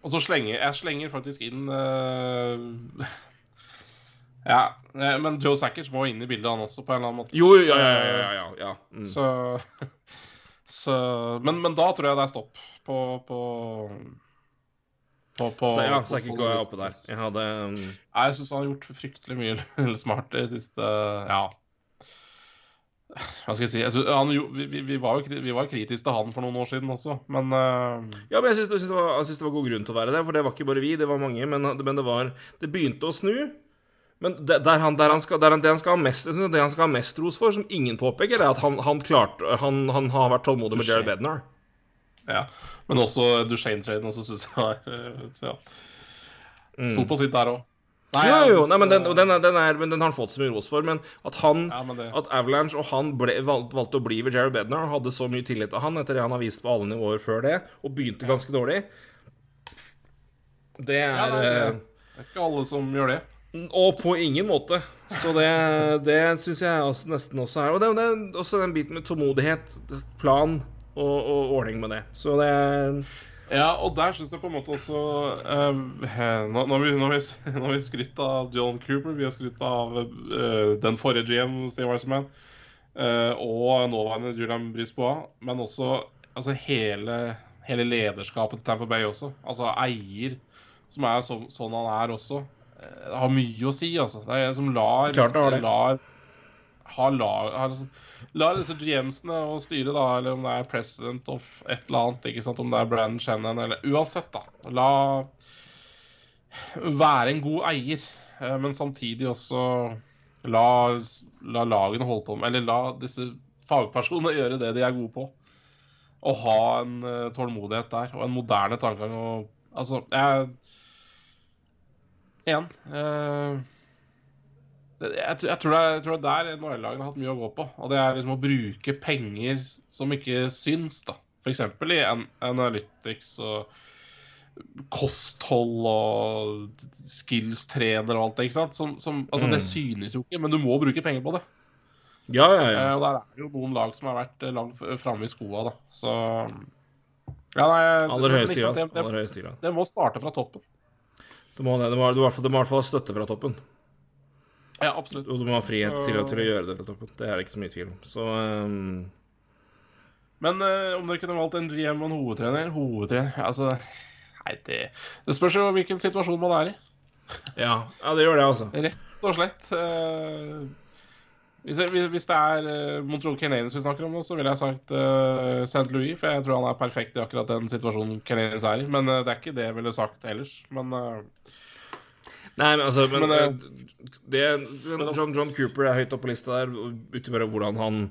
S2: Og så slenger jeg slenger faktisk inn ja, eh, men Joe Sackers må inn i bildet, han også, på en eller annen måte.
S3: Jo, ja, ja, ja, ja, ja. Mm.
S2: Så, så men, men, da tror jeg det er stopp på på, på, på
S3: Så ja, Sackers går jeg oppe der. Jeg hadde um...
S2: Jeg syns han har gjort fryktelig mye smart i siste Ja. Hva skal jeg si altså, han, vi, vi, var jo vi var kritiske til han for noen år siden også, men uh...
S3: Ja, men jeg syns det, det, var god grunn til å være det, for det var ikke bare vi, det var mange. Men, men det var Det begynte å snu. Men det, der han, der han skal, der han, det, han skal ha mest, det han skal ha mest ros for, som ingen påpeker, er at han, han, klarte, han, har vært tålmodig med Jared Bednar.
S2: Ja, men også Duchene-traden også syns jeg har ja. Sto mm. på sitt der òg.
S3: Jo, jo, nei, men den, den, er, den, er, den, har han fått så mye ros for. Men at han, ja, men at Avalanche og han ble, valgte, å bli ved Jared Bednar, hadde så mye tillit til han etter det han har vist på alle nivåer før det, og begynte ganske dårlig, det er ja,
S2: det, er, det er ikke alle som gjør det.
S3: Og på ingen måte. Så det, det syns jeg også, nesten også er. Og det, det, er også den biten med tålmodighet, plan og, og ordning med det. Så det
S2: Ja, og der syns jeg på en måte også uh, Nå har vi, nå vi skrytt av John Cooper, vi har skrytt av uh, den forrige GM, Steve Wiseman, uh, og nåværende Julian Brisboa, men også altså, hele, hele lederskapet til Tamper Bay også. Altså eier, som er så, sånn han er også det har mye å si, altså. Det er en som lar
S3: Klart det har det.
S2: Lar, har lar, har liksom, lar disse GMs-ene å styre, da, eller om det er president of et eller annet, ikke sant, om det er Brandon Shannon, eller Uansett, da. La være en god eier, eh, men samtidig også la, la lagene holde på med Eller la disse fagpersonene gjøre det de er gode på. Og ha en uh, tålmodighet der, og en moderne tankegang. Og, altså, jeg igjen uh, jeg, jeg, tror det er, jeg tror det er der NHL-lagene har hatt mye å gå på. Og det er liksom å bruke penger som ikke syns, da. F.eks. i Analytics og kosthold og skills-trener og alt det. ikke sant? Som, som, altså, mm. Det synes jo ikke, men du må bruke penger på det.
S3: Ja, ja, ja.
S2: Uh, og der er det jo noen lag som har vært langt framme i skoa, da. Så ja, nei,
S3: Aller høyeste grad. Det, det,
S2: det, det må starte fra toppen.
S3: Det må, det må, det må i hvert fall ha støtte fra toppen.
S2: Ja, absolutt.
S3: Og du må ha frihet så... til, til, å gjøre det fra toppen. Det er det ikke så mye tvil om. Så um...
S2: Men uh, om dere kunne valgt en GM og en hovedtrener Hovedtrener Altså, nei, det, det spørs jo hvilken situasjon man er i.
S3: ja, ja, det gjør det, altså.
S2: Rett og slett. Uh, hvis, hvis, det er uh, Montreal Canadiens vi snakker om, så ville jeg sagt uh, St. Louis. For jeg tror han er perfekt i akkurat den situasjonen Canadiens er i. Men uh, det er ikke det jeg ville sagt ellers. Men
S3: Nei, men altså men, men, det, John, John, Cooper er høyt oppe på lista der, ut ifra hvordan han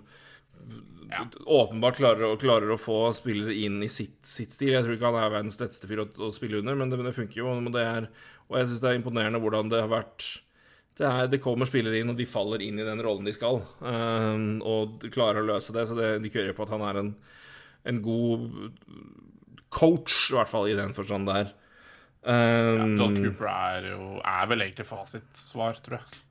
S3: åpenbart klarer, klarer å få spillere inn i sitt, sitt stil. Jeg tror ikke han er verdens letteste fyr å, å spille under, men det, det funker jo. Og, det er, og jeg syns det er imponerende hvordan det har vært det, er, det kommer spillere inn, og de faller inn i den rollen de skal. eh, og de klarer å løse det, så det kører på at han er en, en god coach, i hvert fall i den forstand der. Um,
S2: John Cooper er jo er vel egentlig fasitsvar, tror jeg.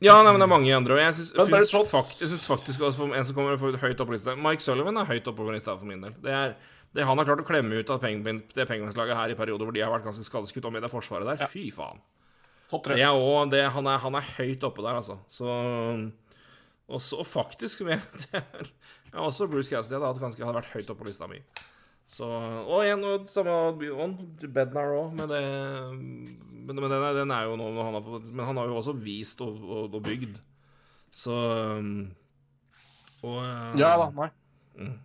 S3: Ja, nei, men det er mange andre. Og jeg syns
S2: Men Barry
S3: syns fakt, jeg syns faktisk også for en som kommer for høyt opp på lista Mike Sullivan er høyt oppe på lista for min del. Det er det han har klart å klemme ut av Penguin- det Penguins-laget her i perioder hvor de har vært ganske skadeskutt om i det forsvaret der. Fy faen.
S2: Topp tre.
S3: også, det, han, er, han er høyt oppe der, altså. Så Og så og faktisk med, det er, ja, Også Bruce Cassidy hadde, ganske, hadde vært høyt oppe på lista mi. Så, og igjen, og samme on, Bednar òg, men det Men, men den, er, den er jo nå han har fått Men han har jo også vist og, og, og bygd. Så Og eh,
S2: Ja da, nei.
S3: Mm.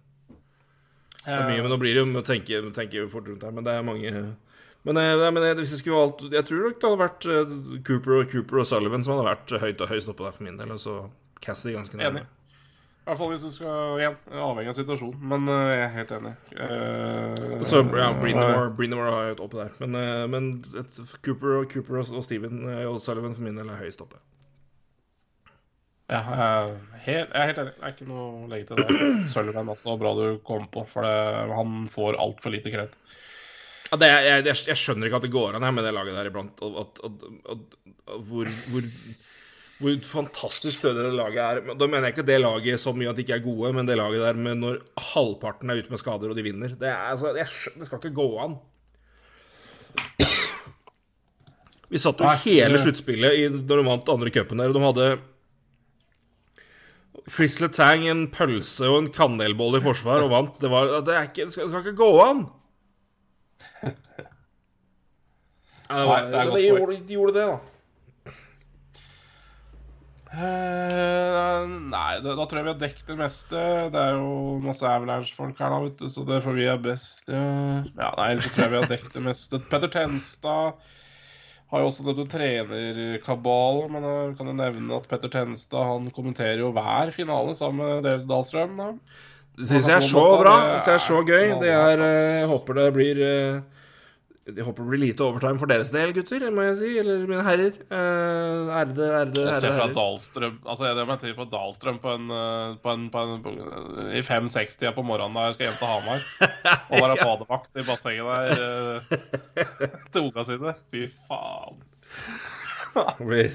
S3: Så mye, men nå blir det jo å tenke, tenke fort rundt her. Men det er mange Men, eh, nei, men eh, hvis jeg skulle valgt Jeg tror nok det hadde vært eh, Cooper og, Cooper og Sullivan som hadde vært høyt og høyst oppe der for min del. Og så Cassidy ganske nærme.
S2: I hvert fall hvis du skal igjen, avhengig av situasjonen. Men jeg er helt enig. Eh,
S3: Så ja, Brindamore har høyt oppe der. Men, men et, Cooper, og, Cooper og, og Steven og Sullivan for min del er høyest oppe.
S2: Ja, jeg er helt, jeg er helt enig. Det er ikke noe å legge til det. Sullivan også, bra du kom på, for det, han får altfor lite kred.
S3: Ja, det, er- jeg, jeg, jeg skjønner ikke at det går an her med det laget der iblant. og og, og, og hvor, hvor, hvor fantastisk stødig det laget er. Da mener jeg ikke det laget så mye at de ikke er gode, men det laget der med når halvparten er ute med skader og de vinner. Det, er, altså, jeg skjønner, det skal ikke gå an. Vi satt jo hele sluttspillet da de vant andre cupen der, og de hadde Chris Letang, en pølse og en kanelbolle i forsvar og vant. Det, var, det, er ikke, det, skal, det skal ikke gå an! Ja, det var,
S2: Nei, det er
S3: men de, gjorde, de gjorde det, da.
S2: Uh, nei, da, da tror jeg vi har dekket det meste. Det er jo masse Avalanche-folk her, da, vet du, så det får vi er best. Ja, ja nei, ellers så tror jeg vi har dekket det meste. Petter Tenstad har jo også nevnt trener trenerkabal, men jeg kan jo nevne at Petter Tenstad han kommenterer jo hver finale sammen med Dale Dahlstrøm. da.
S3: Det syns jeg er så bra. Det er så gøy. Det er eh, Jeg håper det blir eh, Jeg håper det blir lite overtime for deres del, gutter, må jeg si. Eller mine herrer. Eh, Ærede, ærede,
S2: Jeg ser fra
S3: herrer.
S2: Dahlstrøm Altså, jeg det må til på Dahlstrøm på en, på en, på en på, i 5.60 på morgenen da jeg skal hjem til Hamar. Og være badevakt i bassenget der til unga sine. Fy faen.
S3: Blir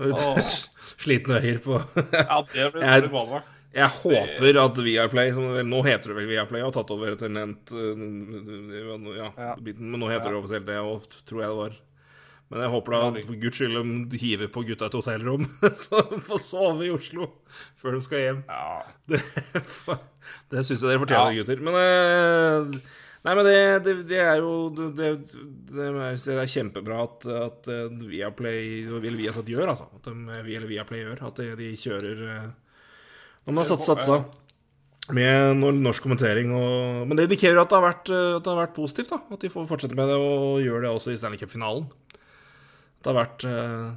S2: Åh.
S3: Slitne øyer på
S2: Ja, det blir badevakt.
S3: Jeg håper at Viaplay, som nå heter det vel Viaplay, har tatt over etter Nent ja,
S2: Ja.
S3: biten, men nå heter det offisielt det, og tror jeg det var. Men jeg håper da at for guds skyld de hiver på gutta et hotellrom, så de får sove i Oslo før de skal hjem.
S2: Ja.
S3: Det, det syns jeg dere fortjener,
S2: Ja.
S3: gutter. Men eh, Nei, men det, det, det er jo det, det, det er- er kjempebra at, at eh, Viaplay Eller Viasat gjør, altså. At de, eller Viaplay gjør. At de, de kjører eh, man har satsa med norsk kommentering og Men det indikerer at det har vært, eh, at det har vært positivt, da. At de får fortsette med det og gjør det også i Stanley Cup-finalen. Det har vært eh,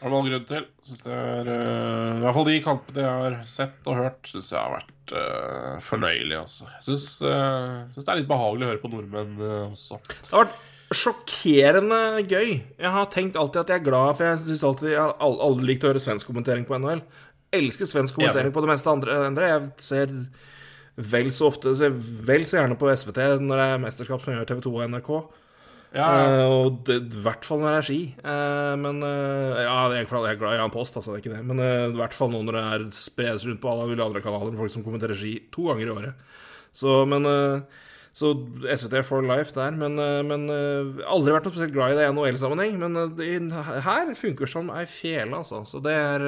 S2: Har du noen grunn til? Synes det er uh, I hvert fall de kampene jeg har sett og hørt, syns jeg har vært uh, fornøyelig, altså. Jeg syns, uh, syns det er litt behagelig å høre på nordmenn eh, også.
S3: Det har vært sjokkerende gøy. Jeg har tenkt alltid at jeg er glad, for jeg syns alltid Jeg har aldri likt å høre svensk kommentering på NHL. Elsker svensk kommentering på det meste andre. andre. Jeg ser vel så ofte ser vel så gjerne på SVT når det er mesterskap som gjør TV2 og NRK.
S2: Ja,
S3: Uh, og det, i hvert fall når det er ski. Uh, men uh, Ja, jeg jeg er glad i Jan Post, altså, det er ikke det. Men i hvert fall nå når det er spres rundt på alle mulige andre kanaler med folk som kommenterer ski to ganger i året. Så, men eh, Så SVT for life der. Men, eh, men eh, aldri vært noe spesielt glad i det i NHL-sammenheng. Men eh, det, her funker som ei fele, altså. Så det er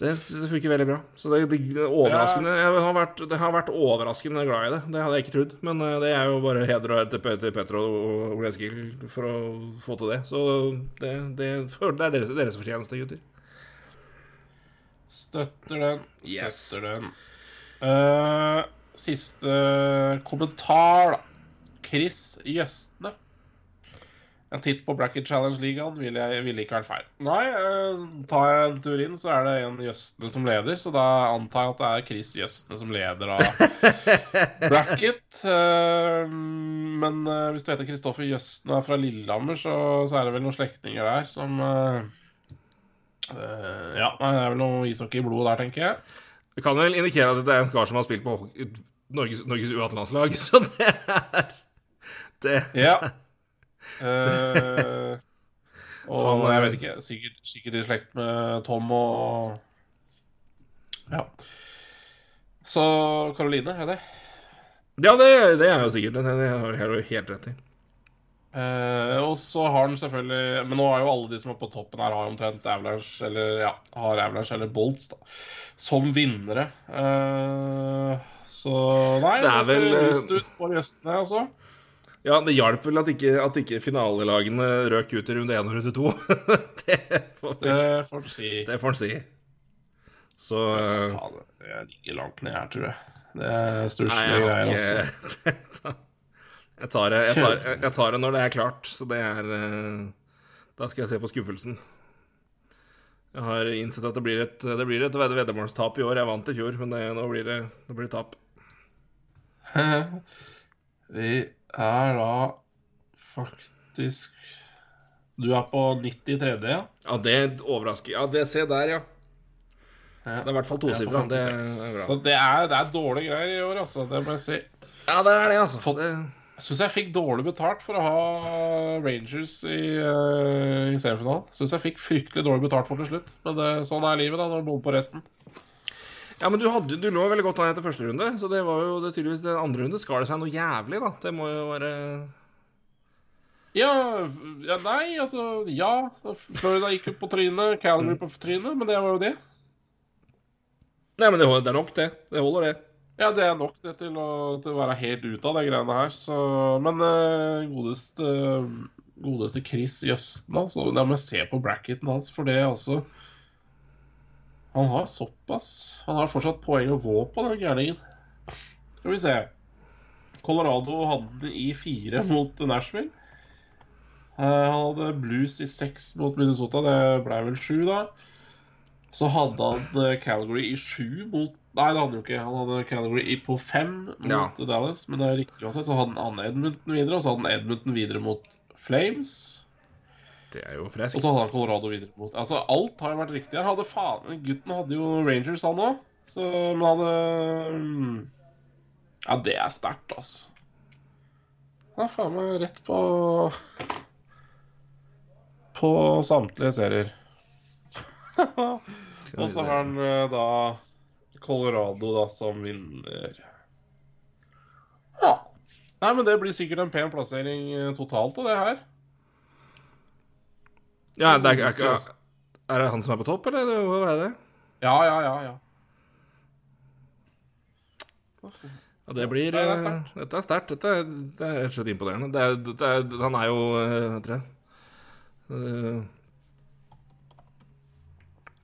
S3: det, funker veldig bra. Så det, det, det er overraskende Jeg har vært, det har vært overraskende glad i det. Det hadde jeg ikke trodd. Men det er jo bare heder og ære til, til Petter og og Ole Eskil for å få til det. Så det, det, det er deres, deres fortjeneste, gutter.
S2: Støtter den.
S3: Yes.
S2: Støtter den. Eh, siste kommentar, da. Chris Gjestene. en titt på Bracket Challenge-ligaen ville, ville ikke vært feil. Nei, eh, tar jeg en tur inn, så er det en Jøstene som leder. Så da antar jeg at det er Chris Jøstene som leder av bracket. Eh, men eh, hvis du heter Kristoffer Jøsten er fra Lillehammer, så, så er det vel noen slektninger der som eh, eh, Ja, nei, det er vel noe ishockey i blodet der, tenker jeg.
S3: Det kan vel indikere at det er en kar som har spilt på Norges, Norges U18-landslag, så det er det.
S2: Ja. Uh, og
S3: Han,
S2: jeg
S3: eh,
S2: vet ikke, sikkert, sikkert i slekt med Tom og Ja. Så Karoline, er det?
S3: Ja, det, det er jo sikkert. Det, det har du helt rett i.
S2: Eh, og så har han selvfølgelig Men nå er jo alle de som er på toppen her, har omtrent Avalanche eller ja, har Avalanche eller Bolts da, som vinnere. Uh, så nei,
S3: Det
S2: det,
S3: er
S2: ser
S3: vel, eh,
S2: lyst ut for gjestene, altså.
S3: Ja, det hjalp vel at ikke, at ikke finalelagene røk ut i runde én og runde to. det får
S2: han si.
S3: det får han si. Så
S2: Faen, jeg ligger langt ned her, tror jeg. Det er stusslige
S3: har
S2: greier, altså.
S3: jeg tar, jeg, tar, jeg tar det når det er klart, så det er eh, Da skal jeg se på skuffelsen. Jeg har innsett at det blir et, det blir et ved- veddemålstap i år. Jeg vant i fjor, men det, nå blir det, det blir tap.
S2: Vi er da faktisk Du er på 93., ja?
S3: Ja, det overrasker Ja, det se der, ja. Det er i hvert fall tosifra. Det
S2: 56.
S3: bra.
S2: Så det er, det er dårlige greier i år, altså. Det må jeg si.
S3: Ja, det er det, altså.
S2: Fått-
S3: Det,
S2: Jeg syns jeg fikk dårlig betalt for å ha Rangers i, uh, i semifinalen. Syns jeg fikk fryktelig dårlig betalt for til slutt. Men det, sånn er livet da, når du bor på resten.
S3: ja, men du, hadde, du lå veldig godt an etter første runde, så det var jo det tydeligvis den andre runde skar det seg noe jævlig, da. Det må jo være
S2: Ja, ja nei, altså Ja. Florida gikk jo på trynet, Calgary på trynet, men det var jo det.
S3: Nei, men det, det er nok, det. Det holder, det.
S2: Ja, det er nok det til å, til å være helt ute av de greiene her, så Men uh, godeste Godeste Chris Jøsten, altså. Da må jeg se på bracketen hans, for det altså Han har såpass Han har fortsatt poeng å gå på, den gærningen. Skal vi se. Colorado hadde i fire mot Nashville. Eh, han hadde Blues i seks mot Minnesota. Det ble vel sju, da. Så hadde han eh, Calgary i sju mot Nei, det hadde han jo ikke. Han hadde Calgary i på fem mot
S3: Ja.
S2: Dallas, men det er riktig uansett. Så hadde han Edmundton videre, og så hadde han Edmundton videre mot Flames.
S3: Det er jo
S2: Og så hadde han Colorado videre mot Altså, alt har jo vært riktig her. Hadde faen Gutten hadde jo Rangers, han òg. Så Men hadde mm, Ja, det er sterkt, altså. Han er faen meg rett på På samtlige serier. Og så har han eh, da Colorado da som vinner. Ja. Nei, men det blir sikkert en pen plassering eh, totalt av det her.
S3: Ja, det er, er, er det han som er på topp, eller er hva er det?
S2: Ja, ja, ja, ja.
S3: Ja, det blir
S2: Nei, det er
S3: eh,
S2: sterkt.
S3: Dette er sterkt. Dette er, det er rett og slett imponerende. Det er, det er, han er jo eh, eh,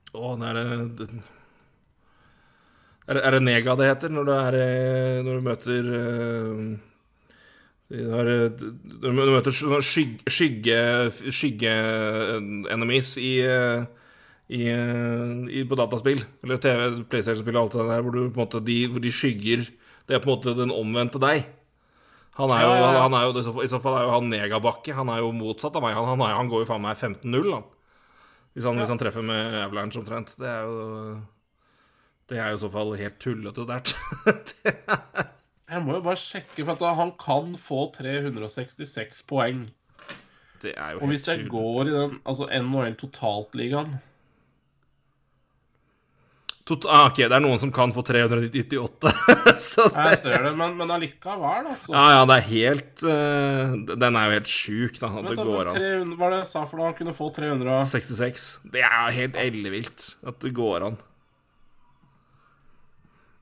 S3: Å, han er det, er, er det nega det heter når du, er, eh, når du møter eh, eh, Når du møter skygge, skygge, skygge enemies i, i, i, på dataspill, eller TV, PlayStation-spill og alt det der, hvor, du, måte, de, hvor de skygger Det er på en måte den omvendte deg. Han er jo,
S2: Ja, ja, ja.
S3: Han er jo i så fall- er jo han negabakke. Han er jo motsatt av meg. Han, han, er, han går jo faen meg 15-0, han. Hvis han, hvis han treffer med Avalanche omtrent. Det er jo Det er jo i så fall helt tullete sterkt.
S2: Jeg må jo bare sjekke, for at han kan få 366 poeng.
S3: det er jo
S2: Og hvis jeg går i den altså NHL totaltligaen
S3: Tot ah, ok, det er noen som kan få 398. så det,
S2: Jeg ser det, men, men allikevel, altså.
S3: ja, ja, det er helt uh, Den er jo helt sjuk, da. At det går an.
S2: 300, hva var det jeg sa for noe? Han kunne få
S3: 366. Det er helt ellevilt at det går an.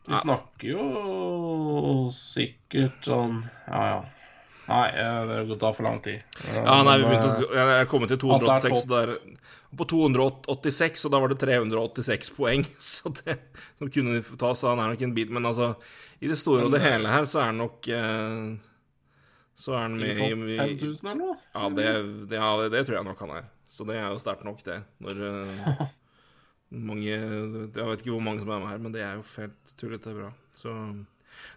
S2: Vi snakker jo sikkert sånn Ja, ja. Nei, eh, det tar for lang tid.
S3: Ja, nei, vi begynte å Jeg er kommet til
S2: At det er
S3: 286, der, på 286, og da var det 386 poeng. Så det som kunne ta, så han er nok en bit. Men altså, i det store og det hele her, så er nok eh, Så er han med i
S2: 5000 eller noe?
S3: Ja, det, det, ja, det tror jeg nok han er. Så det er jo sterkt nok, det. Når eh, mange Jeg vet ikke hvor mange som er med her, men det er jo helt tullete bra. Så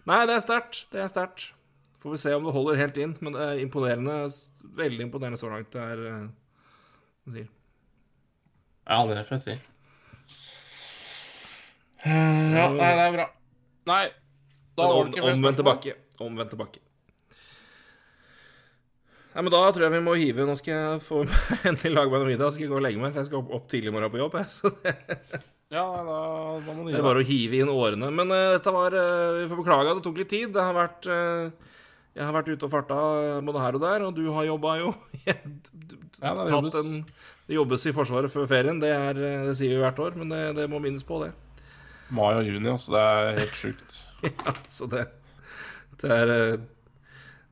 S3: Nei, det er sterkt. Det er sterkt. Får vi se om det holder helt inn, men det er imponerende. Veldig imponerende så langt. Det er eh, hva sier.
S2: Ja, det får jeg si. Eh, Ja, nei, det er bra. Nei, da var det ikke
S3: omvendt tilbake. Omvendt tilbake. Nei, men Da tror jeg vi må hive Nå skal jeg få endelig lage meg noe middag. Skal jeg gå og legge meg, for jeg skal opp, opp tidlig i morgen på jobb. Det
S2: Ja, da, da må du
S3: det er bare å hive inn årene. Men uh, dette var uh, Vi får beklage at det tok litt tid. Det har vært uh, Jeg har vært ute og farta både her og der, og du har jobba jo.
S2: Ja, det jobbes.
S3: en, det jobbes i Forsvaret før ferien. Det, er, det sier vi hvert år, men det, det må minnes på, det.
S2: Mai og juni, altså. Det er helt sjukt.
S3: Ja, så det, det er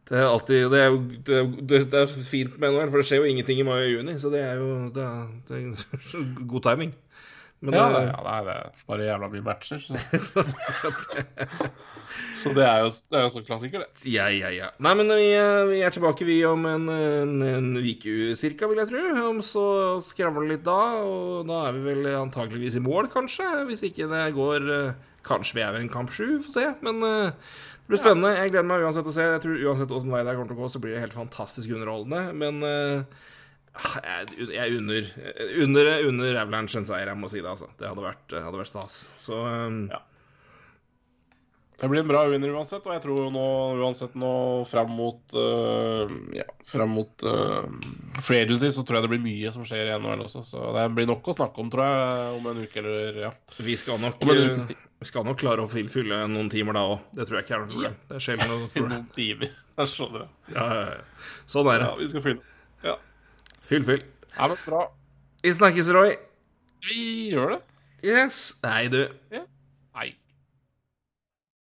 S3: Det er alltid Det er jo det, er- det, er fint med NHL, for det skjer jo ingenting i mai og juni, så det er jo det er, det god timing. Men
S2: Ja,
S3: det,
S2: ja, nei, det er bare jævla mye matcher. Så,
S3: så, det,
S2: er jo det er jo sånn klassiker, det.
S3: ja, ja, ja. Nei, men vi, er- vi er tilbake, vi, om en, en, en uke cirka, vil jeg tro. Om så skravler det litt da, og da er vi vel antageligvis i mål, kanskje. Hvis ikke det går eh, Kanskje vi er ved en kamp sju, får se. Men eh, det blir spennende. Jeg gleder meg uansett å se. Jeg tror Uansett åssen vei det kommer til å gå, så blir det helt fantastisk underholdende. Men uh, jeg, jeg unner under, under Avalanche en seier, jeg må si det. altså Det hadde vært, hadde vært stas. Så um,
S2: Ja. Det blir en bra vinner uansett, og jeg tror nå uansett nå fram mot uh, Ja, fram mot uh, free agency så tror jeg det blir mye som skjer i NHL også. Så det blir nok å snakke om, tror jeg, om en uke eller ja.
S3: vi skal nok eh. Vi skal nok klare å fylle noen timer da òg. Det tror jeg ikke er noe problem. Det er sjelden noe problem.
S2: Noen timer. Jeg skjønner det.
S3: Ja. Sånn er det.
S2: Ja, vi skal fylle. Ja.
S3: Fyll, fyll.
S2: ja, men bra.
S3: Vi snakkes, Roy.
S2: Vi gjør det.
S3: Yes. Hei, du.
S2: Yes.